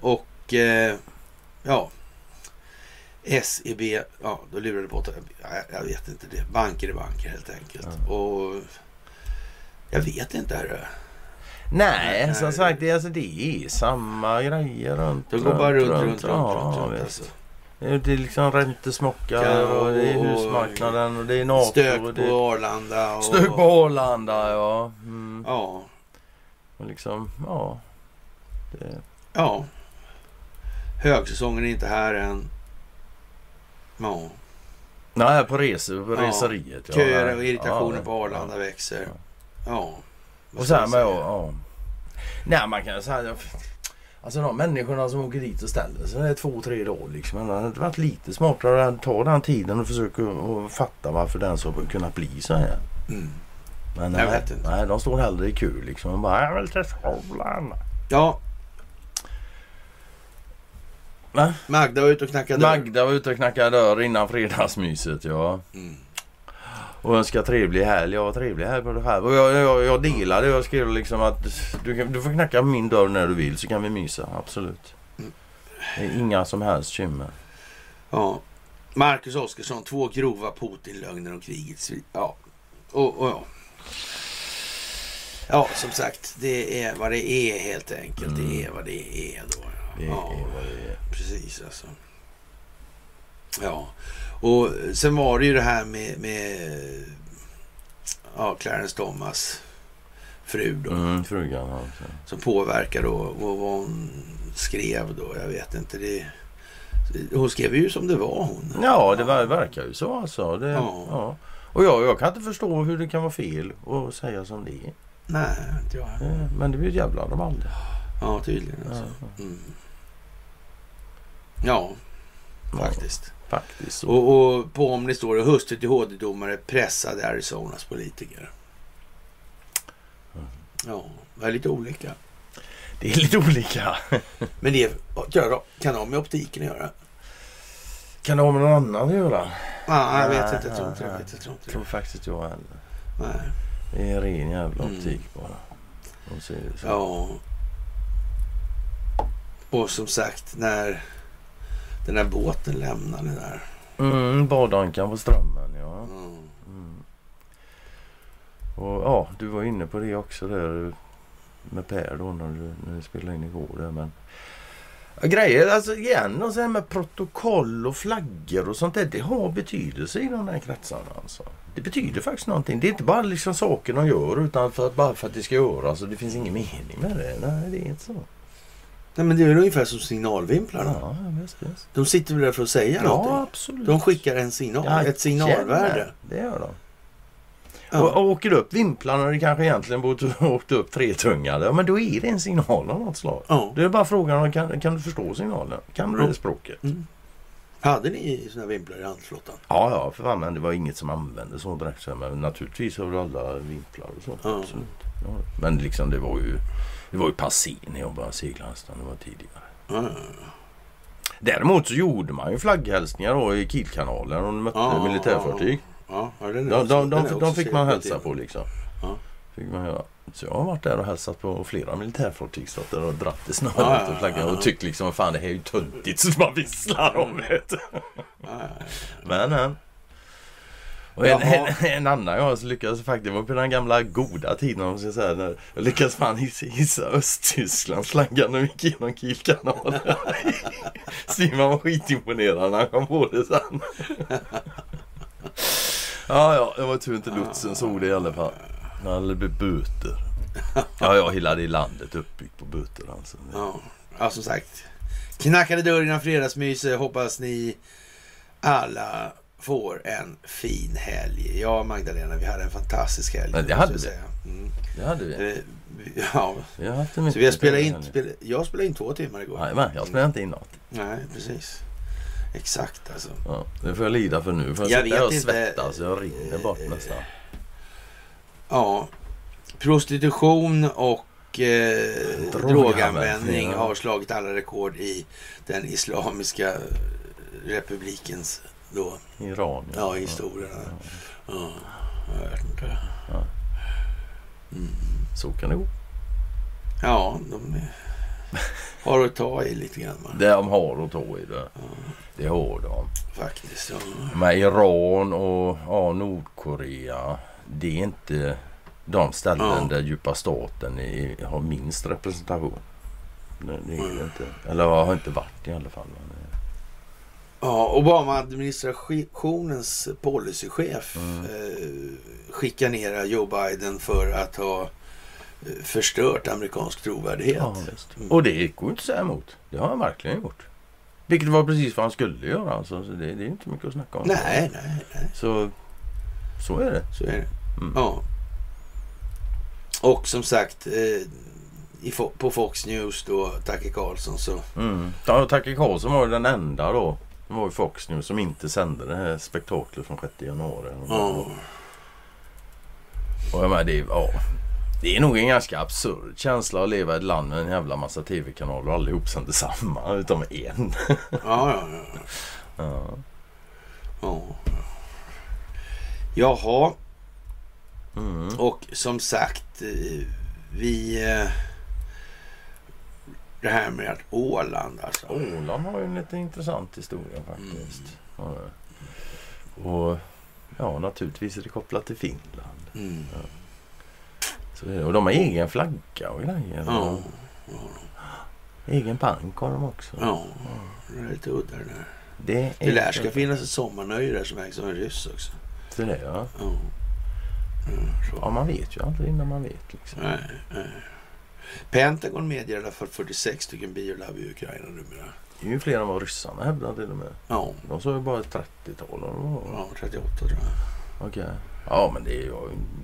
och eh, ja. SEB, ja då lurar det på jag, jag vet inte det. Banker är banker helt enkelt. Mm. Och jag vet inte. Hörru. Nej, Nej. som sagt, det, är, alltså, det är samma grejer runt. Det går bara runt, runt, runt, ja, runt, runt, visst. alltså. Det är- Det är liksom räntesmockar Ja, och det är och- husmarknaden och det är NATO. Stök och på det Arlanda. Och, Stök på Arlanda, ja. Mm. Ja, Och liksom, ja. Det, ja. Högsäsongen är inte här än. Ja. nej, på resor, på Ja. reseriet. Ja, Köer och irritationen Ja, på Arlanda växer. Ja. Vad Och sen med, ja. Nej, man kan säga... Alltså de människorna som åker dit och ställer sig, det är två, tre dagar liksom. Det hade varit lite smartare att ta den tiden och försöka att fatta varför den så kunnat bli så här. Mm. Men Jag nej, vet inte. nej, de står hellre i kö liksom och bara jag vill till skolan. Ja, Va? Magda var ute och knackade dörr. Magda var ute och knackade dörr innan fredagsmyset ja. Mm. Och önskar trevlig helg. Ja, trevlig helg på det här. Och jag, jag, jag delade. Jag skrev liksom att du, kan, du får knacka min dörr när du vill så kan vi mysa. Absolut. Det är inga som helst bekymmer. Ja. Marcus Oskarsson, två grova Putin-lögner om krigets... Ja. Och, och ja. Ja, som sagt, det är vad det är helt enkelt. Mm. Det är vad det är då. Det Ja, är vad det är. precis alltså. Ja, och sen var det ju det här med, med ja, Clarence Thomas fru då. Mm, frugan alltså. Som påverkar då vad, vad hon skrev då. Jag vet inte. Det, hon skrev ju som det var hon. Ja, det ver- verkar ju så alltså. Det, Ja. ja. Och jag, jag kan inte förstå hur det kan vara fel att säga som det är. Nej, inte jag. Eh, Men det blir ett jävla rabalder. Ja, tydligen alltså. Ja, Mm. Ja, Ja, faktiskt. faktiskt. Och, och på Omni står det hustru till HD-domare pressade Arizonas politiker. Mm. Ja, det är lite olika. Det är lite olika. Men det kan ha med optiken att göra. Kan det ha med någon annan att göra? Ja, jag vet inte. Jag tror inte det. Jag tror faktiskt jag heller. Nej. Det är ren jävla Mm. optik bara. De säger så. Ja. Och som sagt, när den där båten lämnade där. Mm, badankan på strömmen ja. Mm. Mm. Och ja, du var inne på det också där med Per då när du, när du spelade in igår där men Grejer, alltså igen och sen med protokoll och flaggor och sånt där. Det har betydelse i de här kretsarna alltså. Det betyder faktiskt någonting. Det är inte bara liksom saker de gör utan för att, bara för att det ska göras. Och det finns ingen mening med det. Nej, det är inte så. Nej, men det är väl ungefär som signalvimplarna. Ja. De sitter väl där för att säga Ja, någonting. absolut. De skickar en signal, ett signalvärde. Jajamän, Det gör de. Ja. Och, och åker upp vimplarna det kanske egentligen borde åkt upp tretungade. Ja, men då är det en signal av något slag. Ja. Det är bara frågan om kan, kan du förstå signalen? Kan du Ja. det språket? Mm. Hade ni såna vimplar i handelsflottan? Ja, ja, för fan, men det var inget som användes så direkt. Men naturligtvis har du alla vimplar och så. Ja. Absolut. Ja. Men liksom det var ju det var ju passé när jag började segla nästan. Det var tidigare. Ja, Däremot så gjorde man ju flagghälsningar då i Kielkanalen och de mötte Ja, militärfartyg. ja. ja De, de, de, också de fick man hälsa på liksom. Fick man göra. Så jag har varit där och hälsat på flera militärfartyg. Stått där och dratt i snöret ja, och ja. och tyckt liksom fan det här är ju töntigt så man visslar om det. Men men. Och en, en, en annan jag som lyckades faktiskt, var på den gamla goda tiden om man ska säga. När jag lyckades fan hissa, hissa Östtysklands flagga när vi gick genom Kielkanalen. Simon var skitimponerad när han kom på det sen. ja, ja, det var tur inte lotsen såg det i alla fall. Han hade blivit böter. Ja, ja, hela det landet uppbyggt på böter alltså. Ja, ja som sagt. Knackade dörr innan fredagsmyset. Hoppas ni alla får en fin helg. Ja, Magdalena, vi hade en fantastisk helg. Ja, det hade vi. säga. Mm. Det hade vi. Ja, Vi har haft en så vi har mycket spelat in, spela, jag spelade in två timmar igår. Jajamän, jag spelar inte in något. Nej, precis. Exakt alltså. Ja, det får jag lida för nu. För Jag jag sitter här och svettas. Jag rinner bort nästan. Ja, prostitution och eh, Droganvändning, har slagit alla rekord i den islamiska republikens då, Iran. ja, historia. Ja, jag vet inte. Så kan det gå. Ja, de har att ta i lite grann va? De har att ta i det. Det har de. faktiskt. Ja. Med Iran och ja, Nordkorea. Det är inte de ställen Ja. där djupa staten är, har minst representation. Det, det är det inte. Eller har inte varit i alla fall. Men, Ja, Obama-administrationens policychef Mm. eh, skickar ner Joe Biden för att ha eh, förstört amerikansk trovärdighet. ja, visst. Och det går inte att säga emot. Det har han verkligen gjort. Vilket var precis vad han skulle göra. Alltså. Så det, det är inte mycket att snacka om. Nej, nej, nej. Så, så är det. Så är det. Mm. Ja. Och som sagt, eh, i, på Fox News då, Tacke Karlsson, så... Mm. Ja, Tacke Karlsson var den enda då. Det var ju Fox News som inte sände det här spektaklet från 6 januari. Ja, Och jag menar, det, ja, det är nog en ganska absurd känsla att leva i ett land med en jävla massa tv-kanaler och allihop sänder samma utom en. ja, ja. ja. Ja. ja. Jaha, Mm. och som sagt, eh, vi... eh, Det här med att Åland alltså. Åland har ju en lite intressant historia faktiskt. Ja, det. Och ja, naturligtvis är det kopplat till Finland. Mm. Så är det. Och de har egen flagga och grejer. Ja, egen pank har de också. ja. Det är lite udda det där. Det, Det lär ska finnas ett sommarnöje där som ägs av en ryss också. Så det, ja. Ja. Mm, så. ja, man vet ju aldrig innan man vet. Liksom. Nej, nej. Pentagon medger i alla fall 46 stycken biolab i Ukraina numera. Det är ju fler än vad ryssarna hävdar till och med. Ja, De sa ju bara ett 30-tal. eller vad? ja 38 tror jag. Okej. Ja, men det är ju...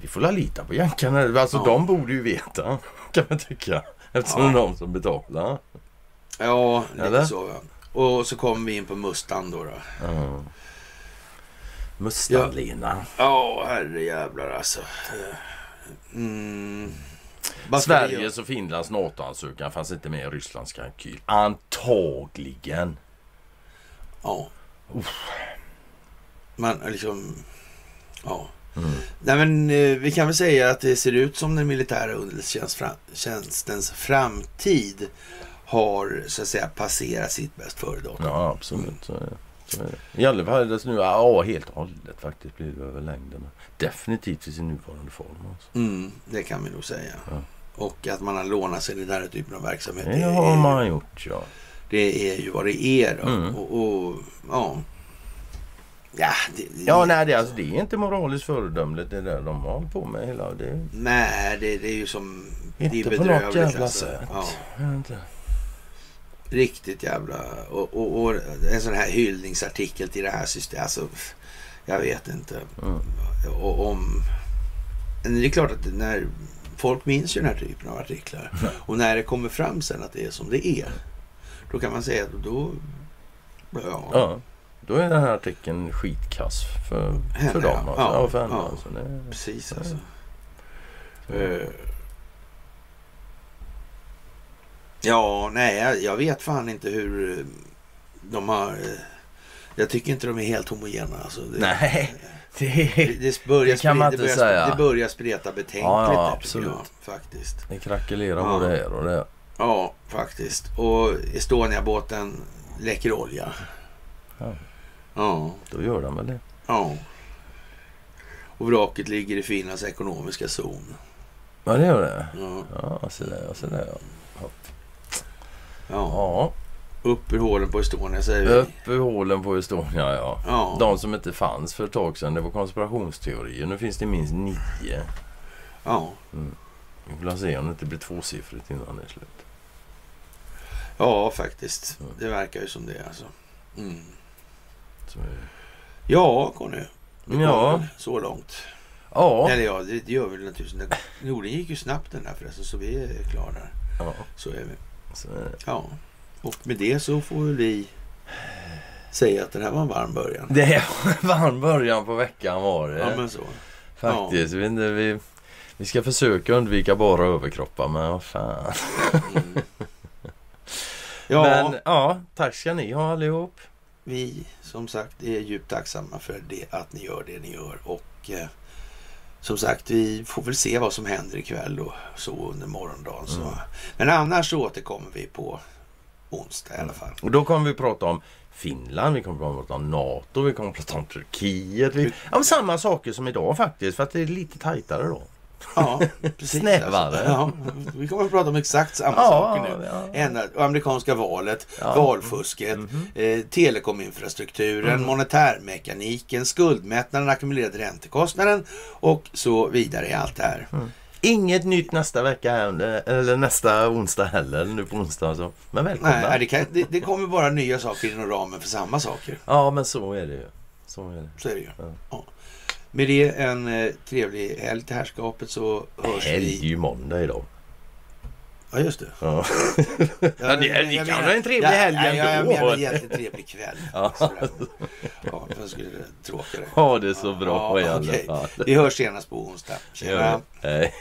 Vi får la lita på jänkarna. Alltså Ja. de borde ju veta. Kan man tycka. Eftersom Ja. det är de som betalar. Ja, lite Eller? så. Ja. Och så kommer vi in på Mustang då. då. Ja. Mustang-Lena. Ja, herrejävlar alltså. Mm. Sveriges och Finlands NATO-ansökan fanns inte med i Rysslands kalkyl. Antagligen. Ja. Man liksom... Ja. Mm. Nej men eh, vi kan väl säga att det ser ut som den militära underrättelsetjänstens framtid har så att säga passerat sitt bäst före-datum. Ja, absolut. Så det. I alla fall dess nu, ja helt och hållet faktiskt blir det över längden. Definitivt i sin nuvarande form. Alltså. Mm, det kan vi nog säga. Ja. Och att man har lånat sig i den här typen av verksamhet. Det Det har man gjort ja. det är ju vad det är då. Mm. Och, och ja. Ja, det, Ja, nej det, alltså, det är inte moraliskt föredömligt det där de hållit på med hela. Det Nej, det, det är ju som... det är inte på något jävla alltså. sätt. Ja, inte. Riktigt jävla... Och, och, och en sån här hyllningsartikel till det här systemet. Alltså, jag vet inte. Mm. Och, om... Men Det är klart att när... Folk minns ju den här typen av artiklar. Och när det kommer fram sen att det är som det är. Då kan man säga att då... Ja. Ja, då är den här artikeln skitkass för, Henne, för dem. ja. Alltså. Ja, Ja, för henne. ja. Alltså. Det, Precis alltså. Eh. Ja, nej, jag- vet fan inte hur eh, de har... eh, Jag tycker inte de är helt homogena. Alltså. Det, nej, det Det, börjar det kan man inte det börjar, säga. Det börjar spreta betänkligt Ja, ja, absolut. Jag, faktiskt. det krackelerar Ja. både här och där. Ja, faktiskt. Och Estonia-båten läcker olja. Ja. Ja, Då gör de väl det. ja. Och vraket ligger i Finlands ekonomiska zon. Ja, det gör det. Ja, Ja, så där, så där. Ja. upp ur hålen på Estonia säger vi. Upp ur hålen på Estonia, ja. Ja. De som inte fanns för ett tag sedan, det var konspirationsteorier. Nu finns det minst nio. Ja. Vi får se om det inte blir tvåsiffrigt innan det är slut. ja, faktiskt. Det verkar ju som det alltså. Mm. Så, det. Ja, Conny. Det Ja. Så långt. ja. Eller ja, det, det gör vi naturligtvis. Jo, den gick ju snabbt den där förresten, så vi är klara ja. Så är vi. Så. Ja. Och med det så får vi säga att det här var en varm början. Det var en varm början på veckan var det. Ja, men så. Faktiskt. Vi, inte- vi, vi ska försöka undvika bara överkroppar, men vad fan. Mm. Ja, Men ja, tack ska ni ha allihop. vi som sagt är djupt tacksamma för det att ni gör det ni gör. Och eh, som sagt, vi får väl se vad som händer ikväll och så under morgondagen. Så. Mm. Men annars så återkommer vi på onsdag i alla fall. Och då kommer vi prata om Finland, vi kommer prata om NATO, vi kommer prata om Turkiet. Vi, ja, men samma saker som idag faktiskt, för att det är lite tajtare då. Ja, precis. Snävare. Ja, vi kommer att prata om exakt samma Ja, saker nu. ja. Ändra, amerikanska valet, Ja. valfusket, Mhm. eh, telekominfrastrukturen, Mm. monetärmekaniken, skuldmättnaden, ackumulerade räntekostnaden och så vidare i allt det här. Inget nytt nästa vecka eller nästa onsdag heller, nu på onsdag alltså. Men välkomna. Nej, det, kan, det, det kommer bara nya saker inom ramen för samma saker. Ja, men så är det ju. Så är det. Så är det ju. Ja. Ja. Med det en eh, trevlig helg till herrskapet så hörs Helg är vi. ju måndag idag. Ja, just det. Ja. Ja, det- det jag kan menar- vara en trevlig ja, helg ja, Jag ändå. menar egentligen trevlig kväll. Ja. Ja, för jag skulle tråkigare. Ha det så bra Ja, i alla okej. fall. Vi hörs senast på onsdag. Tjena! det. Hej.